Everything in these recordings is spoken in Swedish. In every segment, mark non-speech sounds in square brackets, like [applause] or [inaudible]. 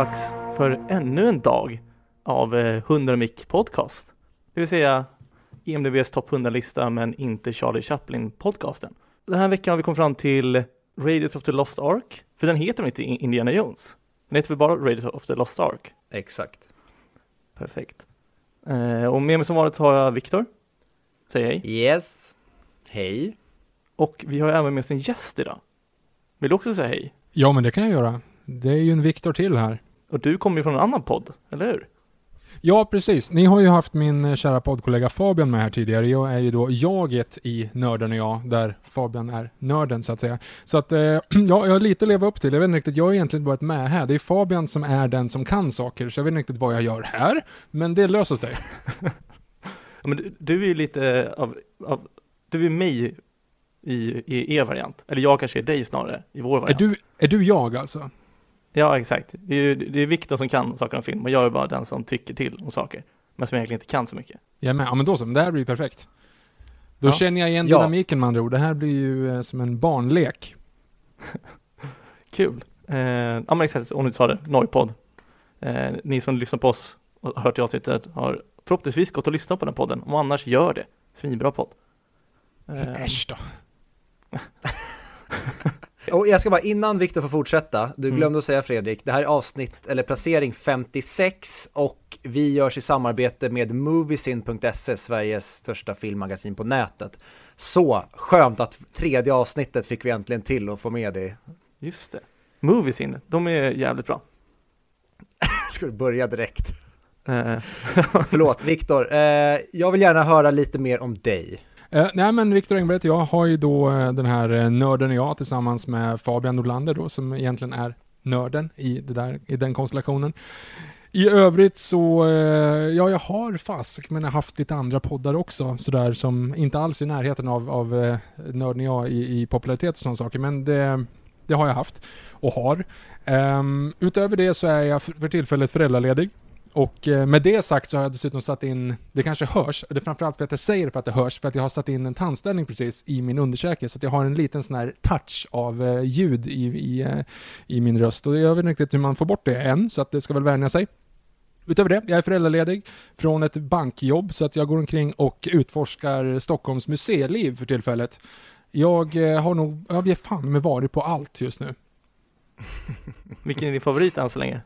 dags för ännu en dag av eh, 100 Mick Podcast. Det vill säga IMDBs topp 100-lista men inte Charlie Chaplin-podcasten. Den här veckan har vi kommit fram till Raiders of the Lost Ark, för den heter väl inte Indiana Jones? Den heter väl bara Raiders of the Lost Ark? Exakt. Perfekt. Eh, och med mig som vanligt har jag Viktor. Säg hej. Yes. Hej. Och vi har även med oss en gäst idag. Vill du också säga hej? Ja, men det kan jag göra. Det är ju en Viktor till här. Och du kommer ju från en annan podd, eller hur? Ja, precis. Ni har ju haft min eh, kära poddkollega Fabian med här tidigare. Jag är ju då jaget i Nörden och jag, där Fabian är nörden så att säga. Så att, eh, [clears throat] ja, jag har lite att leva upp till. Jag vet inte riktigt, jag har egentligen varit med här. Det är Fabian som är den som kan saker, så jag vet inte riktigt vad jag gör här. Men det löser sig. [laughs] [laughs] Ja, men du, du är ju lite av, av du är mig i, i er variant. Eller jag kanske är dig snarare, i vår Är variant. du, är du jag alltså? Ja, exakt. Det är, det är Viktor som kan saker om film och jag är bara den som tycker till om saker. Men som egentligen inte kan så mycket. Jag är med. Ja, men då så. Men Det här blir ju perfekt. Då Ja. känner jag igen Ja. dynamiken med andra ord. Det här blir ju eh, som en barnlek. [laughs] Kul. Eh, ja men exakt, och nu sa det, Noipod. Eh, ni som lyssnar på oss och har hört i avsnittet har förhoppningsvis gått och lyssnat på den podden. Om annars, gör det. Svinbra podd. Eh, Äsch då. [laughs] [laughs] Och jag ska bara, innan Viktor får fortsätta, du Mm. glömde att säga Fredrik, det här är avsnitt, eller placering 56 och vi görs i samarbete med Moviesin.se, Sveriges största filmmagasin på nätet. Så skönt att tredje avsnittet fick vi äntligen till att få med det. just det. Movies in, de är jävligt bra. [laughs] Ska du börja direkt? Eh, [laughs] Förlåt, Viktor, eh, jag vill gärna höra lite mer om dig. Eh, nej men Viktor Engberg heter jag har ju då eh, den här eh, nörden och jag tillsammans med Fabian Nordlander då som egentligen är nörden i, det där, i den konstellationen. I övrigt så, eh, ja jag har fask men jag har haft lite andra poddar också sådär som inte alls är i närheten av, av nörden jag i, i popularitet och sådana saker men det, det har jag haft och har. Um, utöver det så är jag för, för tillfället föräldraledig. Och eh, med det sagt så har jag dessutom satt in, det kanske hörs, det är framförallt för att jag säger det för att det hörs, för att jag har satt in en tandställning precis i min underkäke, så att jag har en liten sån här touch av eh, ljud i, i, eh, i min röst. Och jag vet inte riktigt hur man får bort det än, så att det ska väl vänja sig. Utöver det, jag är föräldraledig från ett bankjobb, så att jag går omkring och utforskar Stockholms museiliv för tillfället. Jag har nog, jag vet fan med varit på allt just nu. [laughs] vilken är din favorit än så länge?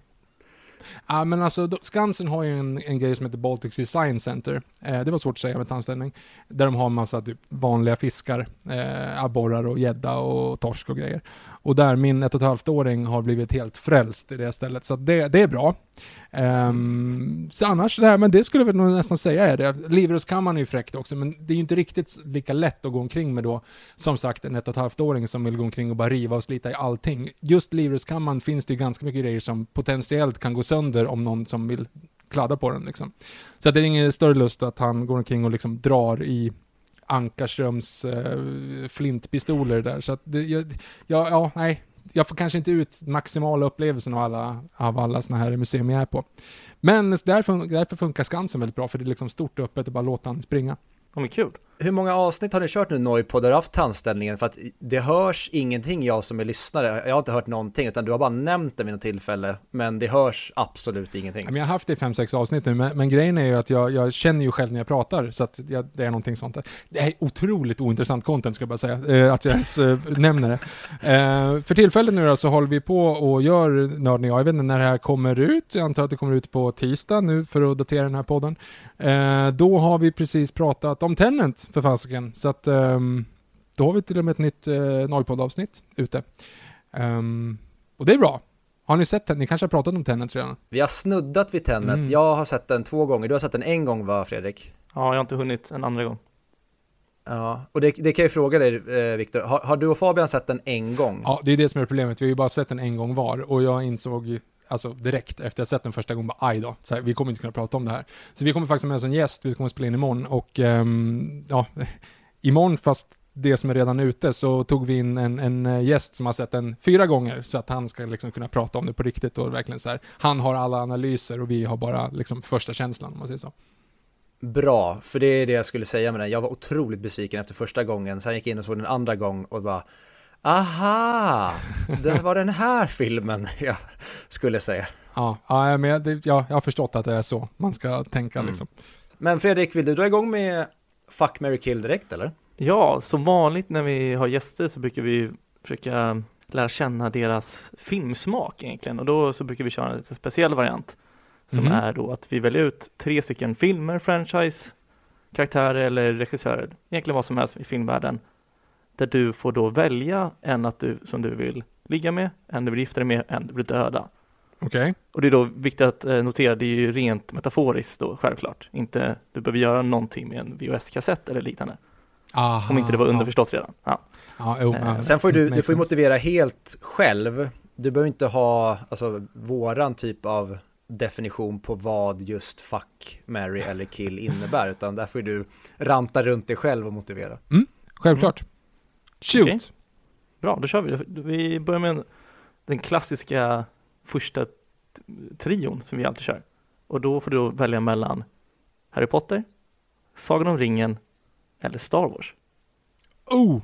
Ja, men alltså, Skansen har ju en, en grej som heter Baltic Sea Science Center. Eh, det var svårt att säga med tandställning. Där de har en massa typ, vanliga fiskar. Eh, abborrar och gädda och torsk och grejer. Och där min ett och ett halvt åring har blivit helt frälst i det stället. Så det, det är bra. Um, så annars, nej, men det skulle jag väl nästan säga är det. Livrustkammaren är ju fräckt också, men det är ju inte riktigt lika lätt att gå omkring med då, som sagt, en ett och ett halvt åring som vill gå omkring och bara riva och slita i allting. Just livrustkammaren finns det ju ganska mycket grejer som potentiellt kan gå sönder om någon som vill kladda på den liksom. Så att det är ingen större lust att han går omkring och liksom drar i Ankarströms eh, flintpistoler där. Så att det, jag, ja, ja, nej. Jag får kanske inte ut maximala upplevelsen av alla, av alla sådana här museum jag är på. Men därför, därför funkar Skansen väldigt bra, för det är liksom stort och öppet och bara låta han springa. Ja men kul. Hur många avsnitt har ni kört nu Noipod där du har haft tandställningen? För att det hörs ingenting jag som är lyssnare, jag har inte hört någonting utan du har bara nämnt det vid något tillfälle Men det hörs absolut ingenting Men jag har haft det i fem, sex avsnitt nu, men, men grejen är ju att jag, jag känner ju själv när jag pratar, så att jag, det är någonting sånt. Det är otroligt ointressant content, ska jag bara säga, eh, att jag ens eh, [laughs] nämner det. Eh, för tillfället nu då, så håller vi på och gör Nörden och jag, jag vet inte när det här kommer ut, jag antar att det kommer ut på tisdag nu för att datera den här podden. Då har vi precis pratat om Tenant, för fasiken, så att ehm, då har vi till och med ett nytt eh, Noipod-avsnitt ute. Ehm, och det är bra. Har ni sett den? Ni kanske har pratat om Tenet redan? Vi har snuddat vid Tenet, Mm. jag har sett den två gånger, du har sett den en gång va Fredrik? Ja, jag har inte hunnit en andra gång. Ja, och det, det kan jag fråga dig eh, Viktor, har, har du och Fabian sett den en gång? Ja, det är det som är problemet. Vi har ju bara sett den en gång var och jag insåg ju, alltså direkt efter jag sett den första gången, bara aj då, så här, vi kommer inte kunna prata om det här. Så vi kommer faktiskt med oss en gäst, vi kommer spela in imorgon och um, ja, [laughs] imorgon fast det som är redan ute så tog vi in en, en eh, gäst som har sett den fyra gånger så att han ska liksom kunna prata om det på riktigt och verkligen så här. Han har alla analyser och vi har bara liksom första känslan om man säger så. Bra, för det är det jag skulle säga med den. Jag var otroligt besviken efter första gången, sen gick jag in och såg den andra gång och bara Aha! Det var den här filmen jag skulle säga. Ja, ja men jag, det, ja, jag har förstått att det är så man ska tänka Mm. liksom. Men Fredrik, vill du dra igång med Fuck, Mary kill direkt eller? Ja, som vanligt när vi har gäster så brukar vi försöka lära känna deras filmsmak egentligen och då så brukar vi köra en lite speciell variant som Mhm. är då att vi väljer ut tre stycken filmer, franchise, karaktärer eller regissörer, egentligen vad som helst i filmvärlden, där du får då välja en att du, som du vill ligga med, en du vill gifta dig med, en du vill döda. Okej. Och det är då viktigt att eh, notera, det är ju rent metaforiskt då självklart, inte du behöver göra någonting med en VHS-kassett eller liknande, Aha, om inte det var ja. underförstått redan. Ja. Ja, jo, Eh, ja, Sen får du, du får motivera helt själv. Du behöver inte ha, alltså, våran typ av definition på vad just fuck, marry eller kill innebär, utan där får du ranta runt dig själv och motivera. Självklart. Shoot! Okej. Bra, då kör vi. Vi börjar med den klassiska första trion som vi alltid kör. Och då får du välja mellan Harry Potter, Sagan om ringen eller Star Wars. Oh!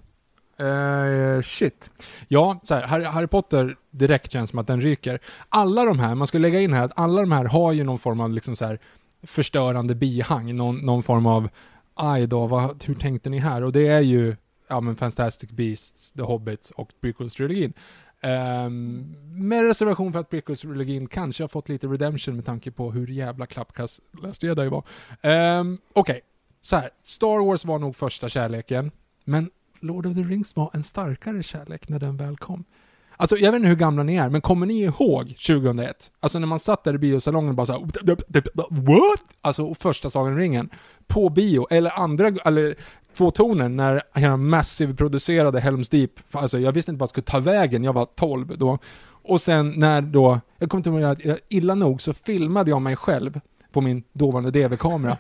Eh, shit. Ja, så här, Harry, Harry Potter direkt känns som att den ryker. Alla de här, man ska lägga in här att alla de här har ju någon form av liksom så här förstörande bihang, någon, någon form av aj då, vad, hur tänkte ni här? Och det är ju ja, men Fantastic Beasts, The Hobbits och Prequels-trilogin. Um, ehm, med reservation för att Prequels-trilogin kanske har fått lite redemption med tanke på hur jävla klappkass Last Jedi var. Um, Okej, så här. Star Wars var nog första kärleken, men Lord of the Rings var en starkare kärlek när den väl kom. Alltså, jag vet inte hur gamla ni är, men kommer ni ihåg 2001? Alltså när man satt där i biosalongen och bara såhär What? Alltså första Sagan ringen. På bio, eller andra, eller två tonen när hela Massive producerade Helms Deep. Alltså jag visste inte vad jag skulle ta vägen, jag var 12 då. Och sen när då, jag kommer inte ihåg att illa nog så filmade jag mig själv på min dåvarande DV-kamera.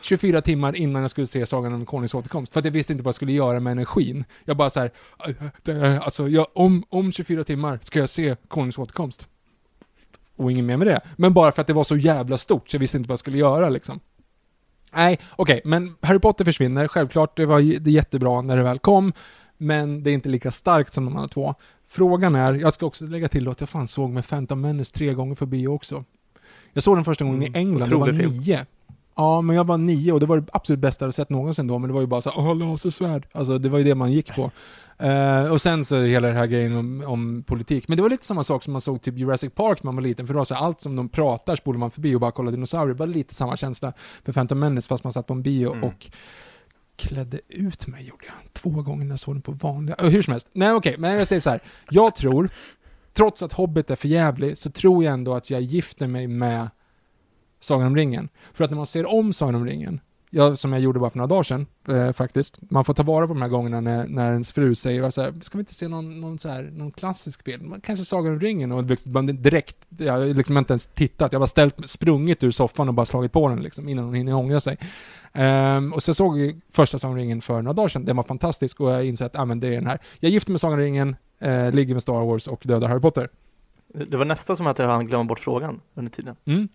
24 timmar innan jag skulle se Sagan om Konungens återkomst. För att jag visste inte vad jag skulle göra med energin. Jag bara så här, alltså jag, om, om 24 timmar ska jag se Konungens återkomst. Och inget mer med det. Men bara för att det var så jävla stort så jag visste inte vad jag skulle göra liksom. Nej, okej, men Harry Potter försvinner. Självklart, det var det jättebra när det väl kom. Men det är inte lika starkt som de andra två. Frågan är, jag ska också lägga till att jag fan såg med Phantom Menace tre gånger för bio också. Jag såg den första gången i Mm, England, jag var film. Ja, men jag var nio och det var det absolut bästa jag hade sett någonsin då, men det var ju bara så här, lasersvärd. Alltså det var ju det man gick på. Eh, och sen så hela den här grejen om, om politik. Men det var lite samma sak som man såg typ Jurassic Park när man var liten, för då så här, allt som de pratar spolar man förbi och bara kollar dinosaurier. Det var lite samma känsla för Phantom Menace fast man satt på en bio Mm. och klädde ut mig gjorde jag. Två gånger när jag såg den på vanliga, uh, hur som helst. Nej okej, men jag säger så här. Jag tror, trots att Hobbit är för jävlig, så tror jag ändå att jag gifter mig med Sagan om ringen. För att när man ser om Sagan om ringen, jag, som jag gjorde bara för några dagar sedan eh, faktiskt, man får ta vara på de här gångerna när, när ens fru säger så här, ska vi inte se någon, någon, så här, någon klassisk film? Kanske Sagan om ringen? Och liksom, direkt, jag har liksom inte ens tittat, jag har bara ställt, sprungit ur soffan och bara slagit på den liksom, innan hon hinner ångra sig. Ehm, och så såg jag första Sagan om ringen för några dagar sedan, den var fantastisk och jag insåg att ah, men det är den här. Jag gifter med Sagan om ringen, eh, ligger med Star Wars och dödar Harry Potter. Det var nästan som att jag hann glömma bort frågan under tiden. Mm.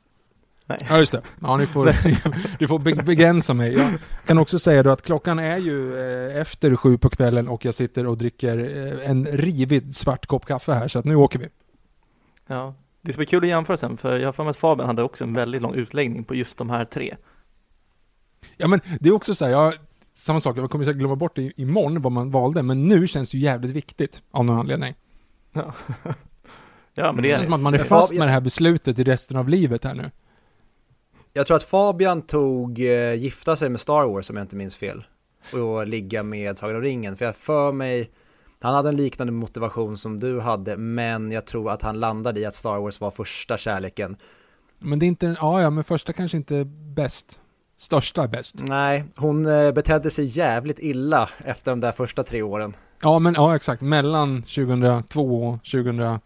Nej. Ja, just det. Ja, ni får, [laughs] [laughs] du får be- begränsa mig. Jag kan också säga då att klockan är ju eh, efter sju på kvällen och jag sitter och dricker eh, en rivig svart kopp kaffe här, så att nu åker vi. Ja, det ska bli kul att jämföra sen, för jag har för mig att Fabian hade också en väldigt lång utläggning på just de här tre. Ja, men det är också så här, jag, samma sak, jag kommer säkert glömma bort det imorgon vad man valde, men nu känns det ju jävligt viktigt av någon anledning. Ja, [laughs] ja men det Det är känns som att man är fast med det här beslutet i resten av livet här nu. Jag tror att Fabian tog eh, gifta sig med Star Wars om jag inte minns fel. Och ligga med Sagan om ringen. För jag för mig, han hade en liknande motivation som du hade, men jag tror att han landade i att Star Wars var första kärleken. Men det är inte, ja ja, men första kanske inte bäst. Största är bäst. Nej, hon eh, betedde sig jävligt illa efter de där första tre åren. Ja, men ja exakt. Mellan 2002 och 2000,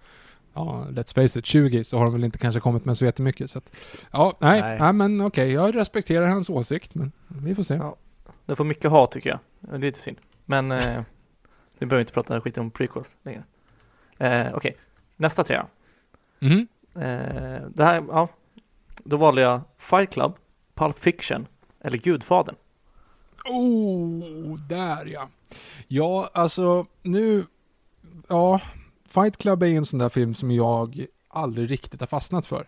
ja, let's face it, 20 så har de väl inte kanske kommit med så jättemycket. Så att, ja, nej, nej. Nej. men okej, jag respekterar hans åsikt, men vi får se. Ja. Det får mycket hat tycker jag. Det är lite synd. Men eh, [laughs] vi behöver inte prata skit om prequels längre. Eh, Okej, nästa tre. Mhm. Eh, det här, ja. Då valde jag Fight Club, Pulp Fiction eller Gudfadern. Oh, där ja. Ja, alltså nu ja, Fight Club är en sån där film som jag aldrig riktigt har fastnat för.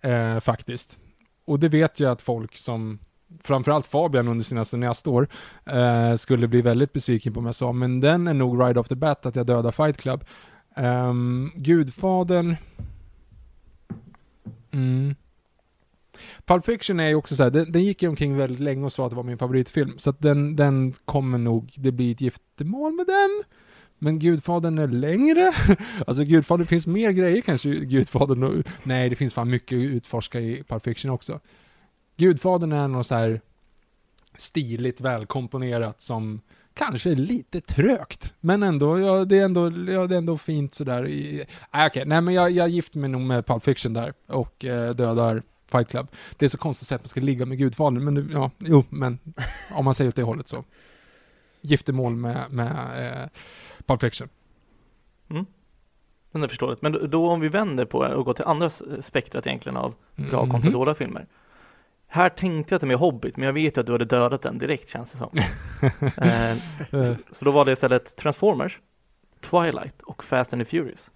Eh, faktiskt. Och det vet jag att folk som framförallt Fabian under sina cineastår eh, skulle bli väldigt besviken på om jag sa, men den är nog right off the bat att jag dödar Fight Club. Eh, Gudfadern... Mm. Pulp Fiction är ju också så här, den, den, gick ju omkring väldigt länge och sa att det var min favoritfilm, så att den, den kommer nog, det blir ett giftermål med den. Men Gudfadern är längre. [laughs] alltså Gudfadern finns mer grejer kanske Gudfadern. Nej, det finns fan mycket att utforska i Pulp Fiction också. Gudfadern är något så här stiligt välkomponerat som kanske är lite trögt. Men ändå, ja, det är ändå, ja, det är ändå fint sådär. I, nej, okej, okay. nej men jag, jag gifter mig nog med Pulp Fiction där och eh, dödar Fight Club. Det är så konstigt att man ska ligga med Gudfadern, men ja, jo, men om man säger åt det hållet så. Giftermål med, med eh, Pulp Fiction. Mm. Men det förståeligt. Men då, om vi vänder på det och går till andra spektrat egentligen av bra mm. kontra dåliga filmer. Här tänkte jag att det med Hobbit, men jag vet ju att du hade dödat den direkt känns det som. [laughs] eh, så då var det istället Transformers, Twilight och Fast and the Furious.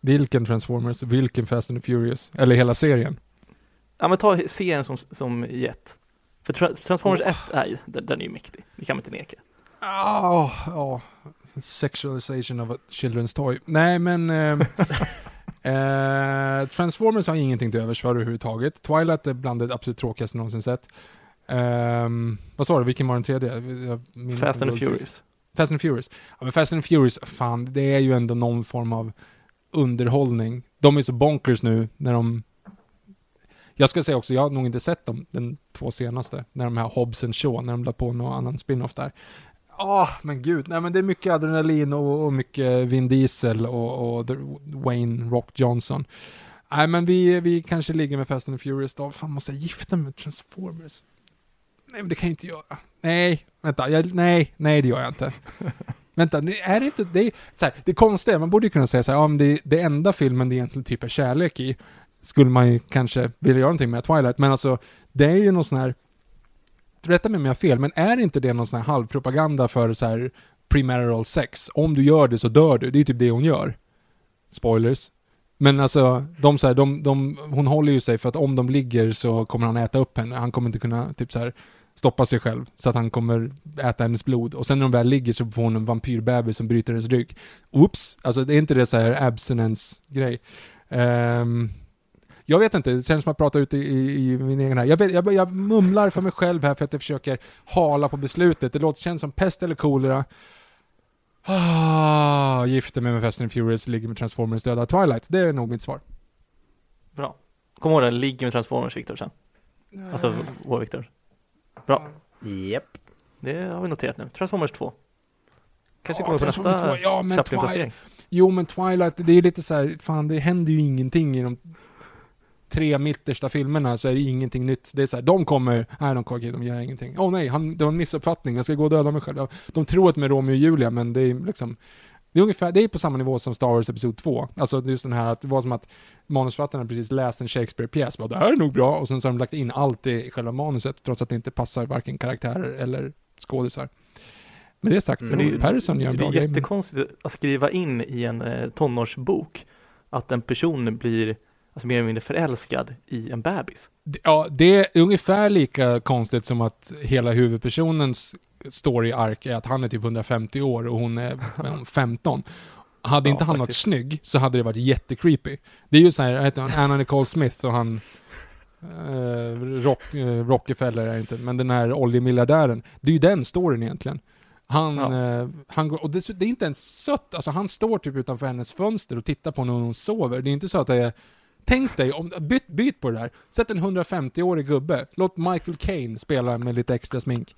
Vilken Transformers, vilken Fast and the Furious? Eller hela serien? Ja men ta serien som, som gett. För Transformers oh. 1 är ju, den, den är ju mäktig, det kan man inte neka. Ja, oh, oh. Sexualization of a children's toy. Nej men eh, [laughs] Eh, Transformers har ingenting till övers för överhuvudtaget. Twilight är bland det absolut tråkigaste någonsin sett. Eh, vad sa du, vilken var den tredje? Fast and Furious. Fast and Furious. Ja, men Fast and Furious, fan, det är ju ändå någon form av underhållning. De är så bonkers nu när de jag ska säga också, jag har nog inte sett dem, den två senaste, när de här Hobbs and Shaw, när de la på någon annan spin-off där. Ja, oh, men gud. Nej, men det är mycket adrenalin och, och mycket Vin Diesel och, och Wayne Rock Johnson. Nej, men vi, vi kanske ligger med Fast and Furious då. Fan, måste jag gifta mig med Transformers? Nej, men det kan jag inte göra. Nej, vänta. Jag, nej, nej, det gör jag inte. [laughs] vänta, är det inte... Det är, så här, det är konstigt, man borde ju kunna säga så här, om det, det enda filmen det egentligen typ är kärlek i, skulle man ju kanske vilja göra någonting med Twilight, men alltså, det är ju någon sån här rätta mig om jag har fel, men är inte det någon sån här halvpropaganda för så här premarital sex? Om du gör det så dör du. Det är typ det hon gör. Spoilers. Men alltså, de, så här, de, de, hon håller ju sig för att om de ligger så kommer han äta upp henne. Han kommer inte kunna typ så här stoppa sig själv så att han kommer äta hennes blod. Och sen när de väl ligger så får hon en vampyrbebis som bryter hennes rygg. Oops! Alltså det är inte det så här abstinence-grej. Um, jag vet inte, det känns som att jag pratar ut i, i, i min egen här. Jag, jag, jag, mumlar för mig själv här för att jag försöker hala på beslutet. Det låter, känns som pest eller kolera. Ah, gifter mig med Fast and Furious, ligger med Transformers, döda Twilight. Det är nog mitt svar. Bra. Kom ihåg det, ligger med Transformers, Viktor, sen. Alltså, vår Viktor. Bra. Japp. Yep. Det har vi noterat nu. Transformers 2. Kanske kommer på nästa ja, men Chaplin-placering. Jo, men Twilight, det är lite så här, fan det händer ju ingenting i de tre mittersta filmerna så är det ingenting nytt. Det är så här, de kommer, nej de kommer, de gör ingenting. Åh oh, nej, han, det var en missuppfattning, jag ska gå och döda mig själv. De tror att är Romeo och Julia, men det är liksom det är ungefär, det är på samma nivå som Star Wars Episod 2. Alltså just den här att det var som att manusförfattarna precis läst en Shakespeare-pjäs, bara det här är nog bra, och sen så har de lagt in allt i själva manuset, trots att det inte passar varken karaktärer eller skådisar. Men det sagt, mm. Robert Patterson gör en bra grej. Det är jättekonstigt att skriva in i en eh, tonårsbok att en person blir alltså mer eller mindre förälskad i en bebis. Ja, det är ungefär lika konstigt som att hela huvudpersonens story-ark är att han är typ 150 år och hon är 15. [laughs] Hade ja, inte han varit snygg så hade det varit jättecreepy. Det är ju så här, heter han, Anna Nicole Smith och han eh, Rock, eh, Rockefeller är inte, men den här oljemiljardären. Det är ju den storyn egentligen. Han, ja. eh, han och det, det, är inte ens sött, alltså han står typ utanför hennes fönster och tittar på när hon sover. Det är inte så att det är Tänk dig, om, byt, byt på det där. Sätt en 150-årig gubbe. Låt Michael Caine spela med lite extra smink.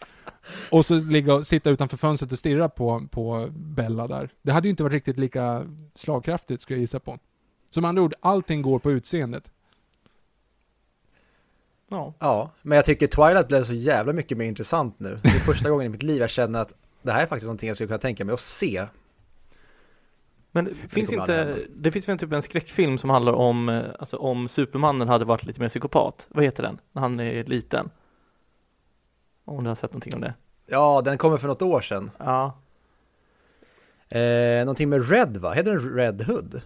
Och så ligga och sitta utanför fönstret och stirra på, på Bella där. Det hade ju inte varit riktigt lika slagkraftigt, skulle jag gissa på. Som andra ord, allting går på utseendet. Ja. ja, men jag tycker Twilight blev så jävla mycket mer intressant nu. Det är första [laughs] gången i mitt liv jag känner att det här är faktiskt någonting jag skulle kunna tänka mig att se men det finns inte, det finns väl typ en skräckfilm som handlar om, eh, alltså om Supermannen hade varit lite mer psykopat. Vad heter den? När han är liten. Om du har sett någonting om det? Ja, den kommer för något år sedan. Ja. Eh, någonting med Red va? Heter den Red Hood?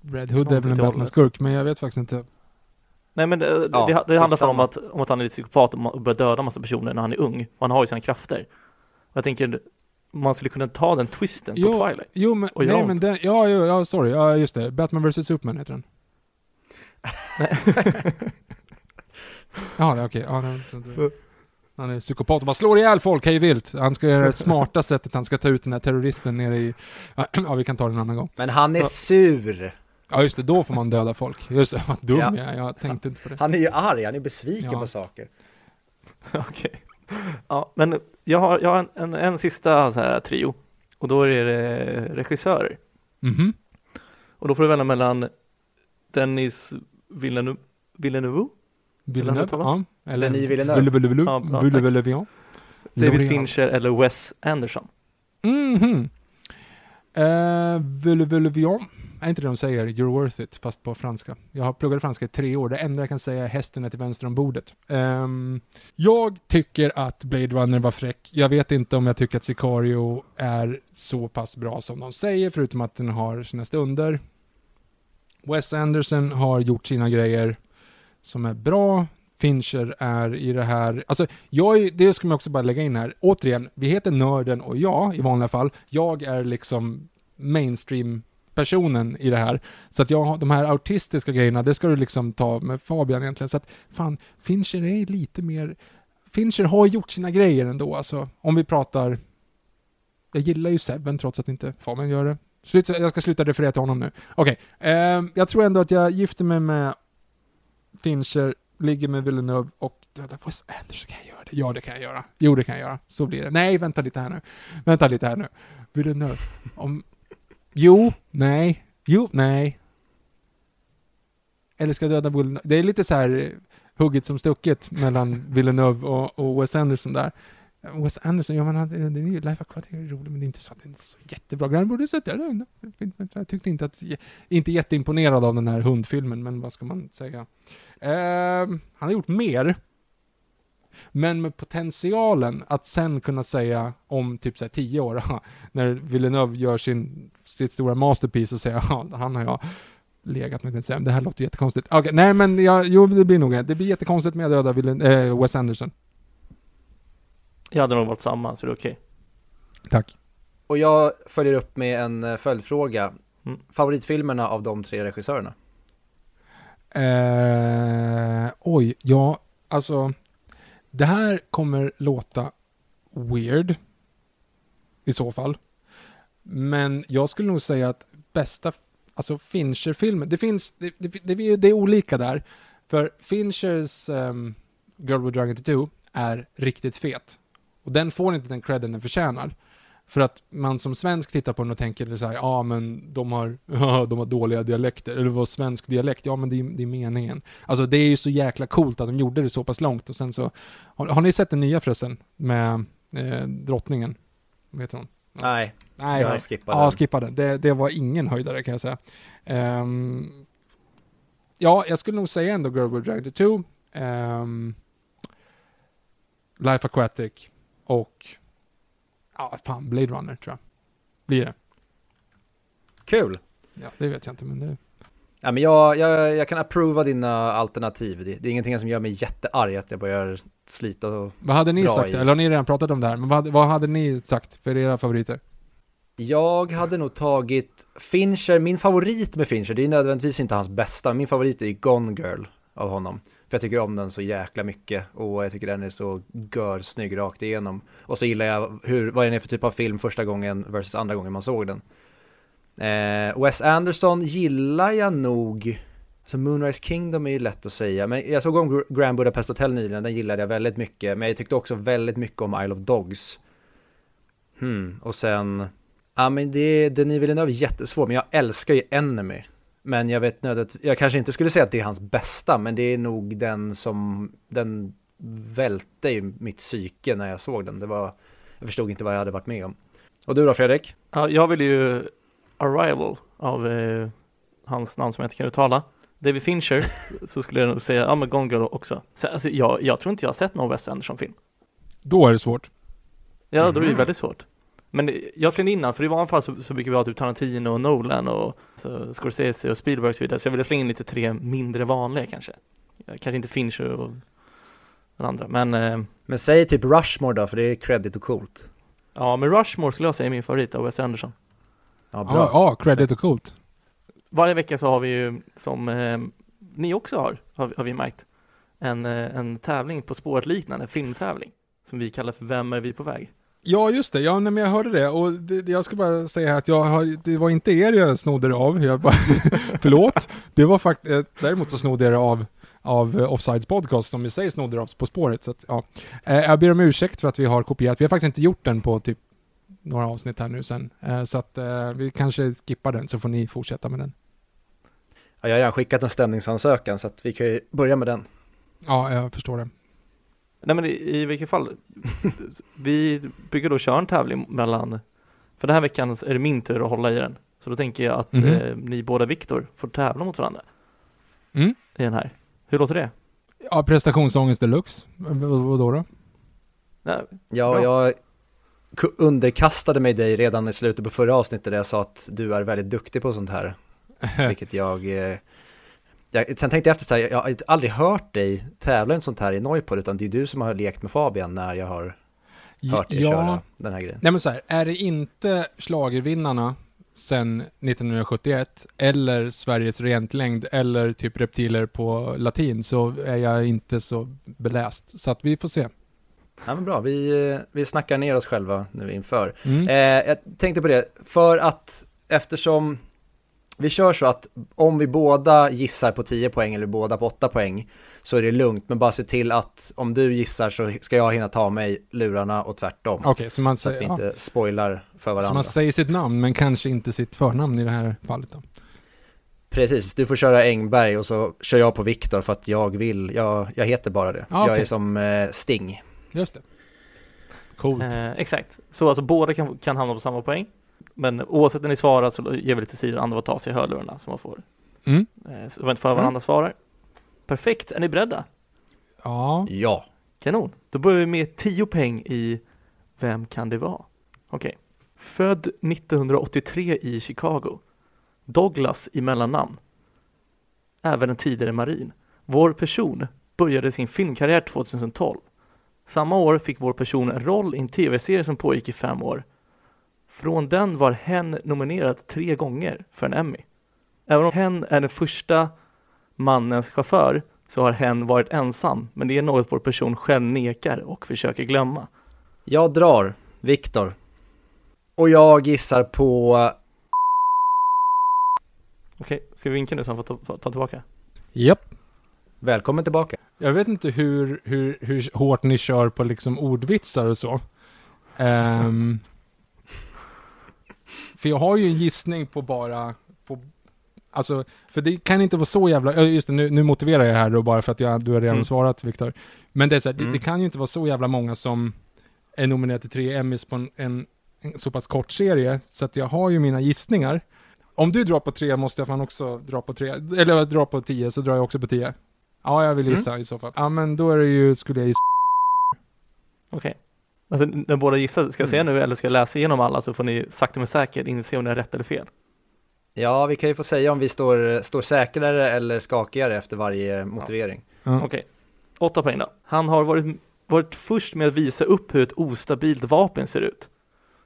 Red Hood är väl en Batman-skurk, men jag vet faktiskt inte. Nej men det, Ja, det, det handlar bara om att, om att han är lite psykopat och börjar döda massa personer när han är ung. Och han har ju sina krafter. Och jag tänker, man skulle kunna ta den twisten på Jo, Twilight. jo men, Och jag- nej men den, ja, ja, ja, sorry, ja just det. Batman vs Superman heter den. [laughs] Ja, det okej. Ja, det- det- han är psykopat och bara slår ihjäl folk hej vilt. Han ska göra det smarta [laughs] sättet, han ska ta ut den här terroristen nere i... Ja, [clears throat] vi kan ta det en annan gång. Men han är Ja. sur! Ja, just det, då får man döda folk. Just det, vad dum Ja. jag är, jag tänkte inte på det. Han är ju arg, han är besviken Ja. på saker. [laughs] Okej. Ja, men jag har, jag har en, en, en sista så här trio. Och då är det regissörer. Mhm. Och då får du välja mellan Dennis Villeneuve, Villeneuve Villeneuve, ja. Eller Denis Villeneuve. Villeneuve, Ja, bra, Villeneuve, Villeneuve. David. Fincher eller Wes Anderson. Mhm. Eh, Villeneuve, ja. Är inte det de säger? You're worth it, fast på franska. Jag har pluggat franska i tre år. Det enda jag kan säga är hästen är till vänster om bordet. Um, jag tycker att Blade Runner var fräck. Jag vet inte om jag tycker att Sicario är så pass bra som de säger, förutom att den har sina stunder. Wes Anderson har gjort sina grejer som är bra. Fincher är i det här, alltså jag är, det ska man också bara lägga in här. Återigen, vi heter Nörden och jag i vanliga fall. Jag är liksom mainstream personen i det här. Så att jag de här autistiska grejerna, det ska du liksom ta med Fabian egentligen. Så att fan, Fincher är lite mer... Fincher har gjort sina grejer ändå, alltså. Om vi pratar... Jag gillar ju Seven trots att inte Fabian gör det. Slut, jag ska sluta referera till honom nu. Okej, ehm, jag tror ändå att jag gifter mig med Fincher, ligger med Villeneuve och dödar Wes Anderson. Kan jag göra det? Ja, det kan jag göra. Jo, det kan jag göra. Så blir det. Nej, vänta lite här nu. Vänta lite här nu. Villeneuve. Om... Jo, nej. Jo, nej. Eller ska döda Villeneuve? Det är lite så här eh, hugget som stucket mellan [laughs] Villeneuve och, och Wes Anderson där. Wes Anderson, ja men han, det är ju Life Aquatic är rolig, men det är inte så, det är inte så jättebra. Han borde sett det. Jag tyckte inte att, inte jätteimponerad av den här hundfilmen, men vad ska man säga? Ehm, han har gjort mer. Men med potentialen att sen kunna säga om typ så här tio år, [laughs] när Villeneuve gör sin, sitt stora masterpiece och säger ja, han har jag legat med, säga. det här låter jättekonstigt. Okej, nej men jag, jo det blir nog, det blir jättekonstigt med att döda Villen, eh, Wes Anderson. Jag hade nog valt samma, så det är okej. Tack. Och jag följer upp med en eh, följdfråga. Mm. Favoritfilmerna av de tre regissörerna? Eh, oj, ja, alltså. Det här kommer låta weird. I så fall. Men jag skulle nog säga att bästa, alltså Fincher-filmen, det finns, det, det, det, det är olika där. För Finchers um, Girl with Dragon Tattoo är riktigt fet. Och den får inte den credden den förtjänar. För att man som svensk tittar på den och tänker så här, ja men de har, [laughs] de har dåliga dialekter, eller vad svensk dialekt, ja men det är, det är meningen. Alltså det är ju så jäkla coolt att de gjorde det så pass långt och sen så, har, har ni sett den nya förresten? Med eh, drottningen? Vad heter hon? Nej, Nej, jag skippade ja, den. skippa den. Det, det var ingen höjdare kan jag säga. Ehm, ja, jag skulle nog säga ändå Girl with Dragon 2, um, Life Aquatic och ja, fan, Blade Runner tror jag. Blir det. Kul! Ja, det vet jag inte, men det... Ja, men jag, jag, jag kan approva dina alternativ. Det, det är ingenting som gör mig jättearg att jag börjar slita och... Vad hade ni sagt? i. Eller har ni redan pratat om det här? Men vad, vad hade ni sagt för era favoriter? Jag hade nog tagit Fincher, min favorit med Fincher, det är nödvändigtvis inte hans bästa. Min favorit är Gone Girl av honom. För jag tycker om den så jäkla mycket och jag tycker den är så görsnygg rakt igenom. Och så gillar jag hur, vad den är för typ av film första gången versus andra gången man såg den. Eh, Wes Anderson gillar jag nog. Så Moonrise Kingdom är ju lätt att säga, men jag såg om Grand Budapest Hotel nyligen, den gillade jag väldigt mycket. Men jag tyckte också väldigt mycket om Isle of Dogs. Hmm, och sen... Ja men det, Denis Villeneuve är jättesvår, men jag älskar ju Enemy. Men jag vet nödigt, jag kanske inte skulle säga att det är hans bästa, men det är nog den som, den välte ju mitt psyke när jag såg den. Det var, jag förstod inte vad jag hade varit med om. Och du då Fredrik? Ja, jag vill ju Arrival av eh, hans namn som jag inte kan uttala. David Fincher, [laughs] så skulle jag nog säga, ja men Gone Girl också. Så, alltså, jag, jag tror inte jag har sett någon Wes Anderson-film. Då är det svårt. Ja, då är det ju Mhm. väldigt svårt. Men jag slängde innan, för i vanliga fall så, så brukar vi ha typ Tarantino och Nolan och så Scorsese och Spielberg och så vidare. Så jag ville slänga in lite tre mindre vanliga kanske. Kanske inte Fincher och den andra, men eh, Men säg typ Rushmore då, för det är credit och coolt. ja, men Rushmore skulle jag säga är min favorit av Wes Anderson. Ja, bra. Ja, ja, credit och coolt. Varje vecka så har vi ju, som eh, ni också har, har, har vi märkt, en, eh, en tävling på spåret liknande, filmtävling, som vi kallar för Vem är vi på väg? Ja, just det. Ja, nej, men jag hörde det. Och det, jag ska bara säga att jag har, det var inte er jag snodde det av. Jag bara, [laughs] förlåt. Det var faktiskt, däremot så snodde jag det av, av eh, Offsides podcast som i sig snodde det av På spåret. Så att, ja. Eh, Jag ber om ursäkt för att vi har kopierat. Vi har faktiskt inte gjort den på typ några avsnitt här nu sen. Eh, Så att eh, vi kanske skippar den så får ni fortsätta med den. Ja, jag har redan skickat en stämningsansökan så att vi kan ju börja med den. Ja, jag förstår det. Nej men i, i vilket fall, vi brukar då köra en tävling mellan, för den här veckan är det min tur att hålla i den. Så då tänker jag att Mhm. eh, ni båda Viktor får tävla mot varandra Mm. i den här. Hur låter det? Ja, prestationsångest deluxe. V- vad då då? Nej, Ja, Bra. jag underkastade mig dig redan i slutet på förra avsnittet där jag sa att du är väldigt duktig på sånt här. [laughs] Vilket jag, eh, jag sen tänkte jag efter så här, jag har aldrig hört dig tävla i sånt här i Noipod utan det är du som har lekt med Fabian när jag har hört dig köra den här grejen. Nej men så här, är det inte schlagervinnarna sen 1971 eller Sveriges rentlängd eller typ reptiler på latin så är jag inte så beläst. Så att vi får se. Ja men bra, vi, vi snackar ner oss själva nu inför. Mm. Eh, jag tänkte på det, för att eftersom vi kör så att om vi båda gissar på 10 poäng eller båda på 8 poäng så är det lugnt, men bara se till att om du gissar så ska jag hinna ta mig lurarna och tvärtom. Okej, så, man Så att vi säger, ja, inte spoilar för så varandra. man säger sitt namn men kanske inte sitt förnamn i det här fallet då. Precis, du får köra Engberg och så kör jag på Viktor för att jag vill, jag, jag heter bara det. Ah, Jag är som eh, Sting. Just det. Coolt. eh, exakt. Så alltså båda kan, kan hamna på samma poäng. Men oavsett när ni svarar så ger vi lite tid andra att ta sig i hörlurarna så man får, Mm. eh, så vänta för varandra svarar. Perfekt, är ni beredda? Ja. Ja. Kanon, då börjar vi med 10 poäng i Vem kan det vara? Okej. Född 1983 i Chicago. Douglas i mellannamn. Även en tidigare marin. Vår person började sin filmkarriär 2012. Samma år fick vår person en roll i en tv-serie som pågick i fem år. Från den var hen nominerad tre gånger för en Emmy. Även om hen är den första mannens chaufför så har hen varit ensam, men det är något vår person själv nekar och försöker glömma. Jag drar Viktor. Och jag gissar på Okej, ska vi vinka nu så han får ta, ta tillbaka? Japp. Välkommen tillbaka. Jag vet inte hur, hur, hur hårt ni kör på liksom ordvitsar och så. Ehm, för jag har ju en gissning på bara, på, alltså, för det kan inte vara så jävla, just det, nu, nu motiverar jag här då bara för att jag, du har redan Mm. svarat Viktor. Men det är så här, det, Mm. det kan ju inte vara så jävla många som är nominerade till tre Emmys på en, en, en så pass kort serie, så att jag har ju mina gissningar. Om du drar på tre måste jag fan också dra på tre, eller dra på tio så drar jag också på tio. Ja, jag vill Mm. gissa i så fall. Ja, men då är det ju, skulle jag gissa. Okej. Alltså, när båda gissar, ska jag säga Mm. nu eller ska jag läsa igenom alla så får ni sakta men säkert inse om ni har rätt eller fel? Ja, vi kan ju få säga om vi står, står säkrare eller skakigare efter varje motivering. Ja. Okej. Åtta poäng då. Han har varit, varit först med att visa upp hur ett ostabilt vapen ser ut.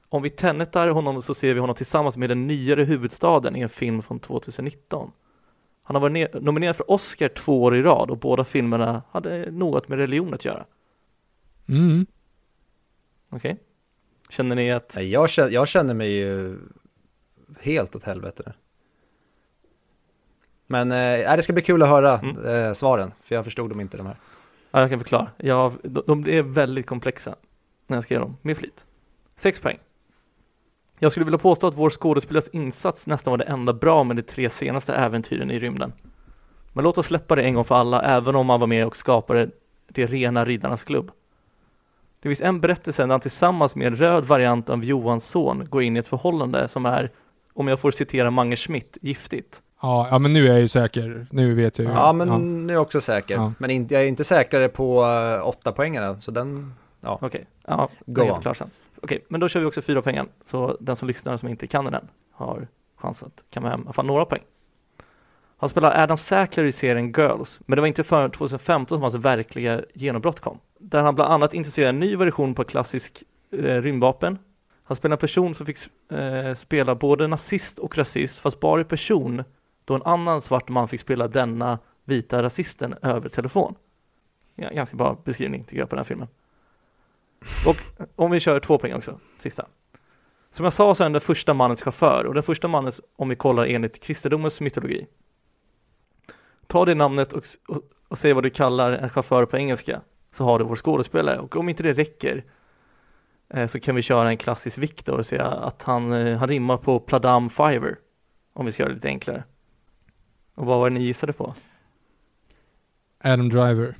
Om vi tennetar honom så ser vi honom tillsammans med den nyare huvudstaden i en film från 2019. Han har varit ne- nominerad för Oscar två år i rad och båda filmerna hade något med religion att göra. Mm. Okej? Känner ni att Nej, Jag känner, jag känner mig ju helt åt helvete. Men eh, det ska bli kul att höra Mm. eh, svaren, för jag förstod dem inte de här. Ja, jag kan förklara. Jag, de, de är väldigt komplexa när jag ska göra dem, med flit. Sex poäng. Jag skulle vilja påstå att vår skådespelares insats nästan var det enda bra med de tre senaste äventyren i rymden. Men låt oss släppa det en gång för alla, även om man var med och skapade det rena Riddarnas klubb. Det finns en berättelse där han tillsammans med en röd variant av Johans son går in i ett förhållande som är, om jag får citera Mange Schmidt, giftigt. Ja, ja, men nu är jag ju säker. Nu vet jag ju. Ja, men nu är jag också säker. Ja. Men inte, jag är inte säkrare på uh, åtta poängarna, så den, ja. Okej, ja, Go jag sen. Okej, men då kör vi också fyra poängen. Så den som lyssnar som inte kan den har chans att kamma hem fall några poäng. Han spelar Adam Sackler i serien Girls, men det var inte förrän 2015 som hans verkliga genombrott kom. Där han bland annat introducerar en ny version på klassisk eh, rymdvapen. Han spelar en person som fick eh, spela både nazist och rasist, fast bara i person, då en annan svart man fick spela denna vita rasisten över telefon. Ja, ganska bra beskrivning tycker jag på den här filmen. Och eh, om vi kör två poäng också, sista. Som jag sa så är han den första mannens chaufför och den första mannens, om vi kollar enligt kristendomens mytologi. Ta det namnet och, och, och säg vad du kallar en chaufför på engelska, så har du vår skådespelare. Och om inte det räcker eh, så kan vi köra en klassisk Victor och säga att han, eh, han rimmar på Pladam Fiver, om vi ska göra det lite enklare. Och vad var det ni gissade på? Adam Driver.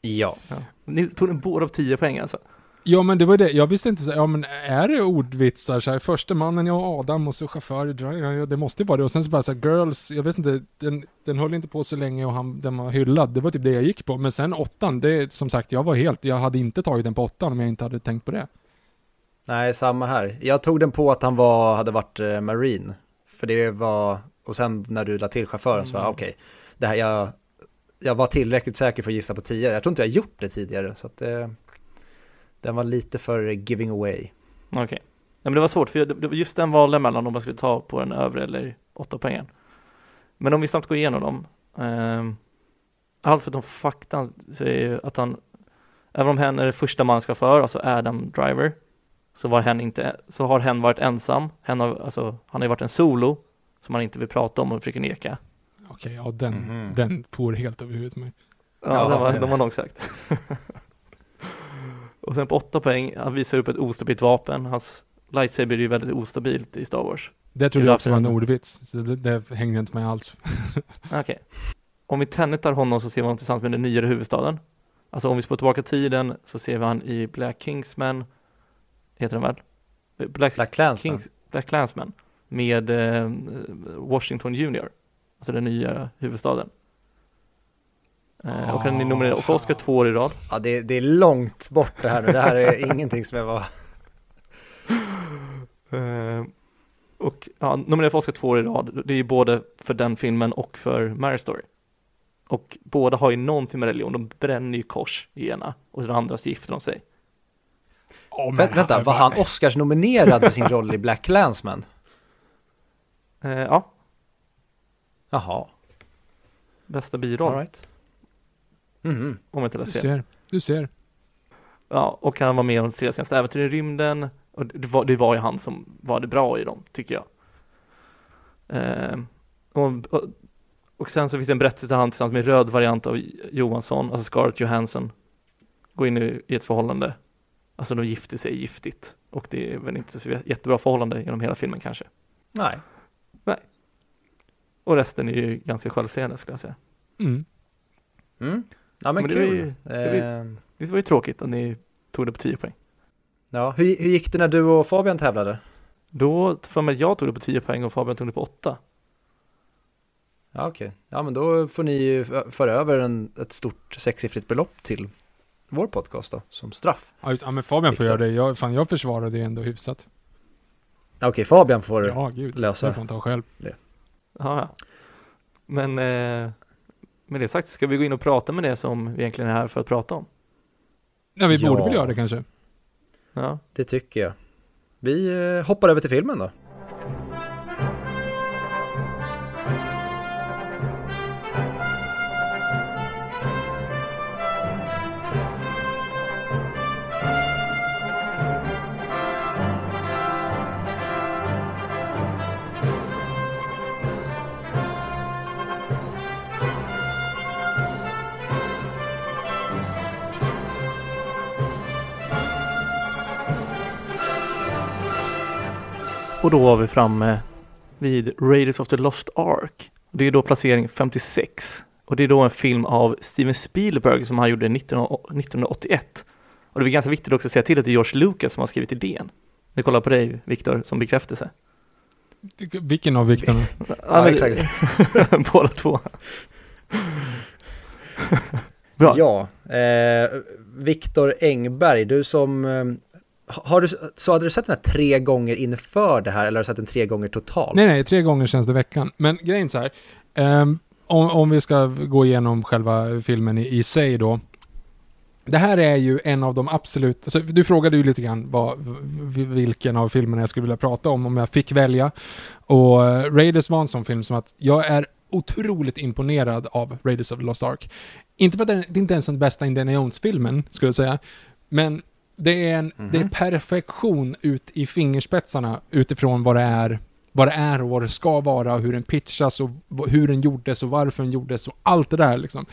Ja. Ja. Ni tog en båda av 10 poäng alltså. Ja men det var det, jag visste inte så, ja men är det ordvitsar så här, första mannen, ja Adam och så chaufför det måste ju vara det. Och sen så bara så här, Girls, jag vet inte, den, den höll inte på så länge och han, den var hyllad. Det var typ det jag gick på. Men sen åttan, det som sagt, jag var helt, jag hade inte tagit den på åttan om jag inte hade tänkt på det. Nej, samma här. Jag tog den på att han var, hade varit eh, marine. För det var, och sen när du la till chauffören så var Mm. okej, det här, jag, jag var tillräckligt säker för att gissa på 10. Jag tror inte jag gjort det tidigare, så att eh, den var lite för giving away. Okej. Ja, men det var svårt, för just den valde jag mellan om man skulle ta på den övre eller åtta poängen. Men om vi snabbt går igenom dem. ehm, allt förutom faktan säger ju att han, även om hen är det första man ska för, alltså Adam Driver, så, var hen inte, så har hen varit ensam. Hen har, alltså, han har ju varit en solo, som han inte vill prata om och försöker neka. Okej, ja den, Mhm. den for helt över huvudet mig. Ja, Ja, den var, det- de var nog sagt. [laughs] och sen på åtta poäng, han visar upp ett ostabilt vapen. Hans lightsaber är ju väldigt ostabilt i Star Wars. Det trodde jag också var en ordvits, så det, det hängde inte med alls. [laughs] Okej. Om vi tennetar honom så ser vi honom tillsammans med den nyare huvudstaden. Alltså om vi spår tillbaka tiden så ser vi han i Black Kingsman, heter den väl? Black, Black Clansman. Kings, Black Clansman med eh, Washington Junior, alltså den nya huvudstaden. Eh, och han är nominerad och för Oscar två år i rad. Ja, det, det är långt bort det här nu. Det här är [laughs] ingenting som jag var... Eh, och ja, nominerad för Oscar två år i rad. Det är ju både för den filmen och för Marriage Story. Och båda har ju någonting med religion. De bränner ju kors i ena och den andra så gifter de sig. Oh, Vä vänta, var han Oscars nominerad för sin roll i Black Clansman? Eh, ja, Jaha, bästa biroll alright. Mhm. om jag inte Du läser fel. ser, du ser. Ja, och han var med om tre senaste äventyr i rymden. Och det var, det var ju han som var det bra i dem, tycker jag. Eh, och, och, och sen så finns det en berättelse där han tillsammans med röd variant av Johansson, alltså Scarlett Johansson, går in i, i ett förhållande. Alltså de gifter sig giftigt. Och det är väl inte så jättebra förhållande genom hela filmen kanske. Nej. Och resten är ju ganska självsägande skulle jag säga. Mm. Mm. Ja men, Men det var kul. ju- det var ju- Ehm, Det var ju tråkigt att ni tog det på 10 poäng. ja, hur, hur gick det när du och Fabian tävlade? Då, för mig, jag tog det på 10 poäng och Fabian tog det på 8. Ja okej, ja men då får ni ju föra över en, ett stort sexsiffrigt belopp till vår podcast då, som straff. Ja, just, ja men Fabian får göra det. Jag, fan, jag försvarade det ändå hyfsat. Ja, Okej, Fabian får Ja, gud. lösa. Jag får ta själv. Ja, ja. Men eh, med det sagt ska vi gå in och prata med det som vi egentligen är här för att prata om. Ja, vi Ja. borde väl göra det kanske. Ja, Det tycker jag. Vi eh, hoppar över till filmen då. Och då var vi framme vid Raiders of the Lost Ark. Det är då placering 56 och det är då en film av Steven Spielberg som han gjorde 19, 1981. Och det är ganska viktigt också att säga till att det är George Lucas som har skrivit idén. Vi kollar på dig, Viktor, som bekräftelse. Vilken av vikterna? [laughs] Ja, men- exakt. [laughs] Båda två. [laughs] Bra. Ja, eh, Viktor Engberg, du som eh, har du, så hade du sett den här tre gånger inför det här eller har du sett den tre gånger totalt? Nej, nej, tre gånger känns det veckan. Men grejen så här. um, om, om vi ska gå igenom själva filmen i, i sig då. Det här är ju en av de absolut, alltså, du frågade ju lite grann vad, vilken av filmerna jag skulle vilja prata om om jag fick välja. Och eh, Raiders var en sån film som att jag är otroligt imponerad av Raiders of the Lost Ark. Inte för att den, det är inte ens den bästa Indiana Jones-filmen, skulle jag säga. Men det är, en, det är perfektion ut i fingerspetsarna utifrån vad det är vad det är och vad det ska vara hur den pitchas och hur den gjordes och varför den gjordes och allt det där liksom.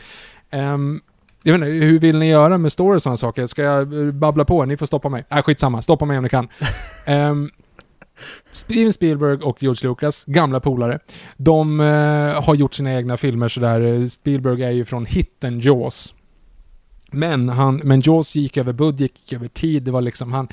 Ehm, jag vet inte, hur vill ni göra med story och sådana saker? Ska jag eh, babbla på? Ni får stoppa mig. Nej, skitsamma. Stoppa mig om ni kan. [laughs] Ehm, Steven Spielberg och George Lucas, gamla polare, de eh, har gjort sina egna filmer sådär. Spielberg är ju från hitten Jaws. Men, han, men Jaws gick över budget, gick över tid, det var liksom han...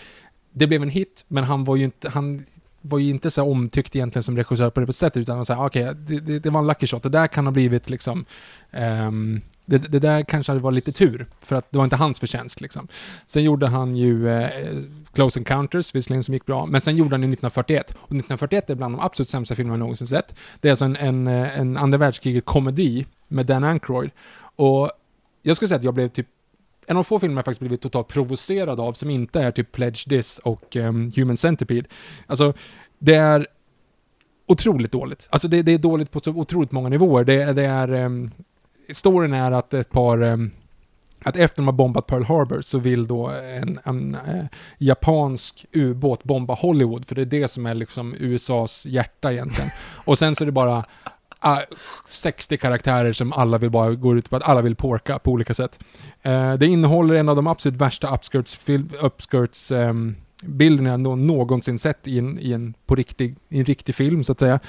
Det blev en hit, men han var ju inte... Han, var ju inte så omtyckt egentligen som regissör på det sättet, utan han sa okej, det, det, det var en lucky shot. Det där kan ha blivit liksom... um, det, det där kanske hade varit lite tur, för att det var inte hans förtjänst liksom. Sen gjorde han ju eh, Close Encounters, visserligen som gick bra, men sen gjorde han ju 1941. Och 1941 är bland de absolut sämsta filmerna jag någonsin sett. Det är alltså en, en, eh, en andra världskriget-komedi med Dan Aykroyd. Och jag skulle säga att jag blev typ en av få filmer jag faktiskt blivit totalt provocerad av som inte är typ Pledge This och um, Human Centipede. Alltså, det är otroligt dåligt. Alltså det, det är dåligt på så otroligt många nivåer. Det, det är... Um, storyn är att ett par... Um, att efter de har bombat Pearl Harbor så vill då en, en eh, japansk ubåt bomba Hollywood, för det är det som är liksom USAs hjärta egentligen. Och sen så är det bara ah, 60 karaktärer som alla vill bara går ut på att alla vill porka på olika sätt. Eh, det innehåller en av de absolut värsta upskirts, upskirts ehm, bilderna jag nå- någonsin sett i en, i en, på riktig, i en riktig film så att säga.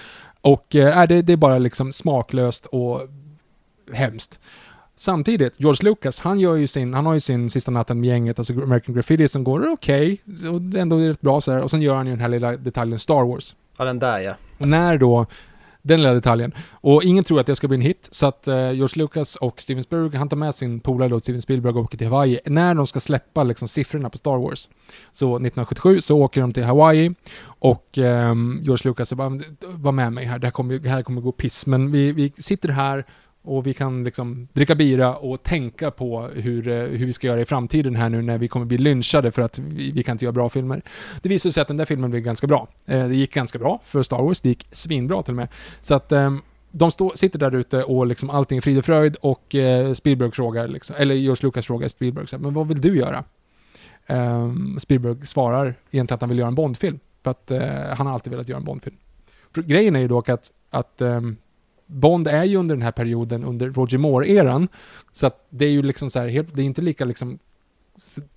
Och eh, det, det är bara liksom smaklöst och hemskt. Samtidigt, George Lucas, han gör ju sin, han har ju sin Sista natten med gänget, alltså American Graffiti som går okej, och ändå är rätt bra sådär, och sen gör han ju den här lilla detaljen Star Wars. Ja, den där ja. Och när då, den lilla detaljen, och ingen tror att det ska bli en hit, så att eh, George Lucas och Steven Spielberg, han tar med sin polare då, Steven Spielberg och åker till Hawaii, när de ska släppa liksom siffrorna på Star Wars. Så 1977 så åker de till Hawaii, och eh, George Lucas bara, var med mig här, det här kommer, det här kommer gå piss, men vi, vi sitter här och vi kan liksom dricka bira och tänka på hur, eh, hur vi ska göra i framtiden här nu när vi kommer bli lynchade för att vi, vi kan inte göra bra filmer. Det visade sig att den där filmen blev ganska bra. Eh, det gick ganska bra för Star Wars, det gick svinbra till och med. Så att eh, de stå, sitter där ute och liksom allting är frid och fröjd och eh, Spielberg frågar, liksom, eller George Lucas frågar Spielberg, så här, men vad vill du göra? Ehm, Spielberg svarar egentligen att han vill göra en Bondfilm, för att eh, han har alltid velat göra en Bondfilm. Grejen är ju dock att, att ehm, Bond är ju under den här perioden, under Roger Moore-eran, så att det är ju liksom så här, helt, det är inte lika liksom,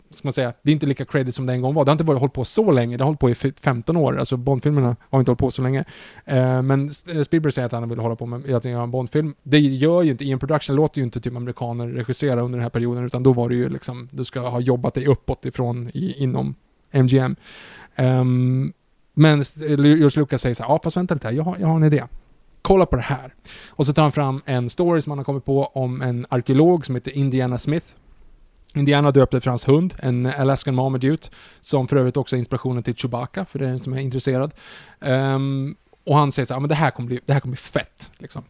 ska man säga, det är inte lika credit som det en gång var. Det har inte varit hållit på så länge, det har hållit på i 15 år, alltså Bond-filmerna har inte hållit på så länge. Eh, men eh, Spielberg säger att han vill hålla på med att göra en Bond-film. Det gör ju inte, I en Production låter ju inte typ amerikaner regissera under den här perioden, utan då var det ju liksom, du ska ha jobbat dig uppåt ifrån i, inom MGM. Ehm, men George Lucas säger så här, ja fast vänta lite här, jag har, jag har en idé. Kolla på det här. Och så tar han fram en story som han har kommit på om en arkeolog som heter Indiana Smith. Indiana döpte efter hans hund, en Alaskan Marmaduke, som för övrigt också är inspirationen till Chewbacca, för den som är intresserad. Um, och han säger så här, "Ja, men det här kommer bli, det här kommer bli fett. Liksom.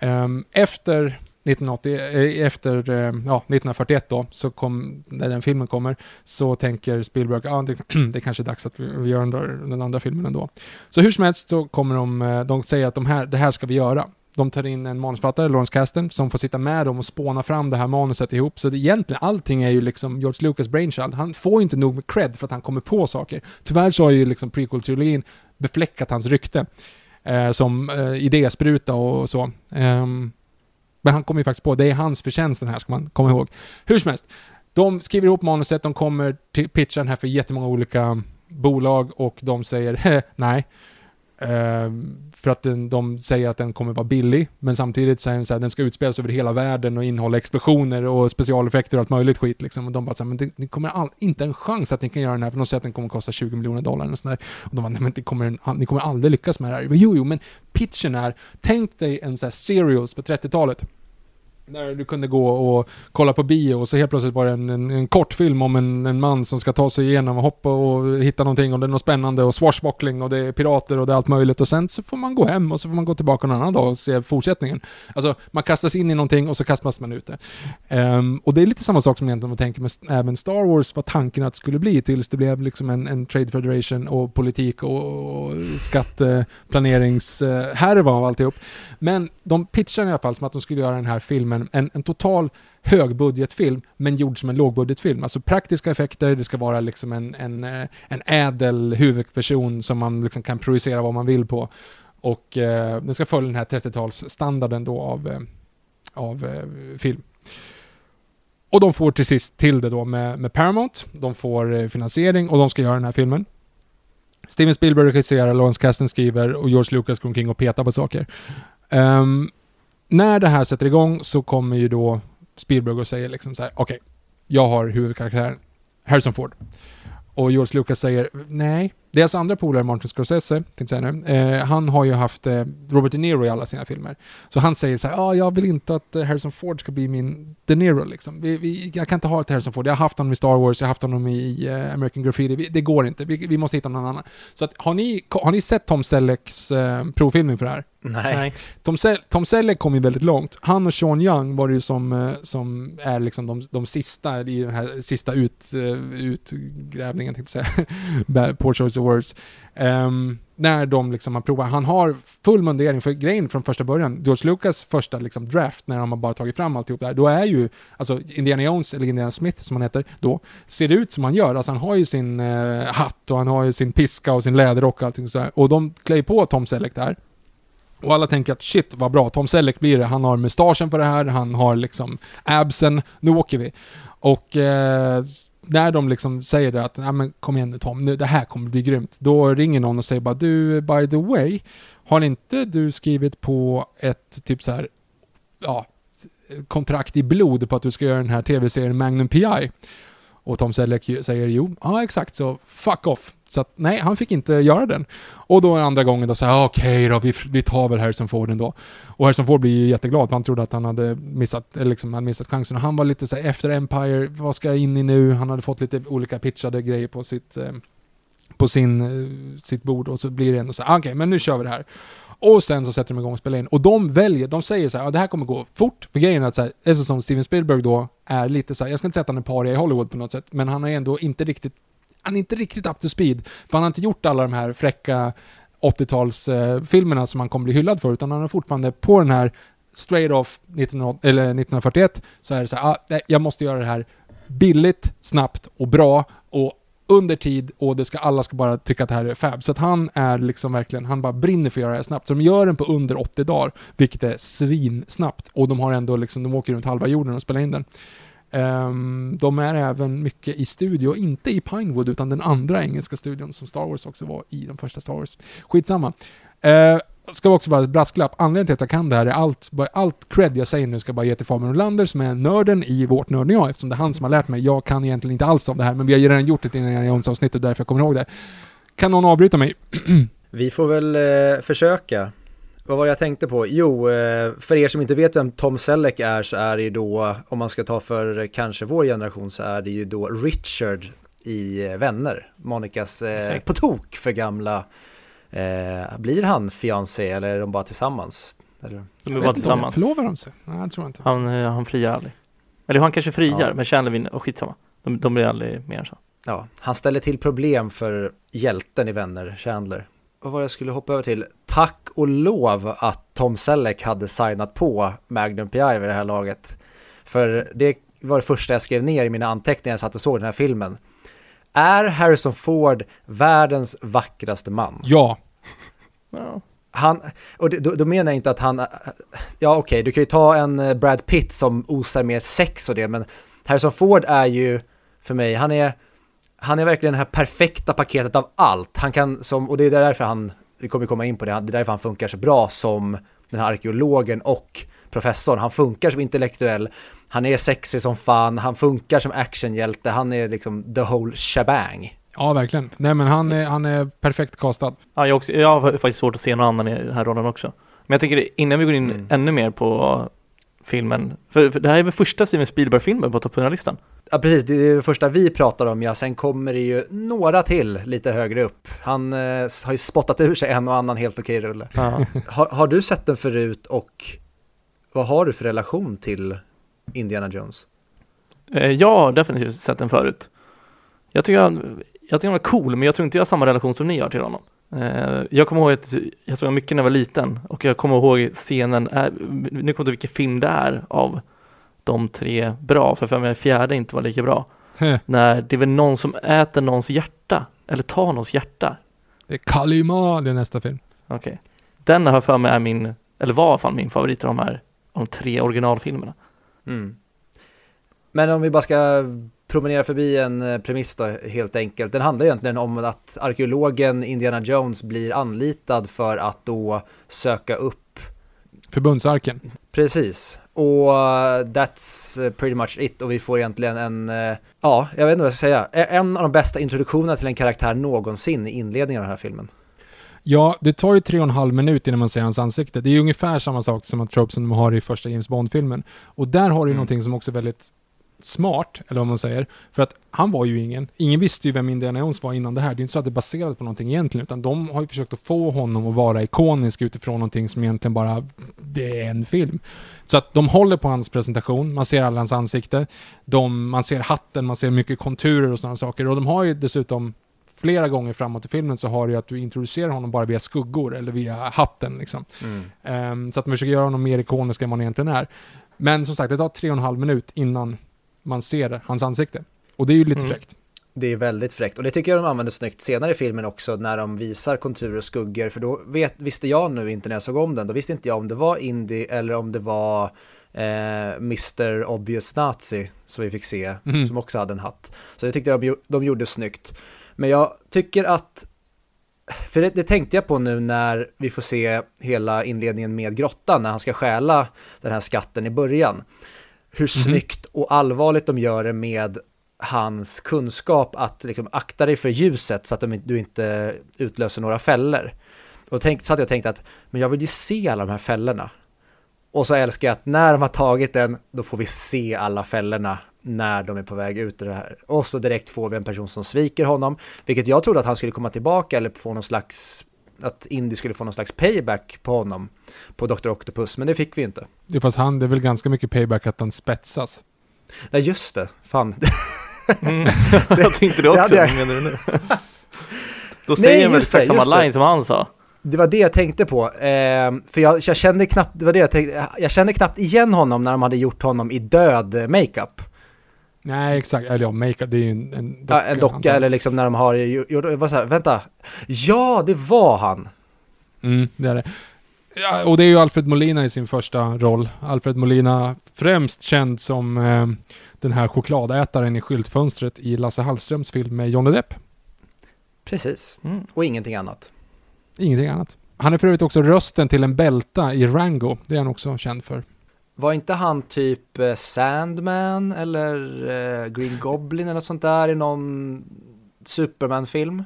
Um, efter 1980, eh, efter eh, ja, 1941 då, så kom, när den filmen kommer, så tänker Spielberg, ja det, [clears throat] det är kanske är dags att vi vi gör den, där, den andra filmen ändå. Så hur som helst så kommer de, eh, de säger att de här, det här ska vi göra. De tar in en manusförfattare, Lawrence Kasten, som får sitta med dem och spåna fram det här manuset ihop. Så det, egentligen, allting är ju liksom George Lucas brainchild. Han får ju inte nog med cred för att han kommer på saker. Tyvärr så har ju liksom prequel-trilogin befläckat hans rykte. Eh, som eh, idéspruta och så. Ehm, men han kommer ju faktiskt på, det är hans förtjänst den här, ska man komma ihåg. Hur som helst, de skriver ihop manuset, de kommer till pitcha den här för jättemånga olika bolag och de säger nej. Ehm, för att den, de säger att den kommer vara billig, men samtidigt säger den så här, den ska utspelas över hela världen och innehålla explosioner och specialeffekter och allt möjligt skit liksom. Och de bara så här, men det, det kommer all, inte en chans att ni kan göra den här, för de säger att den kommer kosta 20 miljoner dollar och sådär. Och de bara, nej men det kommer, ni kommer aldrig lyckas med det här. Men Jo, jo, men pitchen är, tänk dig en så här serials på 30-talet. När du kunde gå och kolla på bio och så helt plötsligt var det en, en, en kortfilm om en, en man som ska ta sig igenom och hoppa och hitta någonting och det är något spännande och swashbuckling och det är pirater och det är allt möjligt och sen så får man gå hem och så får man gå tillbaka en annan dag och se fortsättningen. Alltså man kastas in i någonting och så kastas man ut det. Um, och det är lite samma sak som egentligen man tänker med även Star Wars vad tanken att det skulle bli tills det blev liksom en, en Trade Federation och politik och, och skatteplaneringshärva av alltihop. Men de pitchade i alla fall som att de skulle göra den här filmen, en, en total högbudgetfilm, men gjord som en lågbudgetfilm. Alltså praktiska effekter, det ska vara liksom en, en, eh, en ädel huvudperson som man liksom kan projicera vad man vill på. Och eh, den ska följa den här 30-talsstandarden då av, eh, av eh, film. Och de får till sist till det då med, med Paramount, de får eh, finansiering och de ska göra den här filmen. Steven Spielberg regisserar, Lawrence Kasdan skriver och George Lucas går omkring och petar på saker. Um, när det här sätter igång så kommer ju då Spielberg och säger liksom så här: okej, jag har huvudkaraktären, Harrison Ford. Och George Lucas säger, nej. Deras alltså andra polare, Martin Scorsese, tänkte jag säga nu, eh, han har ju haft eh, Robert De Niro i alla sina filmer. Så han säger så här, ja, jag vill inte att eh, Harrison Ford ska bli min De Niro liksom. Vi, vi, jag kan inte ha ett Harrison Ford, jag har haft honom i Star Wars, jag har haft honom i eh, American Graffiti, vi, det går inte, vi, vi måste hitta någon annan. Så att, har ni, har ni sett Tom Sellecks eh, provfilmning för det här? Nej. Tom, Sel Tom Selleck kom ju väldigt långt. Han och Sean Young var det ju som, eh, som är liksom de, de sista i den här sista ut, eh, utgrävningen, tänkte jag säga. [laughs] Poor choice of words. Um, när de liksom har provat. Han har full mundering, för grejen från första början, George Lucas första liksom draft, när de har bara tagit fram alltihop där, då är ju, alltså Indiana Jones, eller Indiana Smith som han heter då, ser det ut som han gör. Alltså han har ju sin eh, hatt och han har ju sin piska och sin läderrock och allting sådär. Och de klär på Tom Selleck där. Och alla tänker att shit vad bra, Tom Selleck blir det. Han har mustaschen på det här, han har liksom absen, nu åker vi. Och eh, när de liksom säger det att, ja men kom igen nu Tom, nu, det här kommer bli grymt. Då ringer någon och säger bara, du by the way, har inte du skrivit på ett typ så här, ja, kontrakt i blod på att du ska göra den här tv-serien Magnum P.I. Och Tom Selleck säger jo, ja exakt, så fuck off. Så att nej, han fick inte göra den. Och då andra gången då säger ah, okej då, vi, vi tar väl Harrison Ford ändå. Och Harrison Ford blir ju jätteglad, för han trodde att han hade missat, eller liksom, hade missat chansen. Och han var lite så här, efter Empire, vad ska jag in i nu? Han hade fått lite olika pitchade grejer på sitt, eh, på sin, eh, sitt bord och så blir det ändå så här, ah, okej, men nu kör vi det här. Och sen så sätter de igång och spelar in. Och de väljer, de säger så här, ja, det här kommer gå fort. För grejen är att så här, eftersom Steven Spielberg då är lite så här, jag ska inte säga att han är paria i Hollywood på något sätt, men han har ändå inte riktigt, han är inte riktigt up to speed. För han har inte gjort alla de här fräcka 80-talsfilmerna som han kommer bli hyllad för, utan han är fortfarande på den här straight off 19, eller 1941, så är det så här, ah, nej, jag måste göra det här billigt, snabbt och bra och under tid och det ska, alla ska bara tycka att det här är fab. Så att han är liksom verkligen, han bara brinner för att göra det här snabbt. Så de gör den på under 80 dagar, vilket är svinsnabbt. Och de har ändå liksom, de åker runt halva jorden och spelar in den. Um, de är även mycket i studio, inte i Pinewood utan den andra engelska studion som Star Wars också var i de första Star Wars. Skitsamma. Uh, ska också bara brasklapp, anledningen till att jag kan det här är allt, allt cred jag säger nu ska jag bara ge till Fabian Olander som är nörden i vårt Nörden jag, eftersom det är han som har lärt mig. Jag kan egentligen inte alls om det här, men vi har ju redan gjort ett Indiana Jones-avsnitt och därför jag kommer ihåg det. Kan någon avbryta mig? [clears throat] Vi får väl eh, försöka. Vad var det jag tänkte på? Jo, eh, för er som inte vet vem Tom Selleck är så är det ju då, om man ska ta för kanske vår generation så är det ju då Richard i eh, Vänner. Monikas eh, på tok för gamla, eh, blir han fiancé eller är de bara tillsammans? Eller? De är bara tillsammans. Förlovar de sig? Nej, jag tror inte. Han, eh, han friar aldrig. Eller han kanske friar, Ja. men Chandler vinner. Och skitsamma. De, de blir aldrig mer än så. Ja, han ställer till problem för hjälten i Vänner, Chandler. Vad var det jag skulle hoppa över till? Tack och lov att Tom Selleck hade signat på Magnum P.I. vid det här laget. För det var det första jag skrev ner i mina anteckningar när jag satt och såg den här filmen. Är Harrison Ford världens vackraste man? Ja. Han, och då, då menar jag inte att han, ja okej, du kan ju ta en eh, Brad Pitt som osar mer sex och det, men Harrison Ford är ju, för mig, han är, han är verkligen det här perfekta paketet av allt. Han kan som, och det är därför han, vi kommer komma in på det, det är därför han funkar så bra som den här arkeologen och professorn. Han funkar som intellektuell, han är sexig som fan, han funkar som actionhjälte, han är liksom the whole shebang. Ja, verkligen. Nej, men han är, han är perfekt castad. Ja, jag, också, jag har faktiskt svårt att se någon annan i den här rollen också. Men jag tycker innan vi går in Mm. ännu mer på filmen. För, för det här är väl första Steven Spielberg-filmen på topp 100-listan? Ja precis, det är det första vi pratar om ja, sen kommer det ju några till lite högre upp. Han eh, har ju spottat ur sig en och annan helt okej rulle. Ja. [laughs] Har, har du sett den förut och vad har du för relation till Indiana Jones? Eh, Jag har definitivt sett den förut. Jag tycker han, jag tycker han var cool, men jag tror inte jag har samma relation som ni har till honom. Eh, Jag kommer ihåg att jag såg mycket när jag var liten och jag kommer ihåg scenen, är, nu kommer jag inte ihåg vilken film det är av de tre bra, för för mig fjärde inte var lika bra. När det är väl någon som äter någons hjärta, eller tar någons hjärta. Det är Kalima, det är nästa film. Okej. Den har för mig är min, eller var i alla fall min favorit av de här, av de tre originalfilmerna. Mm. Men om vi bara ska promenera förbi en eh, premiss då helt enkelt. Den handlar egentligen om att arkeologen Indiana Jones blir anlitad för att då söka upp Förbundsarken. Precis, och uh, that's uh, pretty much it och vi får egentligen en, ja, jag vet inte vad jag ska säga, en av de bästa introduktionerna till en karaktär någonsin i inledningen av den här filmen. Ja, det tar ju tre och en halv minut innan man ser hans ansikte. Det är ju ungefär samma sak som att trope som de har i första James Bond-filmen. Och där har du Mm. någonting som också är väldigt smart, eller vad man säger. För att han var ju ingen. Ingen visste ju vem Indiana Jones var innan det här. Det är inte så att det är baserat på någonting egentligen, utan de har ju försökt att få honom att vara ikonisk utifrån någonting som egentligen bara, det är en film. Så att de håller på hans presentation, man ser alla hans ansikte, de, man ser hatten, man ser mycket konturer och sådana saker. Och de har ju dessutom flera gånger framåt i filmen så har du ju att du introducerar honom bara via skuggor eller via hatten liksom. Ehm, så att man försöker göra honom mer ikonisk än vad han egentligen är. Men som sagt, det tar tre och en halv minut innan man ser hans ansikte. Och det är ju lite Mm. fräckt. Det är väldigt fräckt och det tycker jag de använder snyggt senare i filmen också när de visar konturer och skuggor för då vet, visste jag nu inte när jag såg om den, då visste inte jag om det var Indy eller om det var eh, Mr. Obvious Nazi som vi fick se, Mhm. som också hade en hatt. Så det tyckte jag de, de gjorde snyggt. Men jag tycker att, för det, det tänkte jag på nu när vi får se hela inledningen med grottan, när han ska stjäla den här skatten i början. Hur snyggt och allvarligt de gör det med hans kunskap att liksom akta dig för ljuset så att de, du inte utlöser några fällor. Och tänk, så hade jag tänkt att, men jag vill ju se alla de här fällorna. Och så älskar jag att när de har tagit den, då får vi se alla fällorna när de är på väg ut ur det här. Och så direkt får vi en person som sviker honom, vilket jag trodde att han skulle komma tillbaka eller få någon slags, att Indy skulle få någon slags payback på honom, på Dr. Octopus, men det fick vi inte. Det är fast han, det är väl ganska mycket payback att han spetsas. Nej, just det, fan. [laughs] Mm. jag tänkte det det också, vad menar du nu? [laughs] Då säger han väl det, exakt samma det. line som han sa. Det var det jag tänkte på, ehm, för jag, jag kände knappt, det var det jag tänkte, jag kände knappt igen honom när de hade gjort honom i död eh, makeup. Nej, exakt. Eller ja, makeup, det är ju en, en docka. Ja, en docka eller liksom när de har gjort, var så här, vänta, ja det var han. Mm, det är det. Ja, och det är ju Alfred Molina i sin första roll. Alfred Molina, främst känd som eh, den här chokladätaren i skyltfönstret i Lasse Hallströms film med Johnny Depp. Precis, Mm. och ingenting annat. Ingenting annat. Han är för övrigt också rösten till en bälta i Rango. Det är han också känd för. Var inte han typ eh, Sandman eller eh, Green Goblin eller något sånt där i någon Superman-film?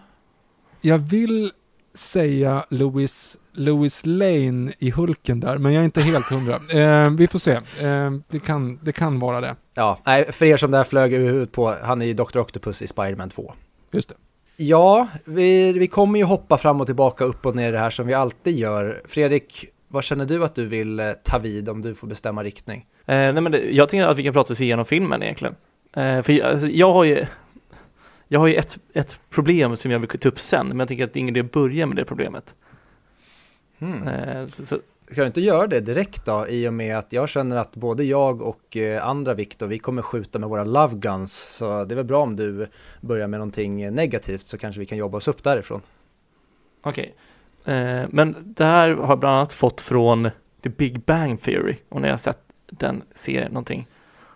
Jag vill säga Louis, Louis Lane i Hulken där, men jag är inte helt hundra. [laughs] Eh, vi får se. Eh, det, kan, det kan vara det. Ja, nej, för er som det här flög över huvudet på, han är ju Dr. Octopus i Spider-Man 2. Just det. Ja, vi, vi kommer ju hoppa fram och tillbaka, upp och ner det här som vi alltid gör. Fredrik, vad känner du att du vill eh, ta vid om du får bestämma riktning? Eh, nej men det, jag tänker att vi kan prata oss igenom filmen egentligen. Eh, för jag, alltså, jag har ju, jag har ju ett, ett problem som jag vill ta upp sen, men jag tänker att det är ingen idé att börja med det problemet. Hmm. Eh, så, så, Ska du inte göra det direkt då, i och med att jag känner att både jag och eh, andra Viktor, vi kommer skjuta med våra love guns, så det är väl bra om du börjar med någonting negativt, så kanske vi kan jobba oss upp därifrån. Okej. Eh, men det här har jag bland annat fått från The Big Bang Theory, och när jag har sett den serien någonting,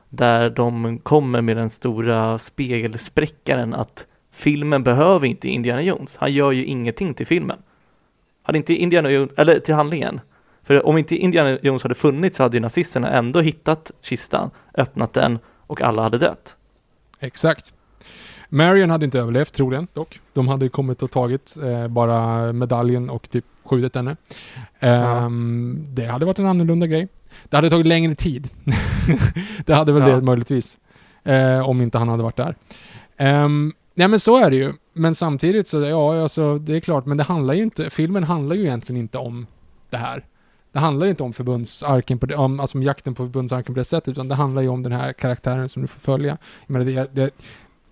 där de kommer med den stora spegelspräckaren att filmen behöver inte Indiana Jones, han gör ju ingenting till filmen. Hade inte Indiana Jones, eller till handlingen, för om inte Indiana Jones hade funnits så hade ju nazisterna ändå hittat kistan, öppnat den och alla hade dött. Exakt. Marion hade inte överlevt troligen dock. De hade kommit och tagit eh, bara medaljen och typ skjutit henne. Ehm, Det hade varit en annorlunda grej. Det hade tagit längre tid. [laughs] det hade väl Ja. det möjligtvis. Eh, om inte han hade varit där. Um, nej men så är det ju. Men samtidigt så, ja alltså det är klart, men det handlar ju inte, filmen handlar ju egentligen inte om det här. Det handlar inte om förbundsarken på det, om, alltså om jakten på förbundsarken på det sättet, utan det handlar ju om den här karaktären som du får följa. Jag menar, det, det,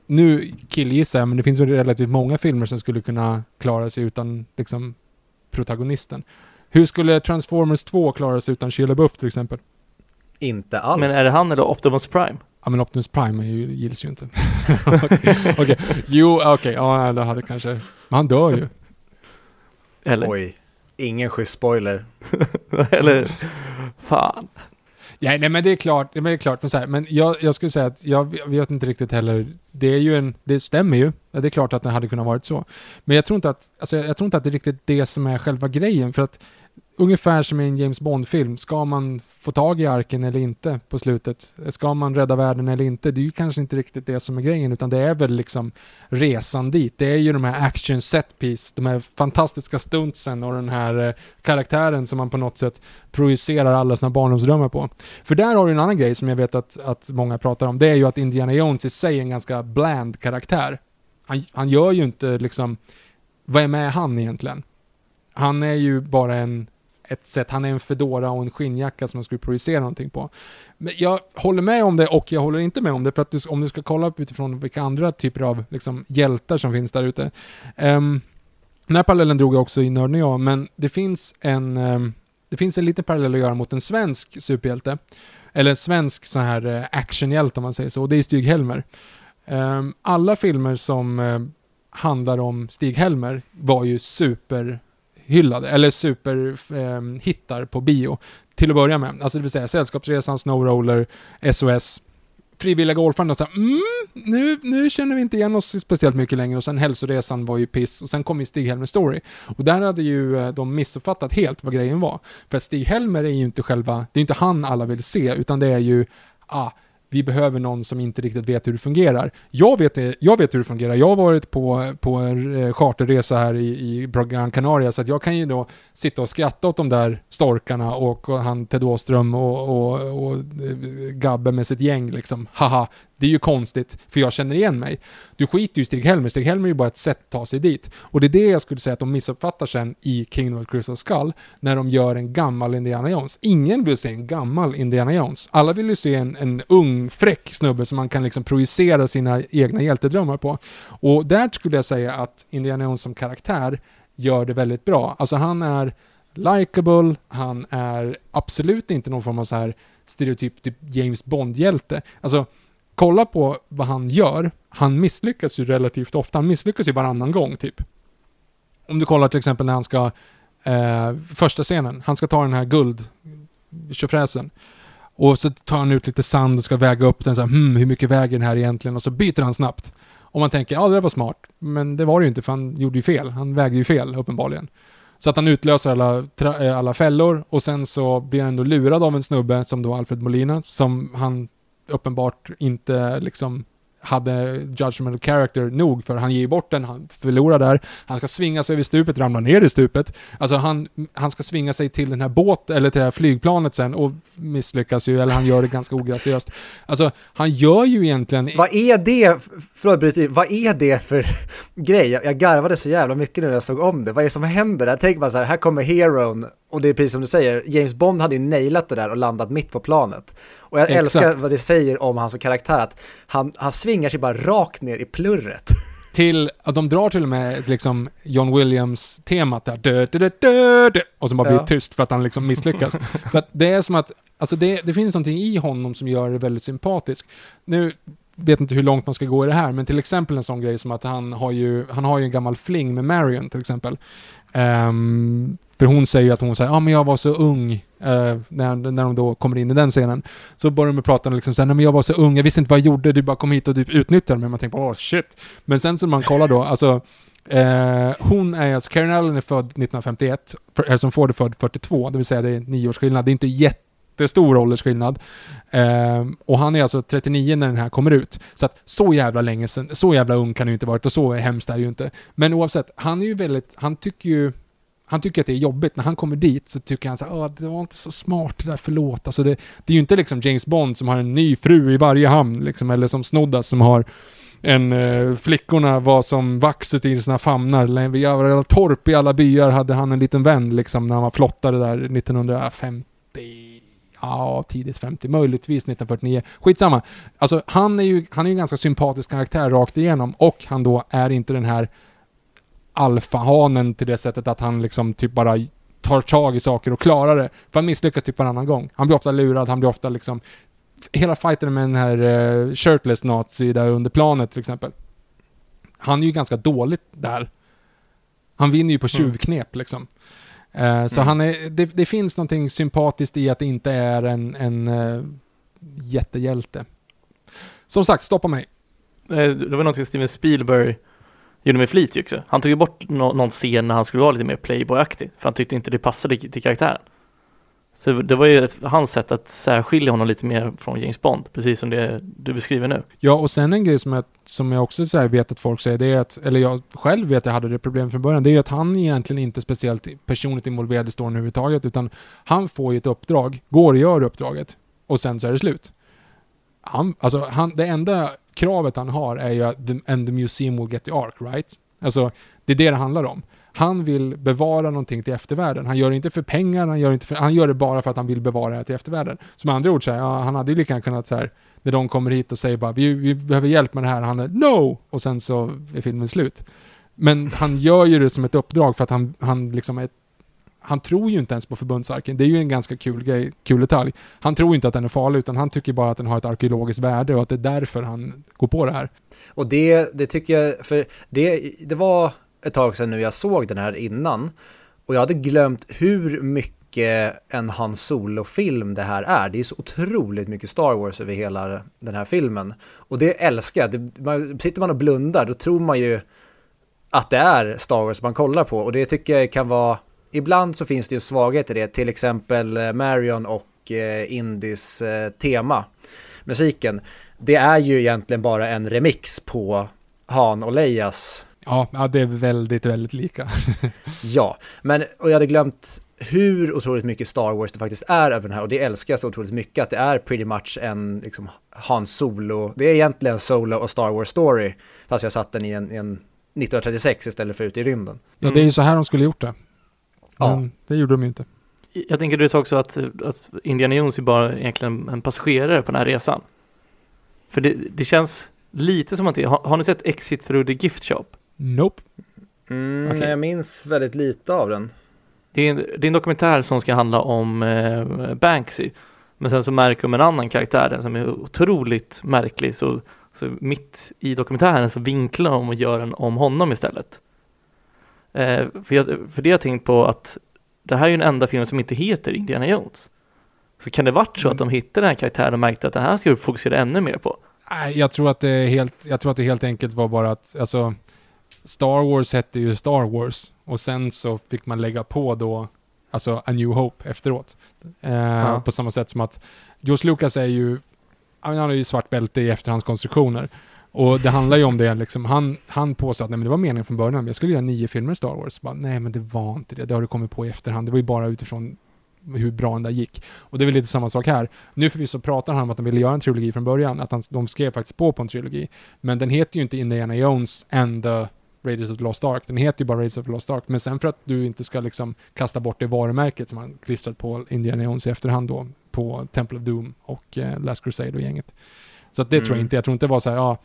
nu killgissar jag, men det finns väl relativt många filmer som skulle kunna klara sig utan liksom protagonisten. Hur skulle Transformers 2 klara sig utan Shia LaBeouf till exempel? Inte alls. Men är det han eller Optimus Prime? Ja men Optimus Prime är ju, gills ju inte. [laughs] Okej, okej. Jo, okej, ja det hade kanske... Men han dör ju. Eller? Oj, ingen schysst spoiler. [laughs] eller? [laughs] Fan. Ja, nej men det är klart, det är klart, men, så här, men jag, jag skulle säga att jag vet inte riktigt heller, det är ju en, det stämmer ju, det är klart att det hade kunnat varit så. Men jag tror inte att, alltså jag, jag tror inte att det är riktigt det som är själva grejen, för att ungefär som i en James Bond-film, ska man få tag i arken eller inte på slutet? Ska man rädda världen eller inte? Det är ju kanske inte riktigt det som är grejen, utan det är väl liksom resan dit. Det är ju de här action set piece, de här fantastiska stuntsen och den här eh, karaktären som man på något sätt projicerar alla sina barndomsdrömmar på. För där har du en annan grej som jag vet att, att många pratar om, det är ju att Indiana Jones i sig är en ganska bland karaktär. Han, han gör ju inte liksom, vad är med han egentligen? Han är ju bara en, ett sätt, han är en fedora och en skinnjacka som man skulle projicera någonting på. Men jag håller med om det och jag håller inte med om det, för att du, om du ska kolla upp utifrån vilka andra typer av liksom, hjältar som finns där ute. Um, den här parallellen drog jag också i Nörden och jag, men det finns en, um, det finns en liten parallell att göra mot en svensk superhjälte. Eller en svensk sån här eh, actionhjälte om man säger så, och det är Stig-Helmer. Ehm, alla filmer som eh, handlar om Stig-Helmer var ju super superhyllade, eller superhittar ehm, på bio. Till att börja med. Alltså det vill säga Sällskapsresan, Snowroller, SOS. Frivilliga golfaren och så här, mm, nu, nu känner vi inte igen oss speciellt mycket längre och sen hälsoresan var ju piss och sen kom ju Stig-Helmer Story. Och där hade ju eh, de missuppfattat helt vad grejen var. För att Stig-Helmer är ju inte själva, det är inte han alla vill se utan det är ju, ah, vi behöver någon som inte riktigt vet hur det fungerar. Jag vet, jag vet hur det fungerar. Jag har varit på, på en eh, charterresa här i, i Gran Canaria, så att jag kan ju då sitta och skratta åt de där storkarna och, och han Ted Åström och, och, och eh, Gabbe med sitt gäng liksom. Haha, det är ju konstigt, för jag känner igen mig. Du skiter ju i Stig-Helmer, Stig-Helmer är ju bara ett sätt att ta sig dit. Och det är det jag skulle säga att de missuppfattar sen i Kingdom of Crystal Skull, när de gör en gammal Indiana Jones. Ingen vill se en gammal Indiana Jones. Alla vill ju se en, en ung, fräck snubbe som man kan liksom projicera sina egna hjältedrömmar på. Och där skulle jag säga att Indiana Jones som karaktär gör det väldigt bra. Alltså han är likable, han är absolut inte någon form av så här stereotyp typ James Bond-hjälte. Alltså, kolla på vad han gör. Han misslyckas ju relativt ofta. Han misslyckas ju varannan gång, typ. Om du kollar till exempel när han ska, eh, första scenen, han ska ta den här guld tjofräsen. Och så tar han ut lite sand och ska väga upp den så här, hmm, hur mycket väger den här egentligen? Och så byter han snabbt. Och man tänker, ja det där var smart. Men det var det ju inte, för han gjorde ju fel. Han vägde ju fel, uppenbarligen. Så att han utlöser alla, eh, alla fällor och sen så blir han ändå lurad av en snubbe som då Alfred Molina, som han uppenbart inte liksom hade judgmental character nog för han ger ju bort den, han förlorar där, han ska svinga sig över stupet, ramla ner i stupet. Alltså han, han ska svinga sig till den här båten, eller till det här flygplanet sen och misslyckas ju, eller han gör det ganska ograciöst. Alltså han gör ju egentligen... Vad är det, förlåt bryter vad är det för [laughs] grej? Jag, jag garvade så jävla mycket nu när jag såg om det. Vad är det som händer? Jag tänker bara så här, här kommer heroen och det är precis som du säger, James Bond hade ju nailat det där och landat mitt på planet. Och jag Exakt. älskar vad det säger om han som karaktär, att han, han svingar sig bara rakt ner i plurret. [laughs] till att de drar till och med liksom John Williams-temat där, dö, dö, dö, dö, och så bara blir Ja. tyst för att han liksom misslyckas. [laughs] för att det är som att, alltså det, det finns någonting i honom som gör det väldigt sympatisk. Nu vet inte hur långt man ska gå i det här, men till exempel en sån grej som att han har ju, han har ju en gammal fling med Marion till exempel. Ehm, för hon säger ju att hon säger, ja ah, men jag var så ung, Uh, när, när de då kommer in i den scenen. Så börjar de prata prata liksom såhär, nej men jag var så ung, jag visste inte vad jag gjorde, du bara kom hit och typ utnyttjade mig. Man tänker, åh shit. Men sen så man kollar då, alltså Eh, hon är alltså, Karen Allen är född 1951, Harrison eh, Ford är född 42, det vill säga det är nio års skillnad. Det är inte jättestor åldersskillnad. Eh, och han är alltså 39 när den här kommer ut. Så att så jävla länge sedan, så jävla ung kan det ju inte varit och så hemskt är det ju inte. Men oavsett, han är ju väldigt, han tycker ju han tycker att det är jobbigt. När han kommer dit så tycker han så här, det var inte så smart det där, förlåt. Alltså det, det är ju inte liksom James Bond som har en ny fru i varje hamn, liksom, eller som Snoddas som har en eh, flickorna var som vaxet i sina famnar. Vid alla torp i alla byar hade han en liten vän liksom när han var flottare där 1950 ja, tidigt 50, möjligtvis 1949. Skitsamma. Alltså han är ju, han är ju en ganska sympatisk karaktär rakt igenom och han då är inte den här alfahanen till det sättet att han liksom typ bara tar tag i saker och klarar det. För han misslyckas typ varannan gång. Han blir ofta lurad, han blir ofta liksom hela fighten med den här uh, shirtless nazi där under planet till exempel. Han är ju ganska dåligt där. Han vinner ju på mm. tjuvknep mm. liksom. Uh, så mm. han är, det, det, finns någonting sympatiskt i att det inte är en, en uh, jättehjälte. Som sagt, stoppa mig. Det var någonting Steven Spielberg gjorde med flit också. Han tog ju bort no någon scen när han skulle vara lite mer playboy-aktig, för han tyckte inte det passade till karaktären. Så det var ju ett, hans sätt att särskilja honom lite mer från James Bond, precis som det du beskriver nu. Ja, och sen en grej som jag, som jag också så vet att folk säger, det är att, eller jag själv vet att jag hade det problemet från början, det är att han egentligen inte är speciellt personligt involverad i storyn överhuvudtaget, utan han får ju ett uppdrag, går och gör uppdraget, och sen så är det slut. Han, alltså han, det enda kravet han har är ju att the, and the museum will get the ark, right? Alltså, det är det det handlar om. Han vill bevara någonting till eftervärlden. Han gör det inte för pengar, han gör, inte för, han gör det bara för att han vill bevara det till eftervärlden. Som andra ord, så här, ja, han hade ju lika gärna kunnat så här, när de kommer hit och säger bara vi, vi behöver hjälp med det här, han är no! Och sen så är filmen slut. Men han gör ju det som ett uppdrag för att han, han liksom är han tror ju inte ens på förbundsarken. Det är ju en ganska kul grej, kul detalj. Han tror inte att den är farlig, utan han tycker bara att den har ett arkeologiskt värde och att det är därför han går på det här. Och det, det tycker jag, för det, det var ett tag sedan nu jag såg den här innan. Och jag hade glömt hur mycket en Han Solo-film det här är. Det är så otroligt mycket Star Wars över hela den här filmen. Och det älskar jag. Det, man, sitter man och blundar, då tror man ju att det är Star Wars man kollar på. Och det tycker jag kan vara ibland så finns det ju svaghet i det, till exempel eh, Marion och eh, Indis eh, tema, musiken. Det är ju egentligen bara en remix på Han och Leias. Ja, ja det är väldigt, väldigt lika. [laughs] ja, men och jag hade glömt hur otroligt mycket Star Wars det faktiskt är över den här och det älskar jag så otroligt mycket att det är pretty much en liksom Han Solo, det är egentligen Solo och Star Wars story fast jag satt den i en, i en 1936 istället för ute i rymden. Ja, det är ju så här de skulle gjort det. Men ja. det gjorde de ju inte. Jag tänker du sa också att, att Indiana Jones är bara egentligen en passagerare på den här resan. För det, det känns lite som att det, har, har ni sett Exit through the gift shop? Nope. Mm, okay. Jag minns väldigt lite av den. Det är, en, det är en dokumentär som ska handla om eh, Banksy. Men sen så märker man en annan karaktär den som är otroligt märklig. Så, så mitt i dokumentären så vinklar de och gör den om honom istället. Eh, för, jag, för det har jag tänkt på att det här är ju den enda filmen som inte heter Indiana Jones. Så kan det varit så mm. att de hittade den här karaktären och märkte att det här ska vi fokusera ännu mer på? Nej, jag tror att det helt, jag tror att det helt enkelt var bara att, alltså, Star Wars hette ju Star Wars och sen så fick man lägga på då, alltså A New Hope efteråt. Eh, ja. På samma sätt som att George Lucas är ju, han har ju svart bälte i efterhandskonstruktioner. Och det handlar ju om det, liksom, han, han påstår att nej, men det var meningen från början, jag skulle göra nio filmer i Star Wars. Bara, nej men det var inte det, det har du kommit på i efterhand, det var ju bara utifrån hur bra den där gick. Och det är väl lite samma sak här. Nu förvisso pratar han om att de ville göra en trilogi från början, att han, de skrev faktiskt på på en trilogi. Men den heter ju inte Indiana Jones and the Raiders of the Lost Ark, den heter ju bara Raiders of the Lost Ark. Men sen för att du inte ska liksom kasta bort det varumärket som han klistrat på Indiana Jones i efterhand då, på Temple of Doom och eh, Last Crusade och gänget. Så att det mm. tror jag mm. inte, jag tror inte det var så här, ja,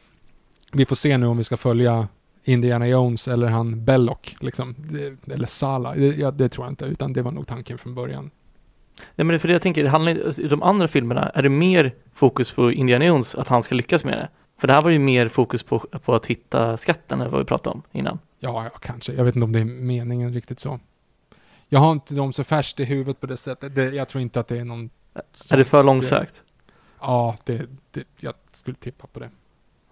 vi får se nu om vi ska följa Indiana Jones eller han Bellock, liksom. Det, eller Sala. Det, ja, det tror jag inte, utan det var nog tanken från början. Nej men för det jag tänker, det handlar, i de andra filmerna, är det mer fokus på Indiana Jones, att han ska lyckas med det? För det här var ju mer fokus på, på att hitta skatten, eller vad vi pratade om innan. Ja, ja, kanske. Jag vet inte om det är meningen riktigt så. Jag har inte dem så färskt i huvudet på det sättet. Det, jag tror inte att det är någon... Är det för långsökt? Ja, det, det, jag skulle tippa på det.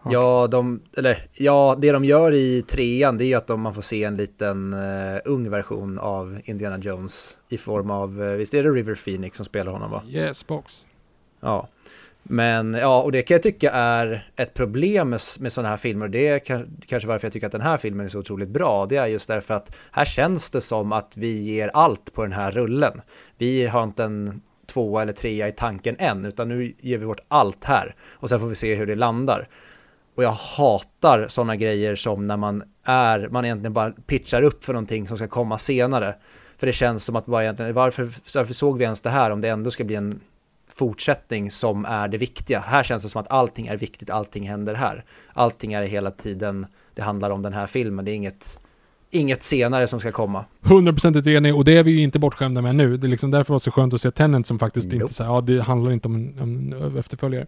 Ja, de, eller, ja, det de gör i trean det är ju att de, man får se en liten uh, ung version av Indiana Jones i form av, uh, visst är det River Phoenix som spelar honom va? Yes, box. Ja, Men ja, och det kan jag tycka är ett problem med, med sådana här filmer. Det är kanske varför jag tycker att den här filmen är så otroligt bra. Det är just därför att här känns det som att vi ger allt på den här rullen. Vi har inte en tvåa eller trea i tanken än, utan nu ger vi vårt allt här. Och sen får vi se hur det landar. Och jag hatar sådana grejer som när man är, man egentligen bara pitchar upp för någonting som ska komma senare. För det känns som att bara egentligen, varför, varför såg vi ens det här om det ändå ska bli en fortsättning som är det viktiga. Här känns det som att allting är viktigt, allting händer här. Allting är hela tiden, det handlar om den här filmen, det är inget, inget senare som ska komma. 100% enig och det är vi ju inte bortskämda med nu. Det är liksom därför var det så skönt att se Tenant som faktiskt nope. inte säger ja det handlar inte om om efterföljare.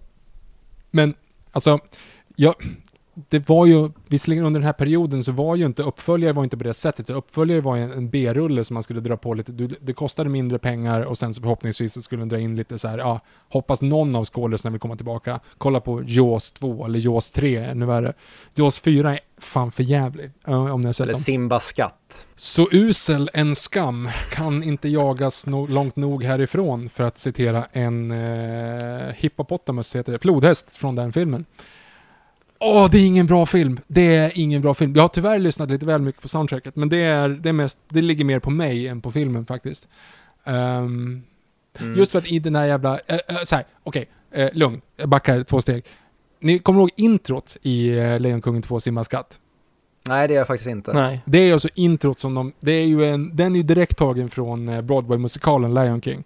Men alltså, jag, det var ju, visserligen under den här perioden så var ju inte uppföljare var inte på det sättet. Uppföljare var ju en B-rulle som man skulle dra på lite, det kostade mindre pengar och sen så förhoppningsvis så skulle den dra in lite så här, ja, hoppas någon av skådespelarna vill komma tillbaka. Kolla på Jaws 2 eller Jaws 3, ännu värre. Jaws 4 är fan för jävlig, om ni har sett Eller dem. Simba skatt. Så usel en skam kan inte jagas no långt nog härifrån för att citera en eh, hippopotamus, heter det, flodhäst från den filmen. Åh, det är ingen bra film. Det är ingen bra film. Jag har tyvärr lyssnat lite väl mycket på soundtracket, men det är, det är mest, det ligger mer på mig än på filmen faktiskt. Um, mm. Just för att i den här jävla, äh, äh, så här, okej, okay, äh, lugn, jag backar två steg. Ni kommer ihåg introt i äh, Lejonkungen 2 Simma skatt? Nej, det är jag faktiskt inte. Nej. Det är alltså introt som de, det är ju en, den är ju direkt tagen från Broadway-musikalen Lion King.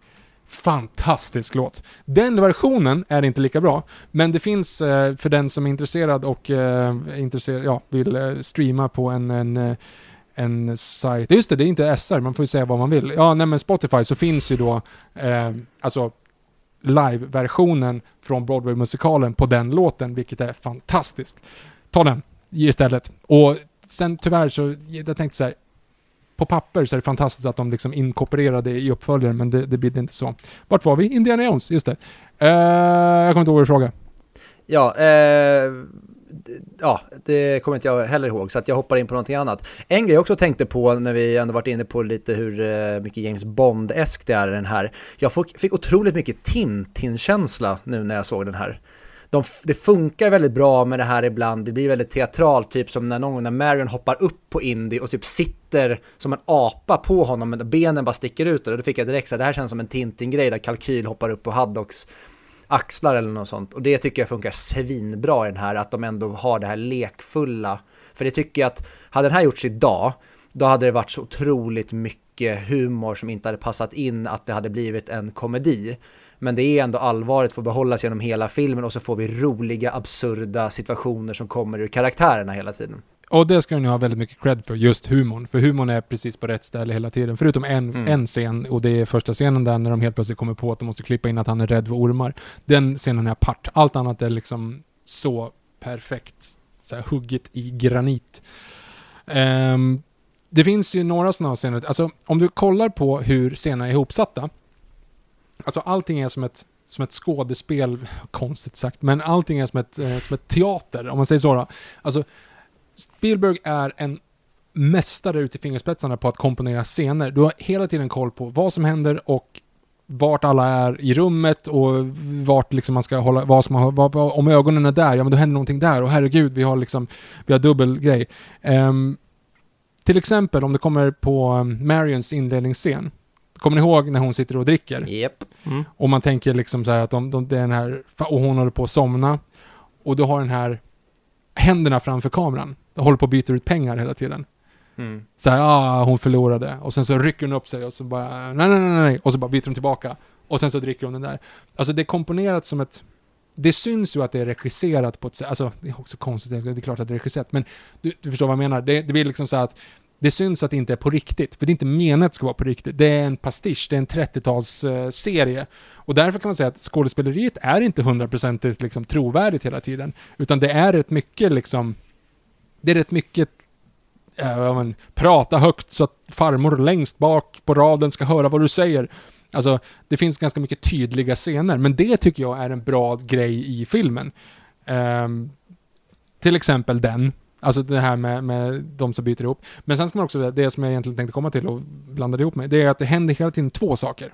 Fantastisk låt. Den versionen är inte lika bra, men det finns eh, för den som är intresserad och eh, intresserad, ja, vill eh, streama på en, en, eh, en sajt. Just det, det är inte SR, man får ju säga vad man vill. Ja, nej men Spotify så finns ju då, eh, alltså live-versionen från Broadway-musikalen på den låten, vilket är fantastiskt. Ta den istället. Och sen tyvärr så, jag tänkte så här, på papper så är det fantastiskt att de liksom inkorporerade i uppföljaren, men det, det blir inte så. Vart var vi? Indiana Jones, just det. Uh, jag kommer inte ihåg vad du frågade. Ja, uh ja, det kommer inte jag heller ihåg, så att jag hoppar in på någonting annat. En grej jag också tänkte på när vi ändå varit inne på lite hur eh, mycket James Bond-esk det är i den här. Jag fick otroligt mycket Tintin-känsla nu när jag såg den här de, det funkar väldigt bra med det här ibland, det blir väldigt teatralt, typ som när någon gång när Marion hoppar upp på Indy och typ sitter som en apa på honom, men benen bara sticker ut och då fick jag direkt så det här känns som en Tintin-grej där Kalkyl hoppar upp på Haddocks axlar eller något sånt. Och det tycker jag funkar svinbra i den här, att de ändå har det här lekfulla. För det tycker jag att, hade den här gjorts idag, då hade det varit så otroligt mycket humor som inte hade passat in att det hade blivit en komedi. Men det är ändå allvaret får behållas genom hela filmen och så får vi roliga, absurda situationer som kommer ur karaktärerna hela tiden. Och det ska ni ha väldigt mycket cred för, just humorn. För humorn är precis på rätt ställe hela tiden. Förutom en, mm. en scen, och det är första scenen där när de helt plötsligt kommer på att de måste klippa in att han är rädd för ormar. Den scenen är apart. Allt annat är liksom så perfekt, så här, hugget i granit. Um, det finns ju några sådana scener, alltså om du kollar på hur scenerna är ihopsatta, alltså allting är som ett, som ett skådespel, konstigt sagt, men allting är som ett, eh, som ett teater, om man säger så då. Alltså, Spielberg är en mästare ute i fingerspetsarna på att komponera scener. Du har hela tiden koll på vad som händer och vart alla är i rummet och vart liksom man ska hålla, vad som har, vad, vad, om ögonen är där, ja men då händer någonting där och herregud, vi har liksom, vi har dubbel grej. Um, till exempel om det kommer på eh, Marions inledningsscen, Kommer ni ihåg när hon sitter och dricker? Yep. Mm. Och man tänker liksom så här att de, de, den här, och hon håller på att somna. Och du har den här händerna framför kameran. De håller på att byta ut pengar hela tiden. Mm. Så här, ah, hon förlorade. Och sen så rycker hon upp sig och så bara, nej, nej, nej, nej. Och så bara byter hon tillbaka. Och sen så dricker hon den där. Alltså det är komponerat som ett, det syns ju att det är regisserat på ett sätt, alltså det är också konstigt, det är klart att det är regisserat, men du, du förstår vad jag menar. Det, det blir liksom så att det syns att det inte är på riktigt, för det är inte menat att det ska vara på riktigt. Det är en pastisch, det är en 30-talsserie. Och därför kan man säga att skådespeleriet är inte hundraprocentigt liksom trovärdigt hela tiden, utan det är rätt mycket liksom, det är rätt mycket äh, men, prata högt så att farmor längst bak på raden ska höra vad du säger. Alltså, det finns ganska mycket tydliga scener, men det tycker jag är en bra grej i filmen. Um, till exempel den, Alltså det här med, med de som byter ihop. Men sen ska man också, det som jag egentligen tänkte komma till och blandade ihop med, det är att det händer hela tiden två saker.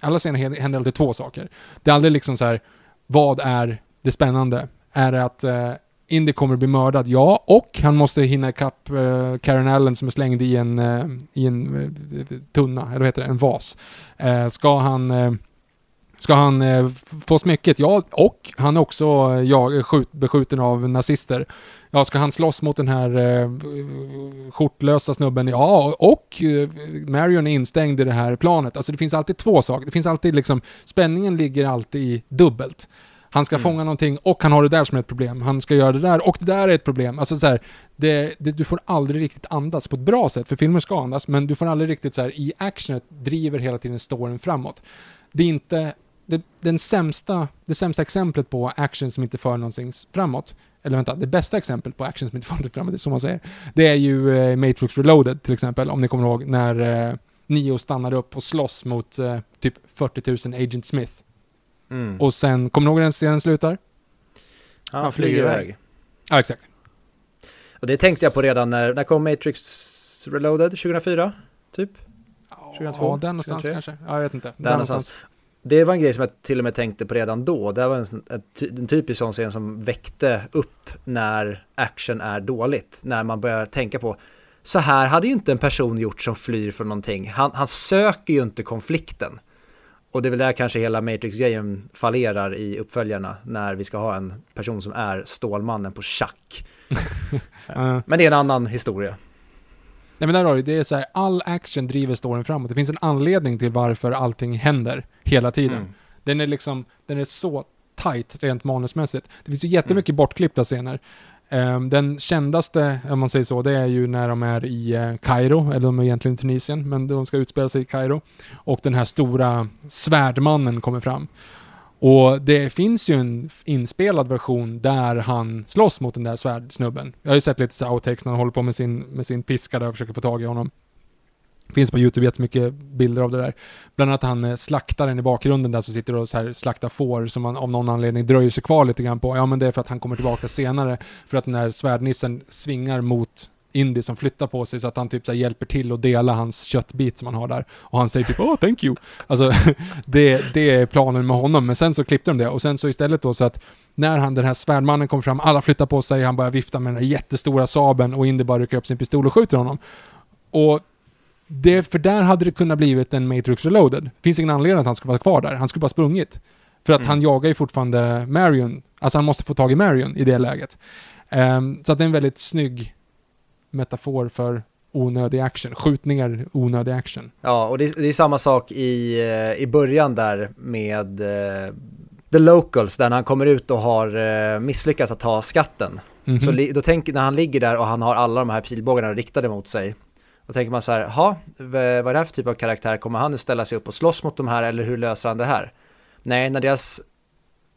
Alla scener händer alltid två saker. Det är aldrig liksom så här vad är det spännande? Är det att eh, Indy kommer att bli mördad? Ja, och han måste hinna ikapp eh, Karen Allen som är slängd i en, eh, i en eh, tunna, eller vad heter det, en vas. Eh, ska han eh, Ska han eh, få smycket? Ja, och han är också eh, ja, skjut, beskjuten av nazister. Ja, ska han slåss mot den här eh, skjortlösa snubben? Ja, och eh, Marion är instängd i det här planet. Alltså det finns alltid två saker. Det finns alltid liksom, spänningen ligger alltid i dubbelt. Han ska Mm. fånga någonting och han har det där som är ett problem. Han ska göra det där och det där är ett problem. Alltså så här, det, det, du får aldrig riktigt andas på ett bra sätt, för filmer ska andas, men du får aldrig riktigt så här, i actionet driver hela tiden storyn framåt. Det är inte, det, den sämsta, det sämsta exemplet på action som inte för någonting framåt, eller vänta, det bästa exemplet på action som inte [laughs] för någonting framåt, det är så man säger, det är ju eh, Matrix Reloaded till exempel, om ni kommer ihåg, när eh, Neo stannar upp och slåss mot eh, typ 40 000 Agent Smith. Mm. Och sen, kommer ni ihåg hur den scenen slutar? han, han flyger flyger iväg. Ja, exakt. Och det tänkte jag på redan när, när kom Matrix Reloaded? 2004? Typ? 2002, Ja, där någonstans 2003. kanske. Ja, jag vet inte. Där någonstans. Det var en grej som jag till och med tänkte på redan då. Det var en, en typisk sån scen som väckte upp när action är dåligt. När man börjar tänka på så här hade ju inte en person gjort som flyr från någonting. Han, han söker ju inte konflikten. Och det är väl där kanske hela Matrix-grejen fallerar i uppföljarna när vi ska ha en person som är Stålmannen på schack. [laughs] Men det är en annan historia. Nej men där har du det är så här, all action driver storyn framåt. Det finns en anledning till varför allting händer hela tiden. Mm. Den är liksom, den är så tight rent manusmässigt. Det finns ju jättemycket bortklippta scener. Ehm, den kändaste, om man säger så, det är ju när de är i uh, Kairo, eller de är egentligen i Tunisien, men de ska utspela sig i Kairo. Och den här stora svärdmannen kommer fram. Och det finns ju en inspelad version där han slåss mot den där svärdsnubben. Jag har ju sett lite så outtakes när han håller på med sin, med sin piska där och försöker få tag i honom. Finns på YouTube jättemycket bilder av det där. Bland annat han slaktar slaktaren i bakgrunden där som sitter och så här slaktar får som man av någon anledning dröjer sig kvar lite grann på. Ja men det är för att han kommer tillbaka senare. För att den här svärdnissen svingar mot Indy som flyttar på sig så att han typ så hjälper till att dela hans köttbit som han har där. Och han säger typ åh thank you. Alltså [laughs] det, det är planen med honom. Men sen så klippte de det och sen så istället då så att när han, den här svärdmannen kommer fram, alla flyttar på sig, han börjar vifta med den här jättestora sabeln och Indy bara rycker upp sin pistol och skjuter honom. Och det, för där hade det kunnat blivit en Matrix Reloaded. Finns ingen anledning att han ska vara kvar där. Han skulle bara sprungit. För att Mm. han jagar ju fortfarande Marion. Alltså han måste få tag i Marion i det läget. Ehm, så att det är en väldigt snygg metafor för onödig action. Skjutningar, onödig action. Ja, och det, det är samma sak i, eh, i början där med eh, The Locals, där han kommer ut och har eh, misslyckats att ta skatten. Mhm. Så li, då tänker, när han ligger där och han har alla de här pilbågarna riktade mot sig, då tänker man så här, ha, vad är det här för typ av karaktär? Kommer han nu ställa sig upp och slåss mot de här eller hur löser han det här? Nej, när deras,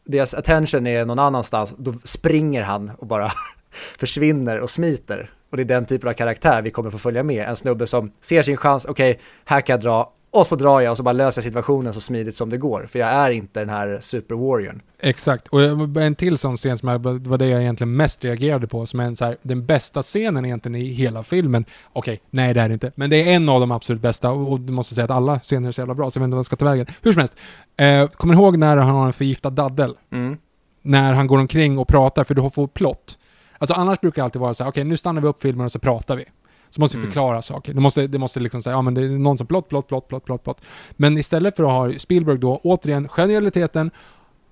deras attention är någon annanstans, då springer han och bara [laughs] försvinner och smiter. Och det är den typen av karaktär vi kommer få följa med. En snubbe som ser sin chans, okej, här kan jag dra, och så drar jag och så bara löser jag situationen så smidigt som det går. För jag är inte den här super warriorn. Exakt. Och en till sån scen som jag, var det jag egentligen mest reagerade på, som är en så här, den bästa scenen egentligen i hela filmen. Okej, nej det är det inte. Men det är en av de absolut bästa och, och du måste säga att alla scener är så jävla bra, så jag vet inte vad jag ska ta vägen. Hur som helst. Eh, kommer ni ihåg när han har en förgiftad daddel? Mm. när han går omkring och pratar, för du får plott. Alltså annars brukar det alltid vara så här, okej nu stannar vi upp filmen och så pratar vi. Så måste vi Mm. förklara saker. Det måste, det måste liksom säga, ja men det är någon som plott, plott, plott, plott, plott, plott. Men istället för att ha Spielberg då, återigen, genialiteten,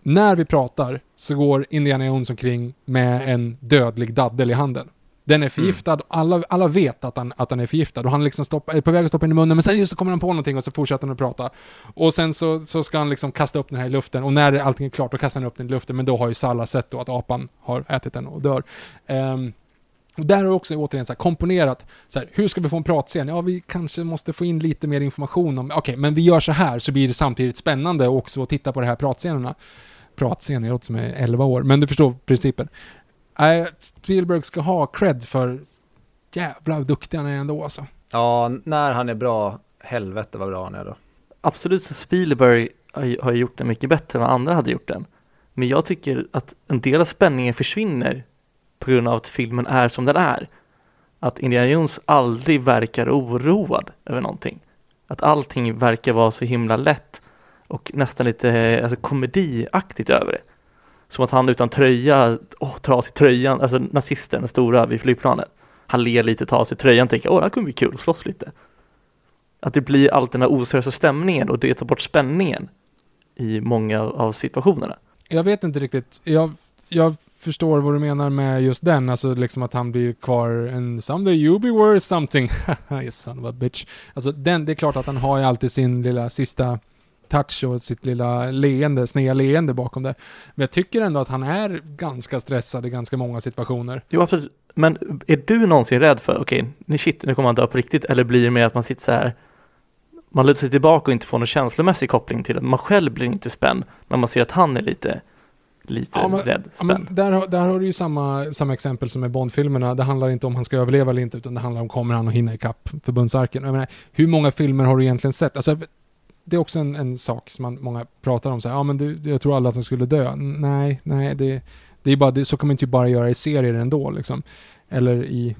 när vi pratar så går Indiana Jones omkring med en dödlig daddel i handen. Den är förgiftad, alla, alla vet att han, att han är förgiftad och han liksom stoppar, är på väg att stoppa in i munnen men sen just så kommer han på någonting och så fortsätter han att prata. Och sen så, så ska han liksom kasta upp den här i luften och när allting är klart då kastar han upp den i luften men då har ju Salla sett då att apan har ätit den och dör. Ehm, och där har jag också återigen så här komponerat, så här, hur ska vi få en pratscen? Ja, vi kanske måste få in lite mer information om, okej, men vi gör så här så blir det samtidigt spännande också att titta på de här pratscenerna. Pratscener, jag låter som är 11 år, men du förstår principen. Nej, Spielberg ska ha cred för jävla duktig han är ändå alltså. Ja, när han är bra, helvete vad bra han är då. Absolut så Spielberg har gjort den mycket bättre än vad andra hade gjort den. Men jag tycker att en del av spänningen försvinner på grund av att filmen är som den är. Att Indiana Jones aldrig verkar oroad över någonting. Att allting verkar vara så himla lätt och nästan lite alltså, komediaktigt över det. Som att han utan tröja, åh, tar av sig tröjan, alltså nazisten, den stora vid flygplanet. Han ler lite, tar av sig tröjan, tänker åh det här kommer bli kul slåss lite. Att det blir allt den här oseriösa stämningen och det tar bort spänningen i många av situationerna. Jag vet inte riktigt. Jag, jag förstår vad du menar med just den, alltså liksom att han blir kvar en someday you be worth something. [laughs] yes, son of a bitch. Alltså den, det är klart att han har ju alltid sin lilla sista touch och sitt lilla leende, sneda leende bakom det. Men jag tycker ändå att han är ganska stressad i ganska många situationer. Jo absolut, men är du någonsin rädd för, okej, okay, shit, nu kommer han dö på riktigt, eller blir det mer att man sitter så här man lutar sig tillbaka och inte får någon känslomässig koppling till det. Man själv blir inte spänd när man ser att han är lite, lite Ja, men- rädd, Ja, spänd. men där, där har du ju samma, samma exempel som med Bond-filmerna. Det handlar inte om han ska överleva eller inte, utan det handlar om kommer han att hinna ikapp förbundsarken. Jag menar, hur många filmer har du egentligen sett? Alltså, det är också en, en sak som man, många pratar om. Så här, ja, men du, jag tror alla att han skulle dö. Nej, nej, det, det är bara, det, så kan man inte bara göra i serier ändå. Liksom. Eller i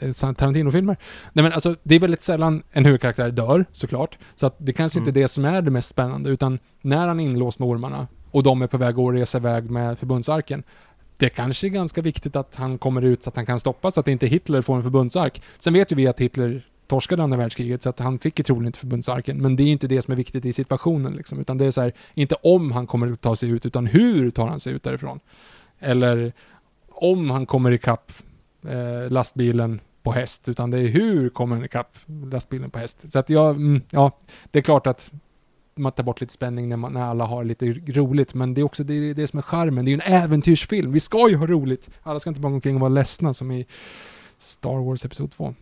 eh, Tarantino-filmer. Nej men alltså, det är väldigt sällan en huvudkaraktär dör, såklart. Så att det kanske inte är Mm. det som är det mest spännande, utan när han är inlåst med ormarna och de är på väg att resa iväg med förbundsarken. Det kanske är ganska viktigt att han kommer ut så att han kan stoppa så att inte Hitler får en förbundsark. Sen vet ju vi att Hitler torskade andra världskriget så att han fick ju troligen inte förbundsarken. Men det är inte det som är viktigt i situationen liksom. Utan det är så här, inte om han kommer att ta sig ut, utan hur tar han sig ut därifrån? Eller om han kommer ikapp eh, lastbilen på häst, utan det är hur kommer han ikapp lastbilen på häst. Så att jag, mm, ja, det är klart att man tar bort lite spänning när, man, när alla har lite roligt, men det är också det, det som är charmen. Det är ju en äventyrsfilm, vi ska ju ha roligt. Alla ska inte bara gå omkring och vara ledsna som i Star Wars Episod 2.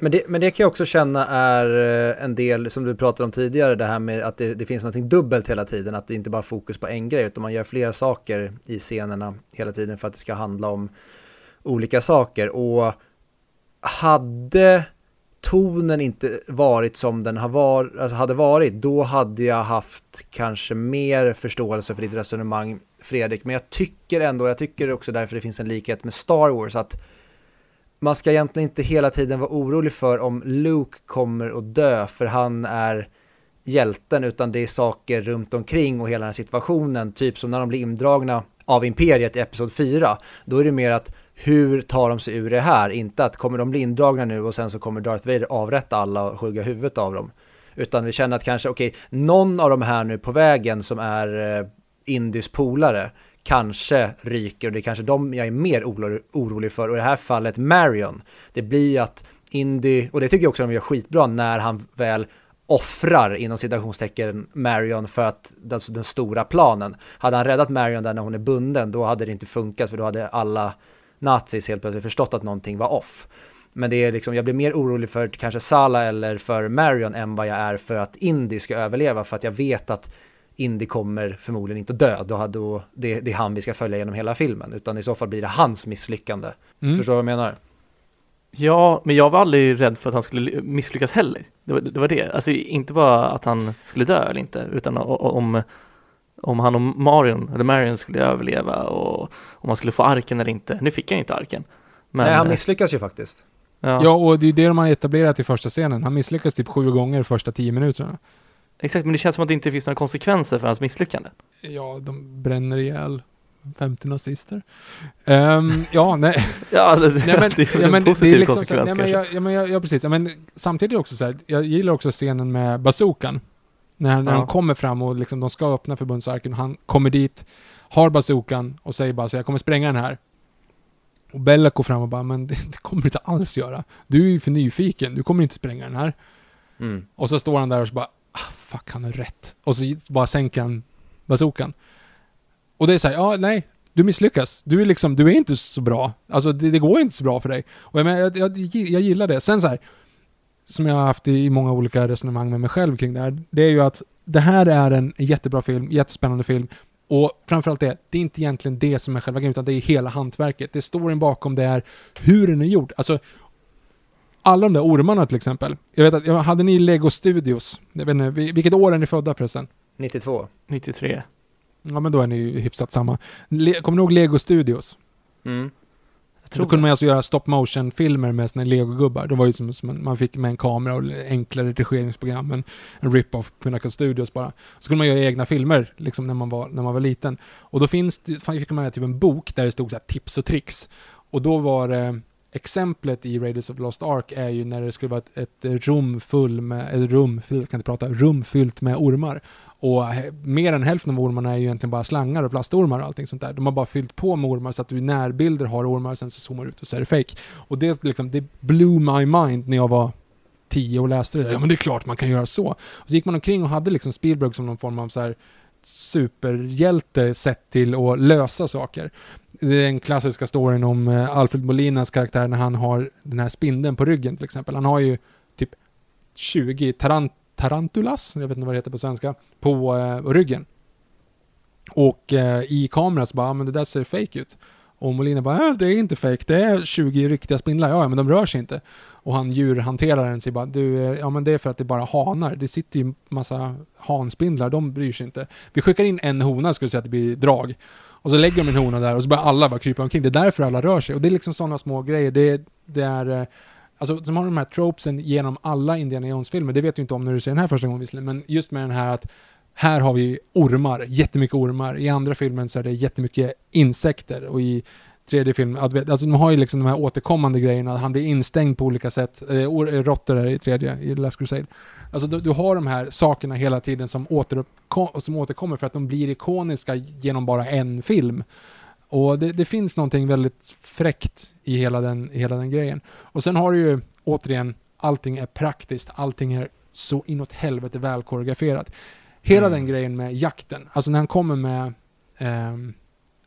Men det, men det kan jag också känna är eh, en del som du pratade om tidigare, det här med att det, det finns något dubbelt hela tiden, att det inte bara är fokus på en grej, utan man gör flera saker i scenerna hela tiden för att det ska handla om olika saker. Och hade tonen inte varit som den har var, alltså hade varit, då hade jag haft kanske mer förståelse för ditt resonemang, Fredrik. Men jag tycker ändå, jag tycker också därför det finns en likhet med Star Wars, att man ska egentligen inte hela tiden vara orolig för om Luke kommer att dö, för han är hjälten, utan det är saker runt omkring och hela den här situationen, typ som när de blir indragna av Imperiet i Episod 4, då är det mer att hur tar de sig ur det här? Inte att kommer de bli indragna nu och sen så kommer Darth Vader avrätta alla och hugga huvudet av dem. Utan vi känner att kanske, okej, någon av de här nu på vägen som är eh, Indys polare kanske ryker och det är kanske de jag är mer orolig för. Och i det här fallet Marion. Det blir ju att Indy, och det tycker jag också de gör skitbra när han väl offrar inom citationstecken Marion för att alltså den stora planen. Hade han räddat Marion där när hon är bunden då hade det inte funkat för då hade alla nazis helt plötsligt förstått att någonting var off. Men det är liksom, jag blir mer orolig för kanske Sala eller för Marion än vad jag är för att Indy ska överleva för att jag vet att Indy kommer förmodligen inte dö. Då, då, det, det är han vi ska följa genom hela filmen. Utan i så fall blir det hans misslyckande. Mm. Förstår du vad jag menar? Ja, men jag var aldrig rädd för att han skulle misslyckas heller. Det var det. Var det. Alltså inte bara att han skulle dö eller inte, utan om, om han och Marion, eller Marion skulle överleva och om han skulle få arken eller inte. Nu fick han ju inte arken. Men, Nej, han misslyckas ju faktiskt. ja, Ja, och det är det de har etablerat i första scenen. Han misslyckas typ sju gånger första tio minuterna. Exakt, men det känns som att det inte finns några konsekvenser för hans misslyckande. Ja, de bränner ihjäl 50 nazister. Ehm, ja, nej. [laughs] Ja, det, nej men, [laughs] det är ja, en men positiv liksom så här- konsekvens nej, men kanske. ja, men ja, precis. Ja, men samtidigt också så här, jag gillar också scenen med bazookan. När, när Ja. de kommer fram och liksom, de ska öppna förbundsarken och han kommer dit, har bazookan och säger bara så jag kommer spränga den här. Och Bella går fram och bara, men det, det kommer du inte alls göra. Du är ju för nyfiken, du kommer inte spränga den här. Mm. Och så står han där och så bara, ah, fuck han har rätt. Och så bara sänker han bazookan. Och det är så här, ja nej, du misslyckas. Du är liksom, du är inte så bra. Alltså det, det går inte så bra för dig. Och jag, menar, jag, jag, jag gillar det. Sen så här, som jag har haft i många olika resonemang med mig själv kring det här, det är ju att det här är en jättebra film, jättespännande film. Och framförallt det, det är inte egentligen det som är själva grejen, utan det är hela hantverket. Det är storyn bakom, det är hur den är gjord. Alltså, alla de där ormarna till exempel. Jag vet att, jag hade ni Lego Studios? Jag vet inte, vil- vilket år är ni födda förresten? 92. 93. Ja men då är ni ju hyfsat samma. Le, kommer ni ihåg Lego Studios? Mm. Jag Då kunde man alltså göra stop motion filmer med såna legogubbar. Det var ju som, som man fick med en kamera och enklare redigeringsprogram, en, en rip-off Pinnacle Studios bara. Så kunde man göra egna filmer liksom när man var, när man var liten. Och då finns det, fick man typ en bok där det stod så här, tips och tricks. Och då var det exemplet i Raiders of Lost Ark är ju när det skulle vara ett, ett rum full med, ett rum, jag kan inte prata, rum fyllt med ormar. Och mer än hälften av ormarna är ju egentligen bara slangar och plastormar och allting sånt där. De har bara fyllt på med ormar så att du i närbilder har ormar och sen så zoomar ut och så är det fake. Och det liksom, det blew my mind när jag var tio och läste det. Ja men det är klart man kan göra så. Och så gick man omkring och hade liksom Spielberg som någon form av så här superhjälte sett till att lösa saker. Det är den klassiska storyn om eh, Alfred Molinas karaktär när han har den här spindeln på ryggen till exempel. Han har ju typ 20 tarant tarantulas, jag vet inte vad det heter på svenska, på eh, ryggen. Och eh, i kameran så bara, ah, men det där ser fake ut. Och Molina bara, äh, det är inte fake, det är 20 riktiga spindlar, ja men de rör sig inte. Och han djurhanteraren säger bara, du, eh, ja men det är för att det är bara hanar, det sitter ju massa hanspindlar, de bryr sig inte. Vi skickar in en hona, skulle säga att det blir drag. Och så lägger de en hona där och så börjar alla bara krypa omkring. Det är därför alla rör sig. Och det är liksom sådana små grejer. Det, det är... Eh, alltså, som har de här tropesen genom alla Indiana Jones-filmer. Det vet du inte om när du ser den här första gången visserligen. Men just med den här att här har vi ormar, jättemycket ormar. I andra filmen så är det jättemycket insekter. Och i tredje filmen, alltså de har ju liksom de här återkommande grejerna. Han blir instängd på olika sätt. Eh, eh råttor är i tredje, i Last Crusade. Alltså du, du, har de här sakerna hela tiden som, som återkommer för att de blir ikoniska genom bara en film. Och det, det, finns någonting väldigt fräckt i hela den, hela den grejen. Och sen har du ju återigen, allting är praktiskt, allting är så inåt helvete välkoreograferat. Hela mm. den grejen med jakten, alltså när han kommer med eh,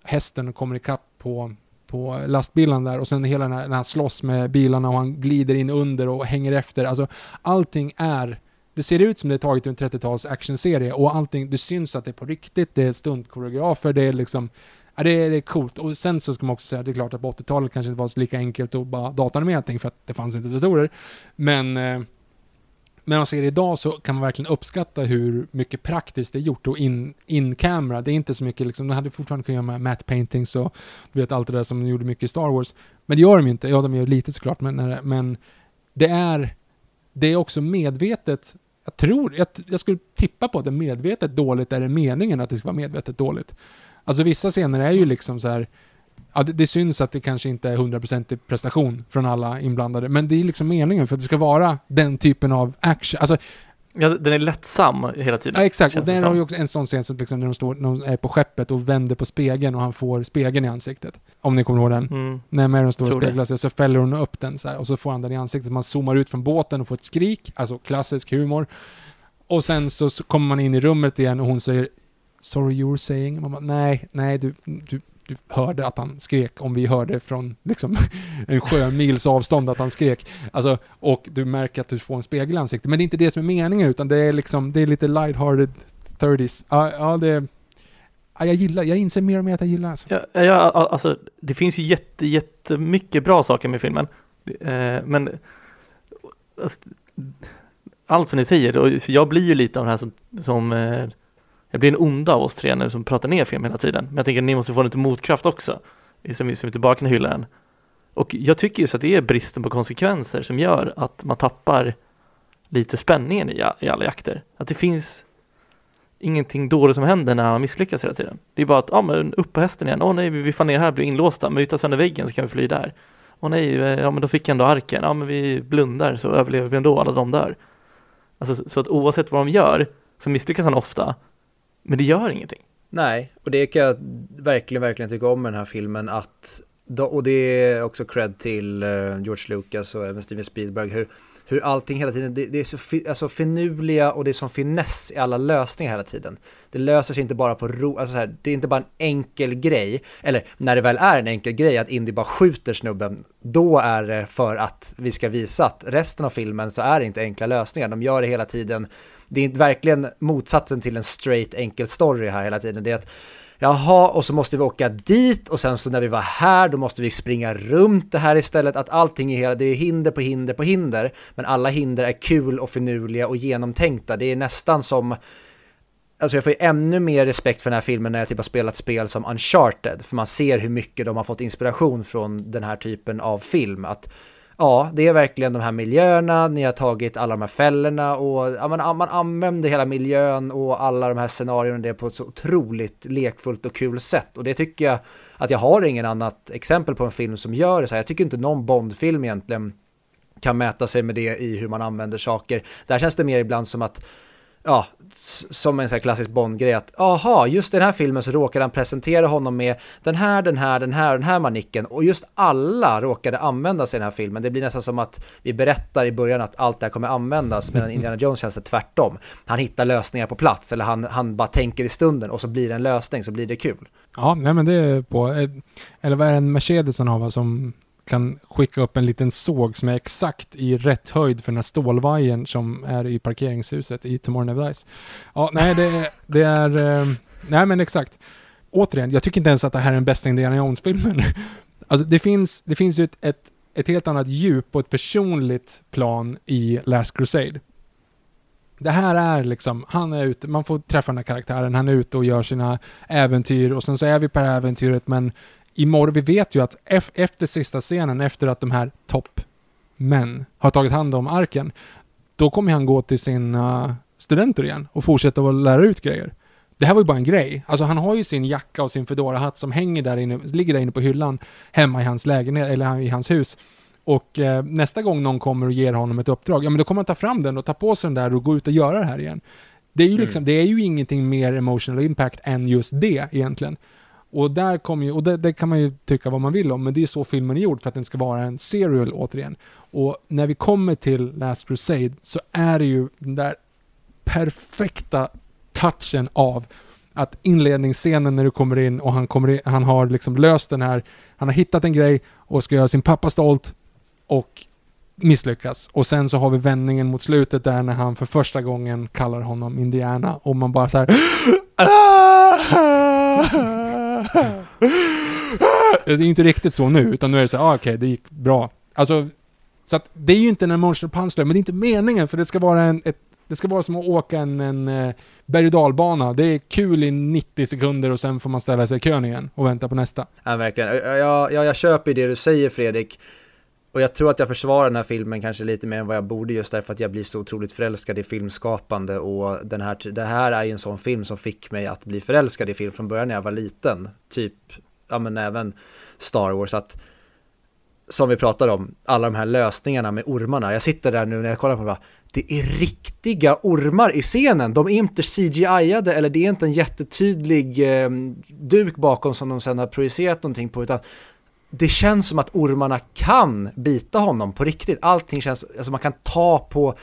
hästen och kommer ikapp på, på lastbilen där och sen hela när, när han slåss med bilarna och han glider in under och hänger efter. Alltså allting är det ser ut som det är taget ur en 30-tals actionserie och allting, det syns att det är på riktigt, det är stuntkoreografer, det är liksom Ja, det, är, det är coolt. Och sen så ska man också säga, det är klart att på 80-talet kanske inte var så lika enkelt att bara datanimera allting för att det fanns inte datorer. Men eh, men om man ser det idag så kan man verkligen uppskatta hur mycket praktiskt det är gjort och in, in camera. Det är inte så mycket liksom, de hade fortfarande kunnat göra med matte paintings och du vet allt det där som de gjorde mycket i Star Wars. Men det gör de ju inte. Ja, de gör lite såklart, men, men det är det är också medvetet jag tror, jag, jag skulle tippa på att det är medvetet dåligt, är det meningen att det ska vara medvetet dåligt? Alltså vissa scener är ju liksom så här, ja det, det syns att det kanske inte är 100% prestation från alla inblandade, men det är liksom meningen för att det ska vara den typen av action. Alltså Ja, den är lättsam hela tiden. Ja, exakt. Och den har ju också en sån scen som liksom när de, står, när de är på skeppet och vänder på spegeln och han får spegeln i ansiktet. Om ni kommer ihåg den. Mm. När Marion står och speglar sig så fäller hon upp den så här, och så får han den i ansiktet. Man zoomar ut från båten och får ett skrik, alltså klassisk humor. Och sen så, så kommer man in i rummet igen och hon säger Sorry you were saying. Man bara, nej, nej, du, du, du hörde att han skrek, om vi hörde från liksom [laughs] en sjömils avstånd att han skrek. Alltså, och du märker att du får en spegel i ansiktet. Men det är inte det som är meningen, utan det är liksom, det är lite lighthearted 30s. Ja, ja det... Ja, jag gillar, jag inser mer och mer att jag gillar alltså. Ja, ja, alltså det finns ju jätte, jättemycket bra saker med filmen. Eh, men alltså, allt som ni säger, jag blir ju lite av den här som, som eh, jag blir en onda av oss tre nu som pratar ner film hela tiden. Men jag tänker att ni måste få lite motkraft också, som vi, som vi inte bara kan hylla den. Och jag tycker just att det är bristen på konsekvenser som gör att man tappar lite spänningen i, i alla jakter. Att det finns ingenting dåligt som händer när han misslyckas hela tiden. Det är bara att, ja men upp på hästen igen, åh nej vi får ner här, blir inlåsta, men vi tar sönder väggen så kan vi fly där. Åh nej, eh, ja men då fick jag ändå arken, ja men vi blundar så överlever vi ändå, alla de dör. Alltså så att oavsett vad de gör så misslyckas han ofta men det gör ingenting. Nej, och det kan jag verkligen, verkligen tycka om med den här filmen att och det är också cred till eh, George Lucas och även Steven Spielberg hur, hur allting hela tiden, det, det är så fi, alltså finurliga och det är som finess i alla lösningar hela tiden. Det löser sig inte bara på ro, alltså så här, det är inte bara en enkel grej, eller när det väl är en enkel grej att Indy bara skjuter snubben, då är det för att vi ska visa att resten av filmen så är det inte enkla lösningar, de gör det hela tiden det är verkligen motsatsen till en straight enkel story här hela tiden. Det är att Jaha, och så måste vi åka dit och sen så när vi var här då måste vi springa runt det här istället. Att allting är hela, det är hinder på hinder på hinder. Men alla hinder är kul och finurliga och genomtänkta. Det är nästan som alltså jag får ju ännu mer respekt för den här filmen när jag typ har spelat spel som Uncharted, för man ser hur mycket de har fått inspiration från den här typen av film. Att ja, det är verkligen de här miljöerna, ni har tagit alla de här fällorna och ja, man, man använder hela miljön och alla de här scenarierna det på ett så otroligt lekfullt och kul sätt. Och det tycker jag att jag har ingen annat exempel på en film som gör det så här. Jag tycker inte någon Bond-film egentligen kan mäta sig med det i hur man använder saker. Där känns det mer ibland som att ja, som en sån här klassisk Bond-grej att aha, just den här filmen så råkade han presentera honom med den här, den här, den här, den här manicken och just alla råkade användas i den här filmen. Det blir nästan som att vi berättar i början att allt det här kommer användas medan [laughs] Indiana Jones känns det tvärtom. Han hittar lösningar på plats eller han, han bara tänker i stunden och så blir det en lösning så blir det kul. Ja, nej men det är på, eh, eller vad är det en Mercedes han har som kan skicka upp en liten såg som är exakt i rätt höjd för den här stålvajern som är i parkeringshuset i Tomorrow Never Dies. Ja, nej det, det är, eh, nej men exakt. Återigen, jag tycker inte ens att det här är den bästa Indiana Jones-filmen. [laughs] Alltså det finns, det finns ju ett, ett, ett helt annat djup och ett personligt plan i Last Crusade. Det här är liksom, han är ute, man får träffa den här karaktären, han är ute och gör sina äventyr och sen så är vi på det här äventyret men imorgon, vi vet ju att efter sista scenen, efter att de här toppmän har tagit hand om arken, då kommer han gå till sina studenter igen och fortsätta att lära ut grejer. Det här var ju bara en grej. Alltså han har ju sin jacka och sin Fedora-hatt som hänger där inne, ligger där inne på hyllan hemma i hans lägenhet, eller i hans hus. Och eh, nästa gång någon kommer och ger honom ett uppdrag, ja men då kommer han ta fram den och ta på sig den där och gå ut och göra det här igen. Det är ju liksom, mm. det är ju ingenting mer emotional impact än just det egentligen. Och där kommer ju, och det, det, kan man ju tycka vad man vill om, men det är så filmen är gjord för att den ska vara en serial återigen. Och när vi kommer till Last Crusade så är det ju den där perfekta touchen av att inledningsscenen när du kommer in och han, kommer in, han har liksom löst den här, han har hittat en grej och ska göra sin pappa stolt och misslyckas. Och sen så har vi vändningen mot slutet där när han för första gången kallar honom Indiana och man bara så här [gasps] ah! Det är inte riktigt så nu, utan nu är det så ah, okej, okay, det gick bra. Alltså, så att det är ju inte en emotional punchline, men det är inte meningen, för det ska vara en, ett, det ska vara som att åka en, en eh, berg och dalbana. Det är kul i 90 sekunder och sen får man ställa sig i kön igen och vänta på nästa. Ja, verkligen. Jag, jag, jag köper det du säger Fredrik. Och jag tror att jag försvarar den här filmen kanske lite mer än vad jag borde just därför att jag blir så otroligt förälskad i filmskapande och den här, det här är ju en sån film som fick mig att bli förälskad i film från början när jag var liten. Typ, ja men även Star Wars. Att, som vi pratade om, alla de här lösningarna med ormarna. Jag sitter där nu när jag kollar på det det är riktiga ormar i scenen. De är inte CGI-ade eller det är inte en jättetydlig eh, duk bakom som de sen har projicerat någonting på utan det känns som att ormarna kan bita honom på riktigt. Allting känns, alltså man kan ta på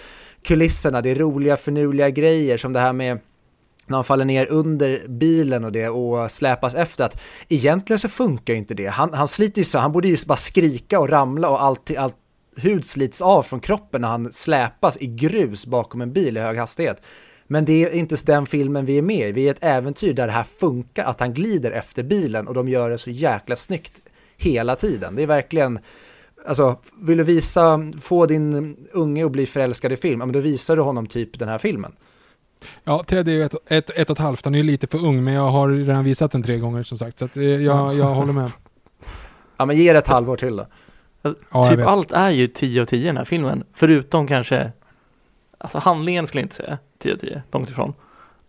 kulisserna, det är roliga förnuliga grejer som det här med när han faller ner under bilen och det och släpas efter att egentligen så funkar ju inte det. Han, han sliter ju så, han borde ju bara skrika och ramla och allt, allt hud slits av från kroppen när han släpas i grus bakom en bil i hög hastighet. Men det är inte den filmen vi är med i. Vi är ett äventyr där det här funkar, att han glider efter bilen och de gör det så jäkla snyggt hela tiden. Det är verkligen, alltså vill du visa, få din unge att bli förälskad i film, ja, men då visar du honom typ den här filmen. Ja, Ted är ju ett, ett, ett och ett halvt, han är ju lite för ung, men jag har redan visat den tre gånger som sagt, så att eh, jag, jag håller med. [laughs] Ja, men ge det ett halvår till då. Alltså, ja, typ allt är ju 10 av 10 i den här filmen, förutom kanske, alltså handlingen skulle jag inte säga 10 av 10, långt ifrån.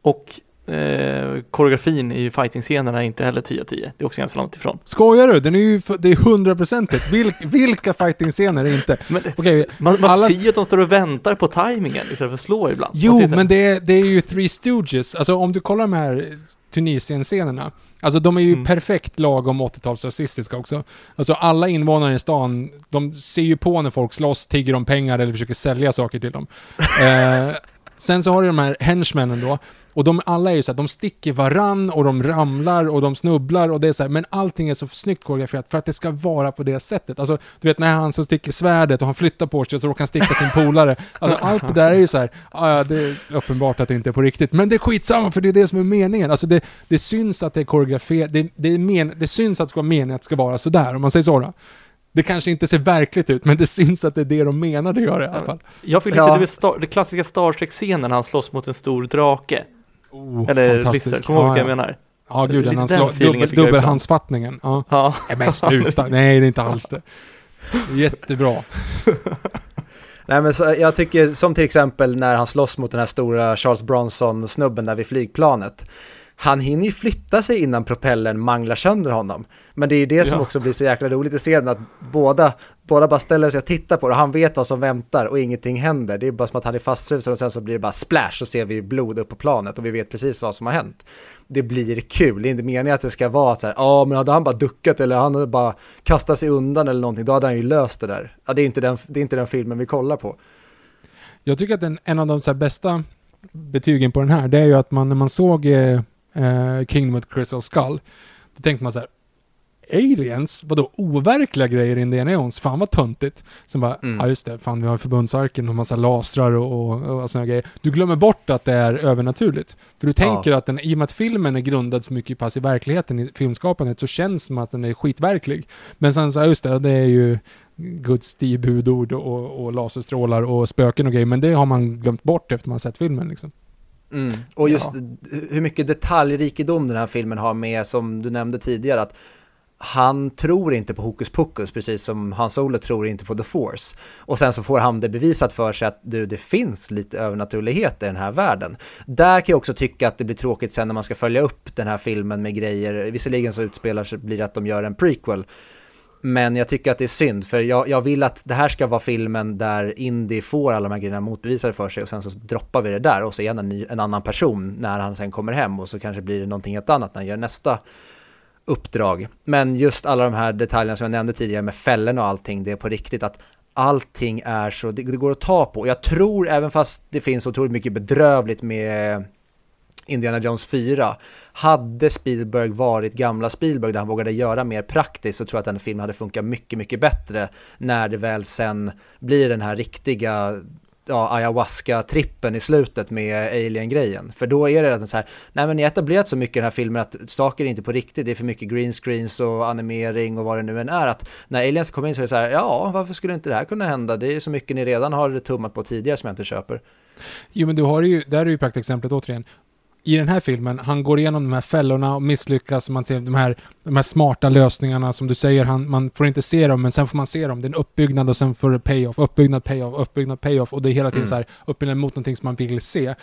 Och eh, koreografin i fighting-scenerna är inte heller 10 av 10. Det är också ganska långt ifrån. Skojar du? Den är ju, det är hundraprocentigt. Vil, vilka fighting-scener är inte? Men, okay, man, man alla... ser att de står och väntar på tajmingen istället för att slå ibland. Jo, men det är, det är ju Three Stooges. Alltså om du kollar de här Tunisien-scenerna. Alltså de är ju mm. perfekt lagom 80-talsrasistiska också. Alltså alla invånare i stan, de ser ju på när folk slåss, tigger om pengar eller försöker sälja saker till dem. [laughs] eh, sen så har du de här henchmännen då, och de alla är ju så att de sticker varann och de ramlar och de snubblar och det är så här, men allting är så snyggt koreograferat för att det ska vara på det sättet. Alltså, du vet när han så sticker svärdet och han flyttar på sig så råkar han sticka sin polare. Alltså allt det där är ju så här, ja det är uppenbart att det inte är på riktigt, men det är skitsamma för det är det som är meningen. Alltså det, det syns att det är koreograferat, det, det, men, det syns att det ska vara meningen att det ska vara sådär, om man säger så då. Det kanske inte ser verkligt ut, men det syns att det är det de menade att göra i alla fall. Jag fick lite, ja. det klassiska Star Trek-scenen när han slåss mot en stor drake. Oh, Eller. Blizzard, kommer du ihåg vilka jag ja. menar? Ja, gud, den, han slår, dubbel, dubbelhandsfattningen. Ja. Ja, Nej men sluta, [laughs] nej det är inte alls det. Jättebra. [laughs] Nej men så, jag tycker som till exempel när han slåss mot den här stora Charles Bronson-snubben där vid flygplanet. Han hinner ju flytta sig innan propellern manglar sönder honom. Men det är ju det som Ja. också blir så jäkla roligt i scenen att båda, båda bara ställer sig och tittar på det och han vet vad som väntar och ingenting händer. Det är bara som att han är fastfrusen och sen så blir det bara splash och ser vi blod upp på planet och vi vet precis vad som har hänt. Det blir kul, det är inte meningen att det ska vara så här, ja men hade han bara duckat eller han hade bara kastat sig undan eller någonting, då hade han ju löst det där. Ja, det är inte den, det är inte den filmen vi kollar på. Jag tycker att en, en av de bästa betygen på den här, det är ju att man när man såg eh, eh, Kingdom of the Crystal Skull, då tänkte man så här, Aliens? Vadå overkliga grejer i Indiana Jones? Fan vad töntigt. Sen bara, Mm. ja just det, fan vi har förbundsarken och massa lasrar och, och, och såna grejer. Du glömmer bort att det är övernaturligt. För du tänker att den, i och med att filmen är grundad så mycket pass i verkligheten, i filmskapandet, så känns det som att den är skitverklig. Men sen så, ja, just det, det är ju Guds tio budord och, och laserstrålar och spöken och grejer, men det har man glömt bort efter man sett filmen liksom. Mm. Och just Ja. hur mycket detaljrikedom den här filmen har med, som du nämnde tidigare, att han tror inte på hokus pokus, precis som Hans Solo tror inte på The Force. Och sen så får han det bevisat för sig att du, det finns lite övernaturlighet i den här världen. Där kan jag också tycka att det blir tråkigt sen när man ska följa upp den här filmen med grejer. Visserligen så utspelar sig, blir det att de gör en prequel. Men jag tycker att det är synd, för jag, jag vill att det här ska vara filmen där Indy får alla de här grejerna motbevisade för sig och sen så droppar vi det där och så är han en, ny, en annan person när han sen kommer hem och så kanske blir det någonting helt annat när han gör nästa uppdrag. Men just alla de här detaljerna som jag nämnde tidigare med fällorna och allting, det är på riktigt att allting är så, det, det går att ta på. Jag tror, även fast det finns otroligt mycket bedrövligt med Indiana Jones 4, hade Spielberg varit gamla Spielberg där han vågade göra mer praktiskt så tror jag att den filmen hade funkat mycket, mycket bättre när det väl sen blir den här riktiga ja, ayahuasca-trippen i slutet med alien-grejen. För då är det så här, nej men ni har etablerat så mycket i den här filmen att saker är inte på riktigt, det är för mycket green screens och animering och vad det nu än är. Att när aliens kommer in så är det så här, ja varför skulle inte det här kunna hända? Det är så mycket ni redan har tummat på tidigare som jag inte köper. Jo men du har ju, där är ju praktexemplet återigen. I den här filmen, han går igenom de här fällorna och misslyckas, man ser de här, de här smarta lösningarna som du säger, han, man får inte se dem, men sen får man se dem. Det är en uppbyggnad och sen får det payoff, uppbyggnad, payoff, uppbyggnad, payoff och det är hela tiden Mm. så här uppbyggnad mot någonting som man vill se.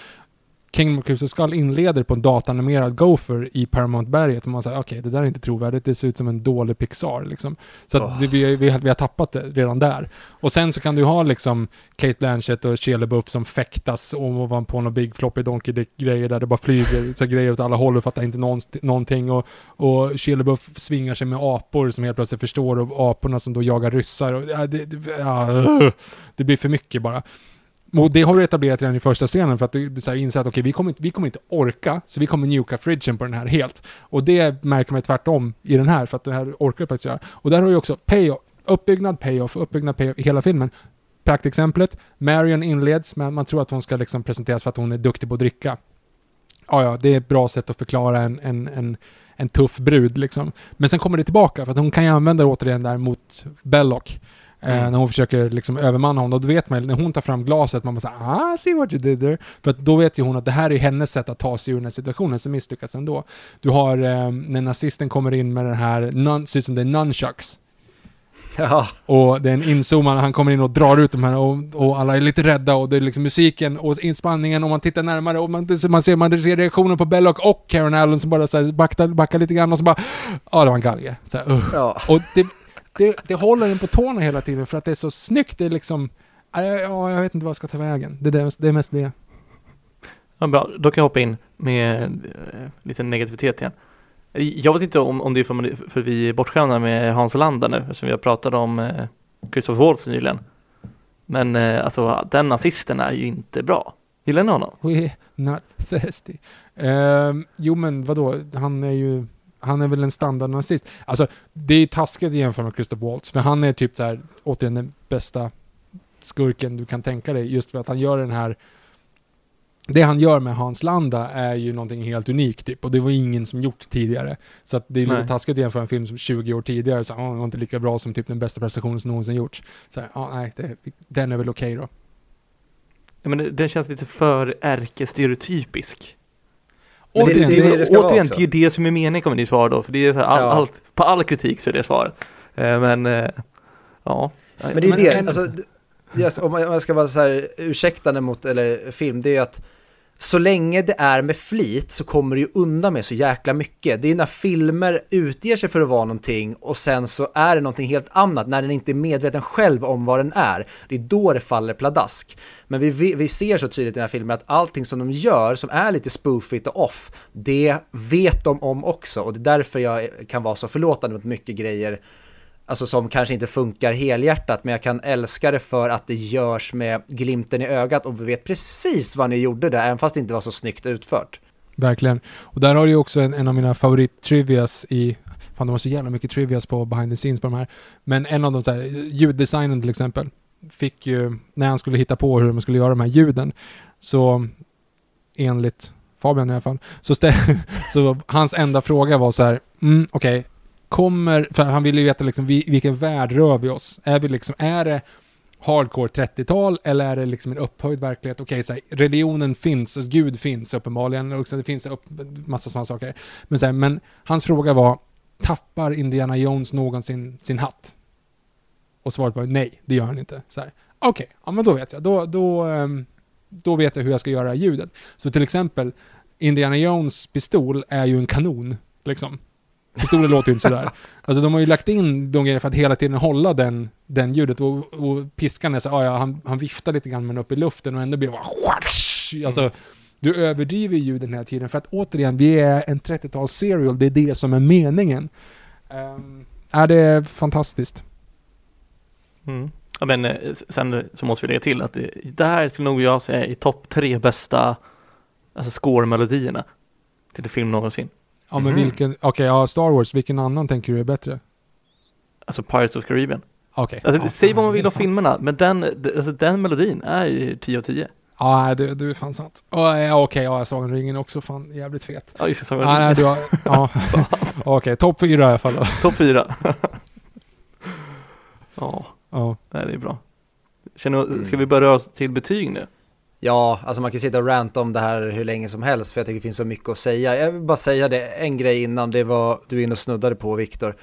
Kingdom Crystal Skull inleder på en datanimerad Gopher i Paramount-berget och man säger okej, det där är inte trovärdigt, det ser ut som en dålig Pixar liksom. Så Åh. det, vi, vi, har- vi har tappat det redan där. Och sen så kan du ha liksom Kate Blanchett och Shia LaBeouf som fäktas ovanpå någon Big Floppy Donkey Dick-grejer där det bara flyger så grejer åt alla håll och fattar inte någonting. Och, och Shia LaBeouf svingar sig med apor som helt plötsligt förstår och aporna som då jagar ryssar. Och, ja, det, det, ja, det blir för mycket bara. Och det har du etablerat redan i första scenen för att du, du så här inser att okej, vi, kommer inte, vi kommer inte orka, så vi kommer njuka fridgen på den här helt. Och det märker man tvärtom i den här, för att det här orkar du faktiskt göra. Och där har du också payoff, uppbyggnad, payoff, uppbyggnad, payoff i hela filmen. Praktexemplet, Marion inleds med att man tror att hon ska liksom presenteras för att hon är duktig på att dricka. Ja, ja, det är ett bra sätt att förklara en, en, en, en tuff brud liksom. Men sen kommer det tillbaka, för att hon kan ju använda det återigen där mot Belloc. Eh, Mm. när hon försöker liksom övermanna honom, och då vet man när hon tar fram glaset, man bara såhär ah, see what you did there. För att då vet ju hon att det här är hennes sätt att ta sig ur den här situationen, som misslyckas ändå. Du har eh, när nazisten kommer in med den här, nun, ser ut som det är nunchucks. [laughs] Ja, Och det är en inzoomad, han kommer in och drar ut de här och, och alla är lite rädda och det är liksom musiken och inspanningen och man tittar närmare och man, man ser, man ser reaktionen på Belloc och Karen Allen som bara så här backar, backar lite grann och så bara Ja, det var en galge. Så här, uh. ja. Och det, det, det håller en på tårna hela tiden för att det är så snyggt. Det är liksom Ja, ja, jag vet inte vad jag ska ta vägen. Det, är- det är mest det. Ja, bra, då kan jag hoppa in med eh, lite negativitet igen. Jag vet inte om, om det är för, för vi är bortskämda med Hans Landa nu, eftersom vi har pratat om eh, Christopher Waltz nyligen. Men eh, alltså, den nazisten är ju inte bra. Gillar ni honom? We're not thirsty. Ehm, jo men vadå, han är ju han är väl en standardnazist. Alltså, det är taskigt att jämföra med Christopher Waltz, för han är typ så här, återigen den bästa skurken du kan tänka dig, just för att han gör den här det han gör med Hans Landa är ju någonting helt unikt typ, och det var ingen som gjort tidigare. Så att det är lite Nej. taskigt att jämföra en film som 20 år tidigare, så den var inte lika bra som typ den bästa prestationen som någonsin gjorts. Så ja, nej, det, den är väl okej då. Ja, men den känns lite för ärkestereotypisk. Men det- det är det, det det ska återigen, det är det som är meningen kommer ni svara då, för det är så här, all, Ja. allt, på all kritik så är det svaret. Eh, men, eh, ja. Men det är Men det, en- alltså, yes, om, man, ska vara så här ursäktande mot eller, film, det är att så länge det är med flit så kommer det ju undan med så jäkla mycket. Det är när filmer utger sig för att vara någonting och sen så är det någonting helt annat, när den inte är medveten själv om vad den är. Det är då det faller pladask. Men vi, vi, vi ser så tydligt i den här filmen att allting som de gör som är lite spoofigt och off, det vet de om också och det är därför jag kan vara så förlåtande mot mycket grejer Alltså som kanske inte funkar helhjärtat, men jag kan älska det för att det görs med glimten i ögat och vi vet precis vad ni gjorde där, även fast det inte var så snyggt utfört. Verkligen. Och där har du ju också en, en av mina favorit-trivias i... Fan, de har så jävla mycket trivias på behind the scenes på de här. Men en av de så här, ljuddesignen till exempel, fick ju, när han skulle hitta på hur man skulle göra de här ljuden, så enligt Fabian i alla fall, så, stä- [laughs] så hans enda fråga var så här, mm, okej, kommer, för han ville ju veta liksom, vilken värld rör vi oss? Är vi liksom, är det hardcore 30-tal eller är det liksom en upphöjd verklighet? Okej, okay, här, religionen finns, alltså Gud finns uppenbarligen, och det finns upp, massa sådana saker. Men, så här, men hans fråga var, tappar Indiana Jones någonsin sin hatt? Och svaret var nej, det gör han inte. Okej, okay, Okej, ja men då vet jag. Då, då, ehm, då vet jag hur jag ska göra ljudet. Så till exempel, Indiana Jones pistol är ju en kanon, liksom. Pistolen låter ju inte sådär. Alltså de har ju lagt in de grejerna för att hela tiden hålla den, den ljudet och, och piskan är så ah, ja, han, han viftar lite grann men upp i luften och ändå blir det bara Alltså, du överdriver ljuden hela tiden för att återigen, vi är en 30-tals serial, det är det som är meningen. Um, är det fantastiskt? Mm. Ja, men eh, sen så måste vi lägga till att det, det här skulle nog jag säga är i topp tre bästa alltså score-melodierna till en film någonsin. Ja men Mhm. vilken, okej ja Star Wars, vilken annan tänker du är bättre? Alltså Pirates of Caribbean. Okej. Alltså, ja, säg vad man vill om filmerna, men den, alltså, den melodin är ju 10 av 10. Ja, det, det är fan sant. Oh, ja, okej, ja, Sagan om ringen är också fan jävligt fet. Ja, just det, Sagan om Ja, du har, ja. [laughs] okej, topp fyra i alla fall. Topp fyra. [laughs] ja, Ja. nej, det är bra. Känner, ska vi börja oss till betyg nu? Ja, alltså man kan sitta och ranta om det här hur länge som helst för jag tycker det finns så mycket att säga. Jag vill bara säga det, en grej innan, det var du in inne och snuddade på Viktor.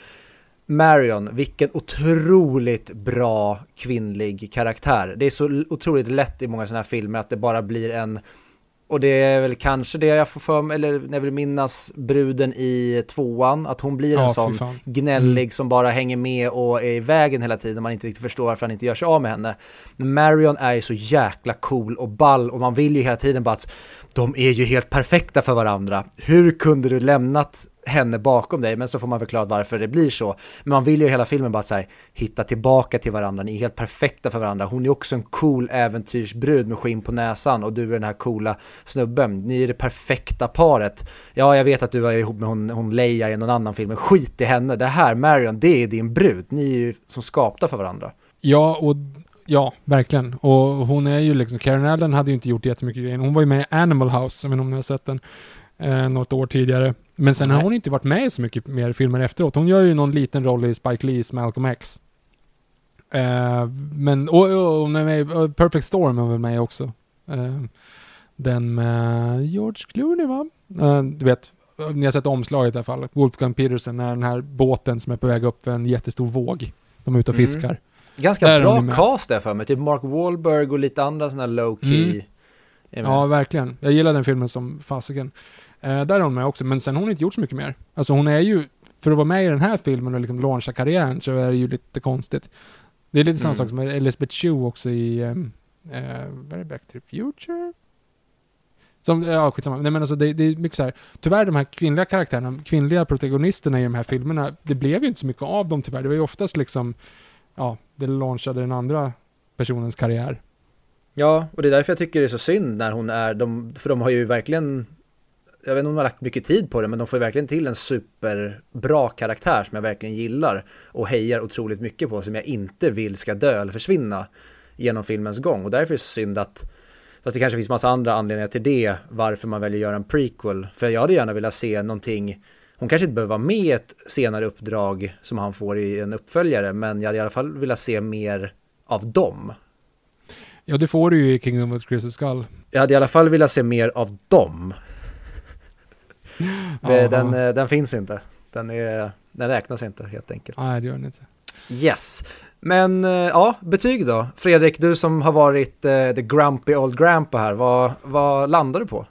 Marion, vilken otroligt bra kvinnlig karaktär. Det är så otroligt lätt i många sådana här filmer att det bara blir en och det är väl kanske det jag får för mig, eller när jag vill minnas bruden i tvåan, att hon blir en Ja, sån gnällig som bara hänger med och är i vägen hela tiden och man inte riktigt förstår varför han inte gör sig av med henne. Men Marion är ju så jäkla cool och ball och man vill ju hela tiden bara att de är ju helt perfekta för varandra. Hur kunde du lämnat henne bakom dig? Men så får man förklara varför det blir så. Men man vill ju hela filmen bara så här, hitta tillbaka till varandra. Ni är helt perfekta för varandra. Hon är också en cool äventyrsbrud med skinn på näsan och du är den här coola snubben. Ni är det perfekta paret. Ja, jag vet att du är ihop med hon, hon Leia i någon annan film, men skit i henne. Det här, Marion, det är din brud. Ni är ju som skapta för varandra. Ja, och ja, verkligen. Och hon är ju liksom, Karen Allen hade ju inte gjort jättemycket grejer. Hon var ju med i Animal House, jag vet inte om ni har sett den, eh, något år tidigare. Men sen har Nej. hon inte varit med i så mycket mer filmer efteråt. Hon gör ju någon liten roll i Spike Lees Malcolm X. Eh, men, och, och hon är med i uh, Perfect Storm är väl med också. Eh, den med George Clooney va? Eh, du vet, ni har sett omslaget i alla fall. Wolfgang Peterson är den här båten som är på väg upp för en jättestor våg. De är ute och Mm. fiskar. Ganska Där bra cast där för mig, typ Mark Wahlberg och lite andra sådana här low key. Mm. Ja, verkligen. Jag gillar den filmen som fasiken. Eh, där är hon med också, men sen har hon inte gjort så mycket mer. Alltså hon är ju, för att vara med i den här filmen och liksom launcha karriären så är det ju lite konstigt. Det är lite samma Mm. sak som Elizabeth Shue också i, ehm, eh, vad är det, Back to the Future? Som, ja, skitsamma. Nej men alltså det, det är mycket så här. tyvärr de här kvinnliga karaktärerna, kvinnliga protagonisterna i de här filmerna, det blev ju inte så mycket av dem tyvärr. Det var ju oftast liksom, ja, det launchade den andra personens karriär. Ja, och det är därför jag tycker det är så synd när hon är, de, för de har ju verkligen, jag vet inte om de har lagt mycket tid på det, men de får verkligen till en superbra karaktär som jag verkligen gillar och hejar otroligt mycket på, som jag inte vill ska dö eller försvinna genom filmens gång. Och därför är det så synd att, fast det kanske finns massa andra anledningar till det, varför man väljer att göra en prequel. För jag hade gärna velat se någonting, hon kanske inte behöver vara med i ett senare uppdrag som han får i en uppföljare, men jag hade i alla fall velat se mer av dem. Ja, det får du ju i Kingdom of the Crystal Skull. Jag hade i alla fall velat se mer av dem. [laughs] Den, eh, den finns inte. Den, är, den räknas inte helt enkelt. Nej, det gör den inte. Yes. Men eh, ja, betyg då? Fredrik, du som har varit eh, the grumpy old grandpa här, vad, vad landar du på?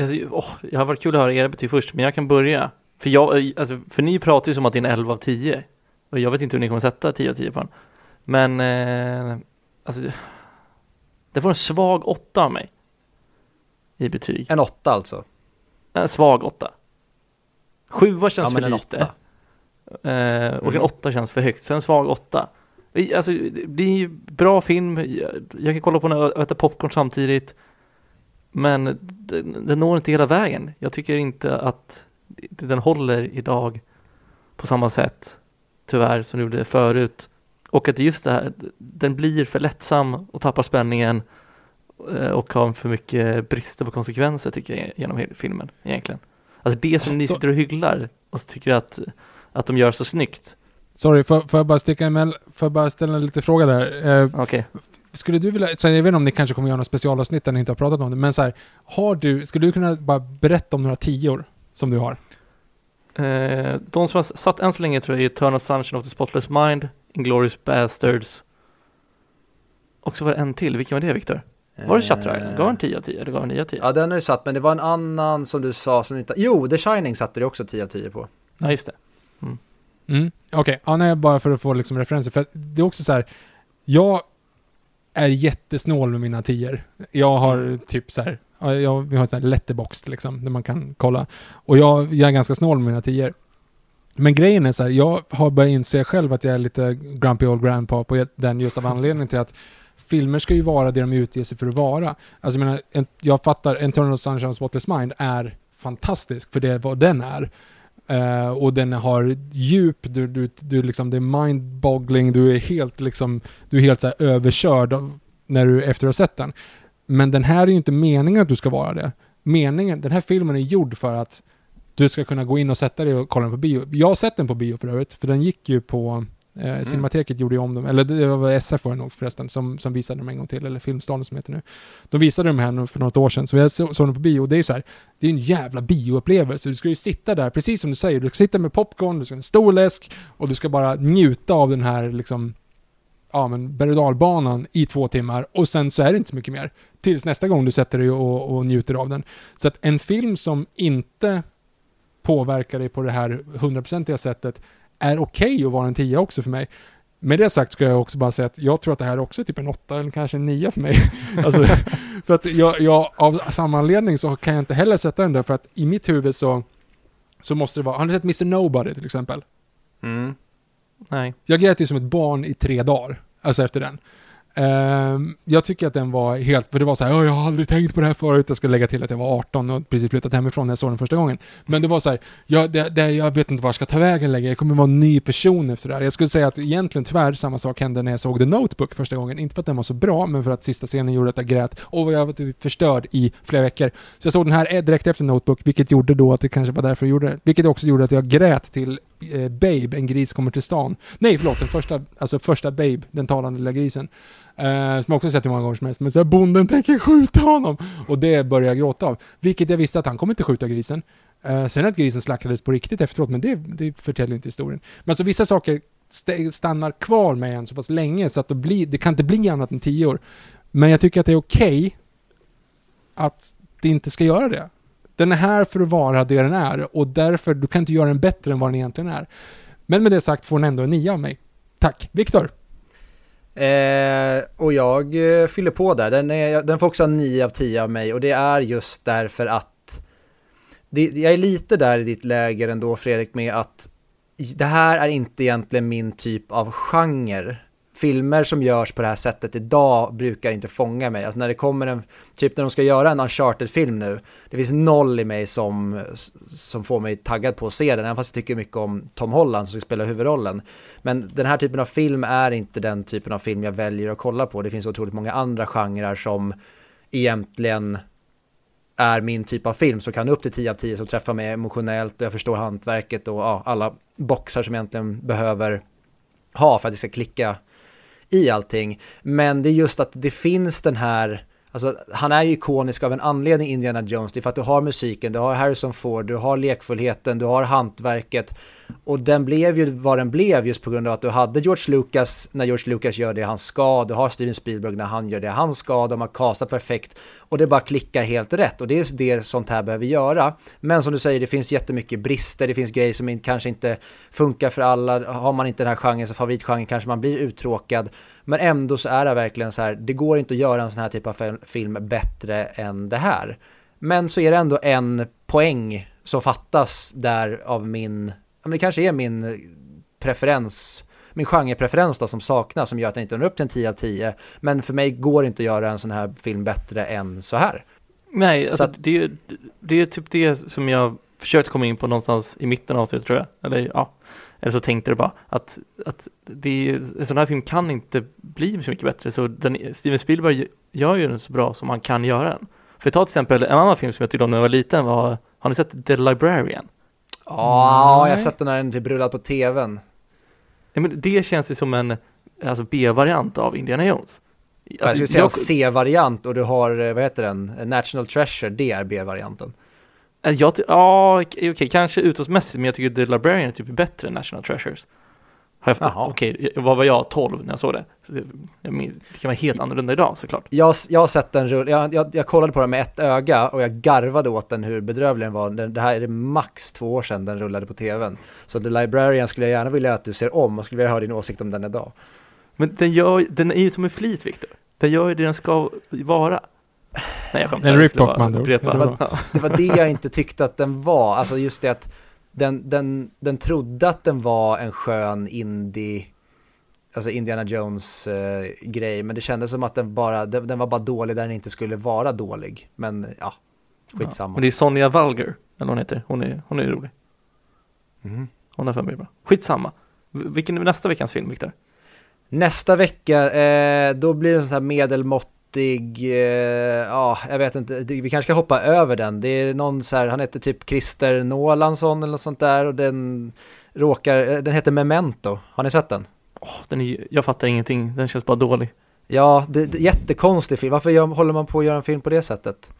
Alltså, åh, det har varit kul att höra era betyg först, men jag kan börja. För, jag, eh, alltså, för ni pratar ju som att det är en 11 av 10. Och jag vet inte hur ni kommer sätta 10 av 10 på den. Men, eh, alltså, det får en svag 8 av mig. I betyg. En åtta alltså? En svag 8. 7 känns Ja, för en lite. åtta. Eh, och en Mm. 8 känns för högt, så en svag 8. I- Alltså, det är ju bra film, jag, kan kolla på den och äta popcorn samtidigt. Men den, når inte hela vägen. Jag tycker inte att den håller idag på samma sätt, tyvärr, som den gjorde förut. Och att just det här, den blir för lättsam och tappar spänningen och har för mycket brister på konsekvenser tycker jag genom filmen egentligen. Alltså det som ni sitter och hyglar och så tycker att, att de gör så snyggt. Sorry, får, får jag bara sticka emellan, får jag bara ställa en lite fråga där? Eh, Okej, skulle du vilja, så jag vet inte om ni kanske kommer göra något specialavsnitt där ni inte har pratat om det, men så här, har du, skulle du kunna bara berätta om några tior som du har? eh, de som har satt än så länge tror jag är Eternal Sunshine of the Spotless Mind, Inglourious Bastards och så var det en till, vilken var det Viktor? Var det Shutter Island? Gav en 10 av 10 eller gav en 9 av 10? Ja, den är ju satt, men det var en annan som du sa som inte... Jo, The Shining satte du också 10 av 10 på. Ja, just det. Mm. Okej, ja, nej, bara för att få liksom referenser. För det är också så här, jag är jättesnål med mina tior. Jag har typ så här, ja, jag, vi har ett sånt här letterbox liksom, där man kan kolla. Och jag, jag är ganska snål med mina tior. Men grejen är så här, jag har börjat inse själv att jag är lite grumpy old grandpa på den just av anledningen till att filmer ska ju vara det de utger sig för att vara. Alltså jag menar, en, jag fattar, Eternal Sunshine of Spotless Mind är fantastisk för det är vad den är. Uh, och den har djup, du, du, du liksom, det är mind-boggling, du är helt liksom, du är helt så här överkörd av, när du efter att ha sett den. Men den här är ju inte meningen att du ska vara det. Meningen, den här filmen är gjord för att du ska kunna gå in och sätta dig och kolla den på bio. Jag har sett den på bio för övrigt, för den gick ju på Eh, Cinemateket gjorde ju om dem, eller det var SF var det nog förresten, som, som visade dem en gång till, eller Filmstaden som heter nu. De visade dem här nu för något år sedan, så jag så- såg dem på bio, och det är ju så här, det är en jävla bioupplevelse. Du ska ju sitta där, precis som du säger, du ska sitta med popcorn, du ska ha en stor läsk, och du ska bara njuta av den här liksom, ja men berg dalbanan i två timmar, och sen så är det inte så mycket mer. Tills nästa gång du sätter dig och, och njuter av den. Så att en film som inte påverkar dig på det här hundraprocentiga sättet är okej att vara en tia också för mig. Med det sagt ska jag också bara säga att jag tror att det här också är typ en åtta eller kanske en nia för mig. [laughs] alltså, för att jag, jag, av samma anledning så kan jag inte heller sätta den där för att i mitt huvud så, så måste det vara, har ni sett Mr Nobody till exempel? Mm. Nej. Jag grät ju som ett barn i tre dagar, alltså efter den. Ehm, jag tycker att den var helt, för det var så här, jag har aldrig tänkt på det här förut, jag ska lägga till att jag var 18 och precis flyttat hemifrån när jag såg den första gången. Men det var så här, jag, det, det, jag vet inte var jag ska ta vägen längre, jag kommer vara en ny person efter det här. Jag skulle säga att egentligen tyvärr samma sak hände när jag såg The Notebook första gången. Inte för att den var så bra, men för att sista scenen gjorde att jag grät och jag var typ förstörd i flera veckor. Så jag såg den här direkt efter Notebook, vilket gjorde då att det kanske var därför jag gjorde det. Vilket också gjorde att jag grät till eh, Babe, en gris kommer till stan. Nej, förlåt, den första, alltså första Babe, den talande lilla grisen. Eh, som jag också sett hur många gånger som helst. Men så här, bonden tänker skjuta honom. Och det börjar jag gråta av. Vilket jag visste att han kommer inte skjuta grisen. Eh, sen att grisen slaktades på riktigt efteråt, men det, det förtäljer inte historien. Men alltså vissa saker st- stannar kvar med en så pass länge så att det, blir, det kan inte bli annat än tio år. Men jag tycker att det är okej att det inte ska göra det. Den är här för att vara det den är och därför, du kan inte göra den bättre än vad den egentligen är. Men med det sagt får den ändå en nia av mig. Tack. Viktor? Eh, och jag eh, fyller på där. Den, är, den får också en 9 av 10 av mig och det är just därför att det, jag är lite där i ditt läger ändå Fredrik med att det här är inte egentligen min typ av genre. Filmer som görs på det här sättet idag brukar inte fånga mig. Alltså när det kommer en, typ när de ska göra en Uncharted-film nu, det finns noll i mig som, som får mig taggad på att se den, även fast jag tycker mycket om Tom Holland som ska spela huvudrollen. Men den här typen av film är inte den typen av film jag väljer att kolla på. Det finns otroligt många andra genrer som egentligen är min typ av film som kan upp till 10 av 10 som träffar mig emotionellt och jag förstår hantverket och ja, alla boxar som jag egentligen behöver ha för att det ska klicka i allting. Men det är just att det finns den här, Alltså, han är ju ikonisk av en anledning, Indiana Jones. Det är för att du har musiken, du har Harrison Ford, du har lekfullheten, du har hantverket. Och den blev ju vad den blev just på grund av att du hade George Lucas när George Lucas gör det han ska. Du har Steven Spielberg när han gör det han ska. De har castat perfekt och det bara klickar helt rätt. Och det är det sånt här behöver göra. Men som du säger, det finns jättemycket brister. Det finns grejer som kanske inte funkar för alla. Har man inte den här genren, så favoritgenren, kanske man blir uttråkad. Men ändå så är det verkligen så här, det går inte att göra en sån här typ av film bättre än det här. Men så är det ändå en poäng som fattas där av min men det kanske är min preferens, min genrepreferens då som saknas som gör att den inte når upp till en 10 av 10. Men för mig går det inte att göra en sån här film bättre än så här. Nej, alltså att, det, är, det är typ det som jag försökte komma in på någonstans i mitten av det tror jag. Eller ja, eller så tänkte jag bara att, att det, en sån här film kan inte bli så mycket bättre. Så den, Steven Spielberg gör ju den så bra som man kan göra den. För ta till exempel en annan film som jag tyckte om när jag var liten var, har ni sett The Librarian? Ja, jag har sett den när den typ rullade på tvn. Ja, men det känns ju som en alltså B-variant av Indiana Jones. Alltså, jag skulle säga jag... C-variant och du har, eh, vad heter den, National Treasure, det är B-varianten. Eh, jag, ja, okej, okay, kanske utåtsmässigt, men jag tycker The Librarian är typ bättre än National Treasures. Okej, okay, vad var jag, 12 när jag såg det? det, det kan vara helt annorlunda idag såklart. Jag, jag har sett den jag, jag, jag, kollade på den med ett öga och jag garvade åt den hur bedrövlig den var. Det, det här är max två år sedan den rullade på tvn. Så The Librarian skulle jag gärna vilja att du ser om och skulle vilja höra din åsikt om den idag. Men den, gör, den är ju som en flit, Viktor. Den gör ju det den ska vara. Nej, jag En rip-off man det, var, det var det jag inte tyckte att den var. Alltså just det att den, den, den trodde att den var en skön indie, alltså Indiana Jones eh, grej, men det kändes som att den bara, den, den, var bara dålig där den inte skulle vara dålig. Men ja, skitsamma. Ja, men det är Sonja Valger, eller vad hon heter, hon är, hon är rolig. Mm. Hon är för mig bra. Skitsamma. Vilken är nästa veckans film, Viktor? Nästa vecka, eh, då blir det en sån här medelmått eh, ja, jag vet inte, vi kanske ska hoppa över den. Det är någon så här, han heter typ Christer Nålansson eller något sånt där och den råkar, eh, den heter Memento. Har ni sett den? Oh, den är, jag fattar ingenting, den känns bara dålig. Ja, det, det jättekonstig film. Varför gör, håller man på att göra en film på det sättet?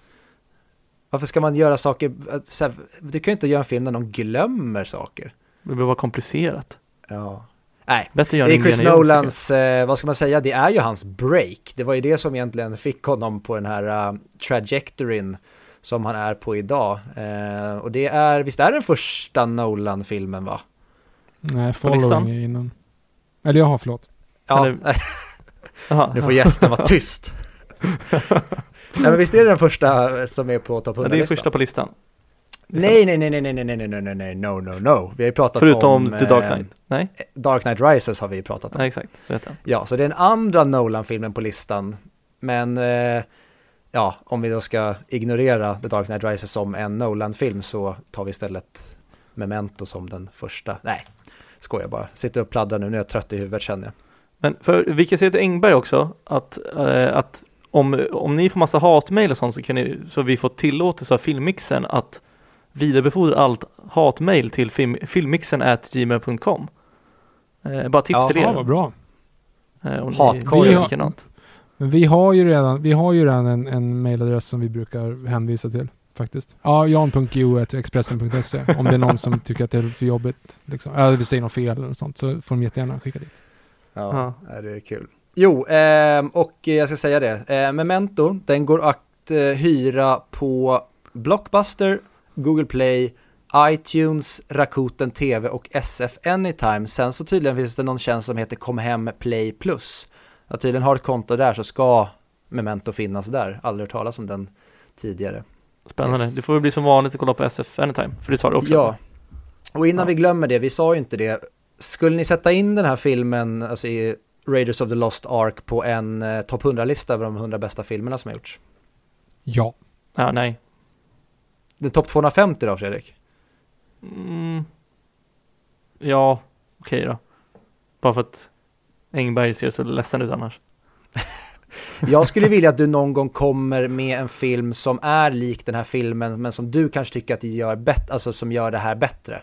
Varför ska man göra saker, eh, så här, du kan ju inte göra en film där någon glömmer saker. Det blir bara komplicerat. Ja. Nej, Bättre det är Chris Nolans, eh, vad ska man säga, det är ju hans break. Det var ju det som egentligen fick honom på den här uh, trajectoryn som han är på idag. Uh, och det är, visst är den första Nolan-filmen va? Nej, Following är innan. Eller jaha, förlåt. Ja, Eller... [laughs] nu får gästen vara tyst. [laughs] Nej men visst är det den första som är på topp 100-listan? Det är första på listan. Nej, nej, nej, nej, nej, nej, nej, nej, nej, nej, no, no, no. Vi har ju pratat Förutom om... Förutom The Dark Knight? Nej? Dark Knight Rises har vi ju pratat om. Nej, exakt. Vet Ja, så det är den andra Nolan-filmen på listan. Men, eh, ja, om vi då ska ignorera The Dark Knight Rises som en Nolan-film så tar vi istället Memento som den första. Nej, skojar bara. Sitter och pladdrar nu, nu är jag trött i huvudet känner jag. Men för vi kan säga till Engberg också att, äh, att om, om ni får massa hatmejl och sånt så kan ni, så vi får tillåtelse av filmmixen att vidarebefordra allt hatmejl till film, filmmixen.gmail.com. Eh, bara tips ja, till er. Ja, vad bra. Eh, Hatkorg eller likadant. Men vi har ju redan, vi har ju redan en, en mailadress som vi brukar hänvisa till faktiskt. Ja, jan.jo.expressen.se om det är någon som tycker att det är för jobbigt. Liksom. Eller vi säger något fel eller något sånt så får de jättegärna skicka dit. Ja, ja. det är kul. Jo, eh, och jag ska säga det. Eh, Memento, den går att eh, hyra på Blockbuster, Google Play, iTunes, Rakuten TV och SF Anytime. Sen så tydligen finns det någon tjänst som heter Kom Hem Play Plus. Jag tydligen har ett konto där så ska Memento finnas där. Aldrig hört talas om den tidigare. Spännande. Yes. Det får väl bli som vanligt att kolla på SF Anytime, för det sa du också. Ja. Och innan ja. vi glömmer det, vi sa ju inte det. Skulle ni sätta in den här filmen, alltså i Raiders of the Lost Ark på en eh, topp 100-lista över de 100 bästa filmerna som har gjorts? Ja. Ja, nej. Den topp 250 då, Fredrik? Mm. Ja, okej okay då. Bara för att Engberg ser så ledsen ut annars. [laughs] Jag skulle vilja att du någon gång kommer med en film som är lik den här filmen, men som du kanske tycker att det gör bättre, alltså som gör det här bättre.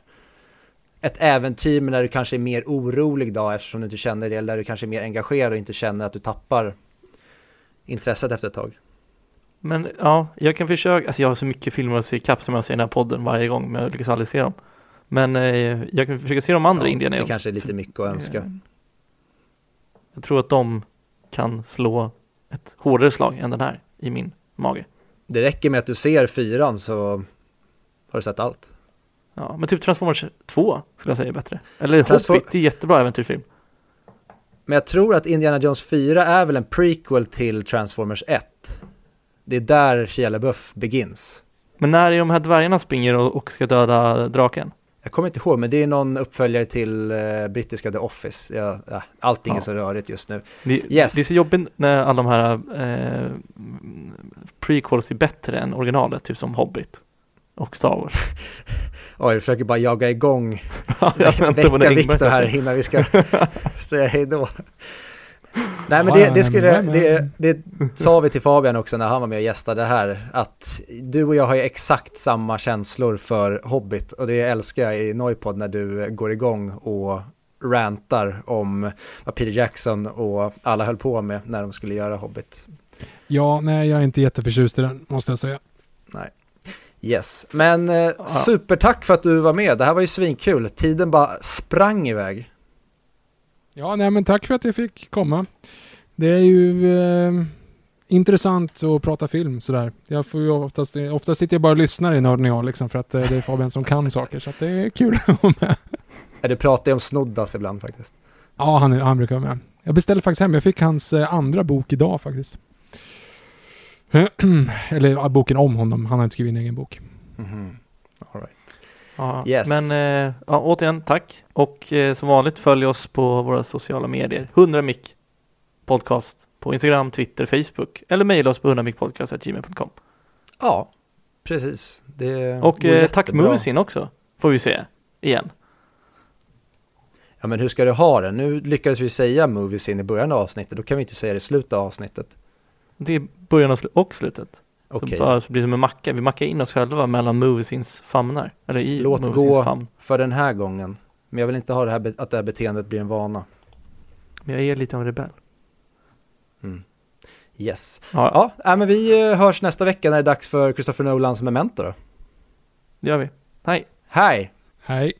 Ett äventyr men där du kanske är mer orolig då eftersom du inte känner det, eller där du kanske är mer engagerad och inte känner att du tappar intresset efter ett tag. Men ja, jag kan försöka, alltså jag har så mycket filmer att se ikapp som jag ser i den här podden varje gång, men jag lyckas aldrig se dem. Men eh, jag kan försöka se de andra Ja, Indiana Det Jones. kanske är lite mycket att önska. Eh, Jag tror att de kan slå ett hårdare slag än den här i min mage. Det räcker med att du ser fyran så har du sett allt. Ja, men typ Transformers 2 skulle jag säga är bättre. Eller Transfor- Hobbit, det är jättebra äventyrfilm. Men jag tror att Indiana Jones 4 är väl en prequel till Transformers 1. Det är där Shia LaBeouf begins. Men när är de här dvärgarna springer och, ska döda draken? Jag kommer inte ihåg, men det är någon uppföljare till eh, brittiska The Office. Jag, ja, allting är Ja. så rörigt just nu. Det, Yes. det är så jobbigt när alla de här eh, prequels är bättre än originalet, typ som Hobbit och Star Wars. [laughs] Oj, jag försöker bara jaga igång, när väcka Viktor här innan vi ska [laughs] säga hej då. Nej men det, det, skulle, det, det sa vi till Fabian också när han var med och gästade här, att du och jag har ju exakt samma känslor för Hobbit och det älskar jag i Noipod när du går igång och rantar om vad Peter Jackson och alla höll på med när de skulle göra Hobbit. Ja, nej, jag är inte jätteförtjust i den, måste jag säga. Yes, men eh, supertack för att du var med. Det här var ju svinkul. Tiden bara sprang iväg. Ja, nej, men tack för att jag fick komma. Det är ju eh, intressant att prata film sådär. Jag får ju oftast, oftast sitter jag bara och lyssnar i Nörden jag liksom för att eh, det är Fabian som kan saker, så att det är kul att vara med. Ja, Du pratar ju om Snoddas ibland faktiskt. Ja, han, han brukar vara med. Jag beställde faktiskt hem, jag fick hans eh, andra bok idag faktiskt. [clears throat] Eller boken om honom, han har inte skrivit en egen bok. Mhm. All right. Ja, Yes. Men eh, ja, återigen, tack. Och eh, som vanligt, följ oss på våra sociala medier. 100 mick podcast på Instagram, Twitter, Facebook. Eller mejla oss på 100mickpodcast.gmail.com. Ja, precis. Det Och eh, tack. Moviesin också, får vi se. Igen. Ja, men hur ska du ha det? Nu lyckades vi säga movies in i början av avsnittet. Då kan vi inte säga det i slutet av avsnittet. Det är början och, slu- och slutet. Okej, Så bara så blir det som en macka. Vi mackar in oss själva mellan Moviesins famnar. Eller i Låt Moviesins gå. famn. för den här gången. Men jag vill inte ha det här, be- att det här beteendet blir en vana. Men jag är lite av en rebell. Mm. Yes. Ja, Ja, ja, men vi eh, hörs nästa vecka när det är dags för Christopher Nolans Memento då. det gör vi. Hej! Hej! Hej!